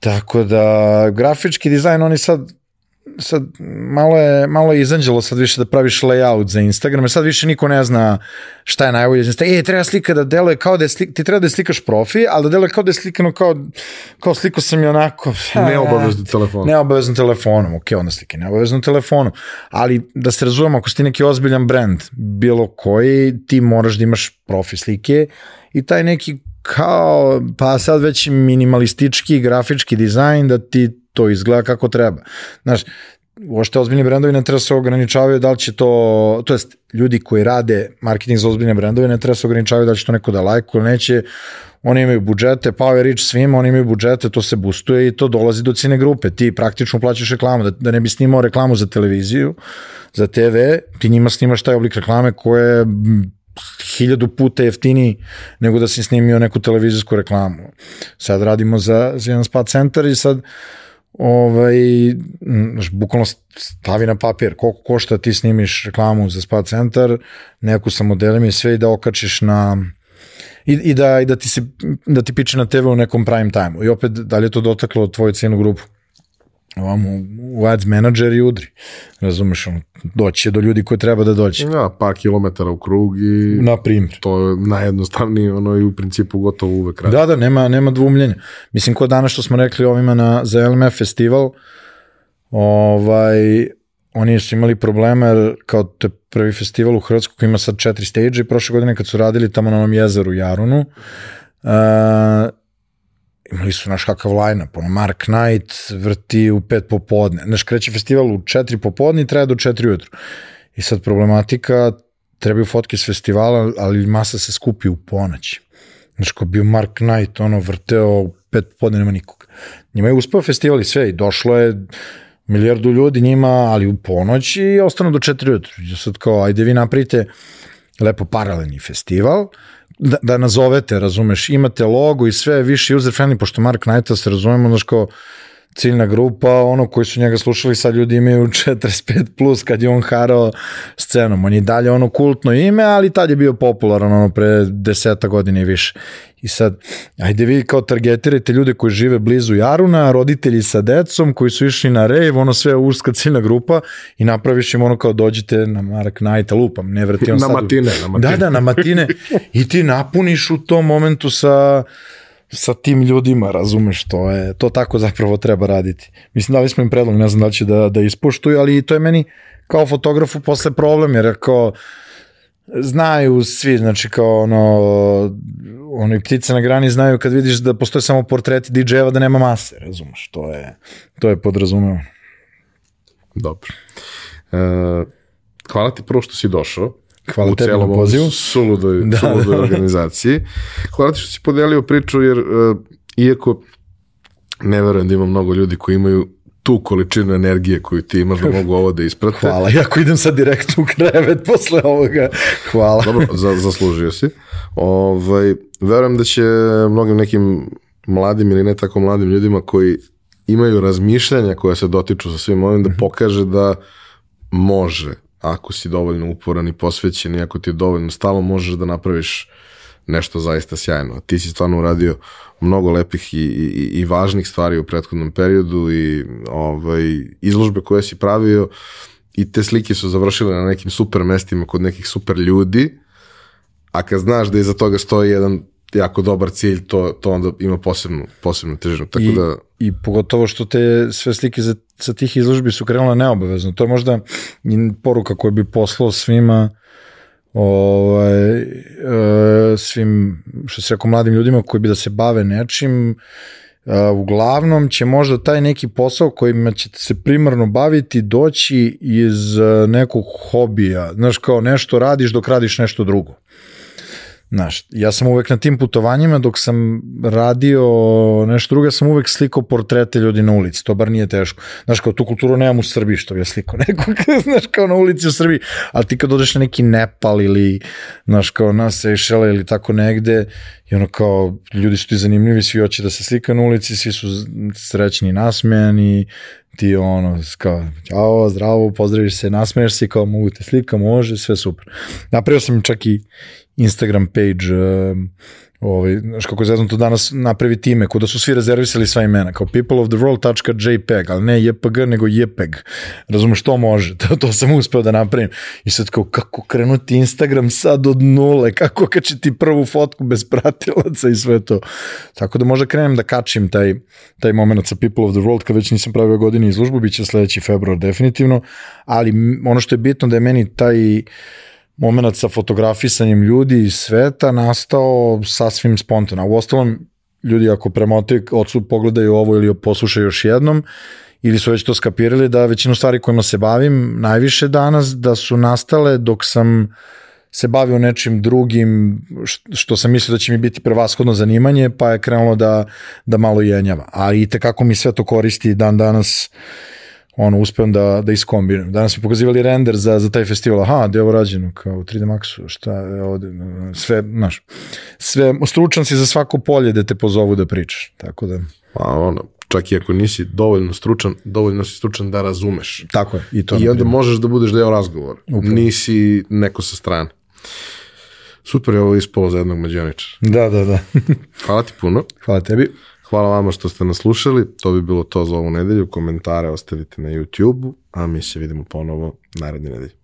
tako da grafički dizajn, oni sad sad malo je, malo je izanđelo sad više da praviš layout za Instagram, sad više niko ne zna šta je najbolje za Instagram. E, treba slika da deluje kao da je slika, ti treba da je slikaš profi, ali da deluje kao da je slikano kao, kao sliku sam je onako... Neobavezno telefonom. Neobavezno telefonom, ok, onda slike neobavezno telefonom. Ali da se razumemo, ako si ti neki ozbiljan brand, bilo koji, ti moraš da imaš profi slike i taj neki kao, pa sad već minimalistički grafički dizajn da ti to izgleda kako treba. Znaš, uošte ozbiljni brendovi ne treba se ograničavaju da li će to, to jest ljudi koji rade marketing za ozbiljne brendove ne treba se ograničavaju da li će to neko da lajku ili neće, oni imaju budžete, power reach svima, oni imaju budžete, to se boostuje i to dolazi do cine grupe. Ti praktično plaćaš reklamu, da, da ne bi snimao reklamu za televiziju, za TV, ti njima snimaš taj oblik reklame koje hiljadu puta jeftiniji nego da si snimio neku televizijsku reklamu. Sad radimo za, za jedan spa centar i sad ovaj, bukvalno stavi na papir koliko košta ti snimiš reklamu za spa centar, neku sa modelima i sve i da okačiš na i, i, da, i da, ti se, da ti piče na TV u nekom prime time-u. I opet, da li je to dotaklo tvoju cijenu grupu? Ovamo u ads manager i udri. Razumeš, on, doći do ljudi koji treba da dođe. Ja, par kilometara u krug i Na primjer. to je najjednostavnije, ono i u principu gotovo uvek radi. Da, da, nema, nema dvumljenja. Mislim, ko danas što smo rekli ovima na, za LMF festival, ovaj, oni su imali probleme, jer kao to je prvi festival u Hrvatskoj koji ima sad četiri stage i prošle godine kad su radili tamo na onom jezeru Jarunu, uh, imali su naš kakav line-up, ono Mark Knight vrti u pet popodne, znaš kreće festival u četiri popodne i traje do četiri ujutru. I sad problematika, trebaju fotke s festivala, ali masa se skupi u ponoć. Znaš, ko bio Mark Knight, ono, vrteo u pet popodne, nema nikog. Njima je uspeo festival i sve, i došlo je milijardu ljudi njima, ali u ponoć i ostanu do četiri ujutru. Sad kao, ajde vi napravite lepo paralelni festival, da, da nazovete, razumeš, imate logo i sve više user friendly, pošto Mark Knighta se razumemo, znaš kao ciljna grupa, ono koji su njega slušali, sad ljudi imaju 45 plus kad je on harao scenom. On je dalje ono kultno ime, ali tad je bio popularan ono pre deseta godina i više. I sad, ajde vi kao targetirajte ljude koji žive blizu Jaruna, roditelji sa decom koji su išli na rave, ono sve uska ciljna grupa i napraviš im ono kao dođite na Mark Knighta, lupam, ne vrati on Na sad. matine, na matine. Da, da, na matine. I ti napuniš u tom momentu sa sa tim ljudima, razumeš, to je, to tako zapravo treba raditi. Mislim, dali smo im predlog, ne znam da će da, da ispoštuju, ali to je meni kao fotografu posle problem, jer kao znaju svi, znači kao ono, ono i ptice na grani znaju kad vidiš da postoje samo portreti DJ-eva da nema mase, razumeš, to je, to je podrazumeo. Dobro. E, hvala ti prvo što si došao. Hvala u celom ovom pozivu. Suludoj, Da, suludoj da. organizaciji. Hvala ti što si podelio priču, jer uh, iako ne verujem da ima mnogo ljudi koji imaju tu količinu energije koju ti imaš da mogu ovo da isprate. Hvala, jako idem sad direktno u krevet posle ovoga. Hvala. Dobro, za, zaslužio si. Ovaj, verujem da će mnogim nekim mladim ili ne tako mladim ljudima koji imaju razmišljanja koja se dotiču sa svim ovim da pokaže da može, ako si dovoljno uporan i posvećen i ako ti je dovoljno stalo, možeš da napraviš nešto zaista sjajno. Ti si stvarno uradio mnogo lepih i, i, i važnih stvari u prethodnom periodu i ovaj, izložbe koje si pravio i te slike su završile na nekim super mestima kod nekih super ljudi, a kad znaš da iza toga stoji jedan jako dobar cilj, to, to onda ima posebnu, posebnu težinu. Tako I, da, I pogotovo što te sve slike za, sa tih izložbi su krenule neobavezno. To je možda poruka koju bi poslao svima ovaj, e, svim, što se rekao, mladim ljudima koji bi da se bave nečim, e, uglavnom će možda taj neki posao kojima ćete se primarno baviti doći iz e, nekog hobija. Znaš, kao nešto radiš dok radiš nešto drugo. Znaš, ja sam uvek na tim putovanjima dok sam radio nešto drugo, sam uvek slikao portrete ljudi na ulici, to bar nije teško. Znaš, kao tu kulturu nemam u Srbiji što bi ja slikao nekog, znaš, kao na ulici u Srbiji, ali ti kad odeš na neki Nepal ili, znaš, kao na Sejšele ili tako negde, i ono kao, ljudi su ti zanimljivi, svi hoće da se slika na ulici, svi su srećni i nasmejani, ti ono, kao, ćao, zdravo, pozdraviš se, nasmeješ se, kao, mogu te slika, može, sve super. Napravio sam čak i Instagram page um, ovaj, znaš kako je zezno to danas napravi time, kuda su svi rezervisali sva imena, kao peopleoftheworld.jpg, ali ne JPG, nego JPEG. Razumeš, što može, to, to sam uspeo da napravim. I sad kao, kako krenuti Instagram sad od nule, kako kačiti prvu fotku bez pratilaca i sve to. Tako da možda krenem da kačim taj, taj moment sa People of the World, kad već nisam pravio godini izlužbu, bit će sledeći februar definitivno, ali ono što je bitno da je meni taj moment sa fotografisanjem ljudi iz sveta nastao sasvim spontano. U ostalom, ljudi ako premotaju, odsud pogledaju ovo ili poslušaju još jednom, ili su već to skapirali da većinu stvari kojima se bavim najviše danas da su nastale dok sam se bavio nečim drugim što sam mislio da će mi biti prevashodno zanimanje, pa je krenulo da, da malo jenjava. A i tekako mi sve to koristi dan danas uh, ono, uspem da, da iskombinujem. Danas smo pokazivali render za, za taj festival, aha, gde je ovo rađeno, kao u 3D Maxu, šta je ovde, sve, znaš, sve, stručan si za svako polje da te pozovu da pričaš, tako da... Pa ono, čak i ako nisi dovoljno stručan, dovoljno si stručan da razumeš. Tako je, i to. I onda možeš da budeš deo razgovora. Upravo. Nisi neko sa strane. Super je ovo ispolo za jednog mađioničara. Da, da, da. Hvala ti puno. Hvala tebi. Hvala vama što ste nas slušali, to bi bilo to za ovu nedelju, komentare ostavite na YouTube-u, a mi se vidimo ponovo naredne nedelje.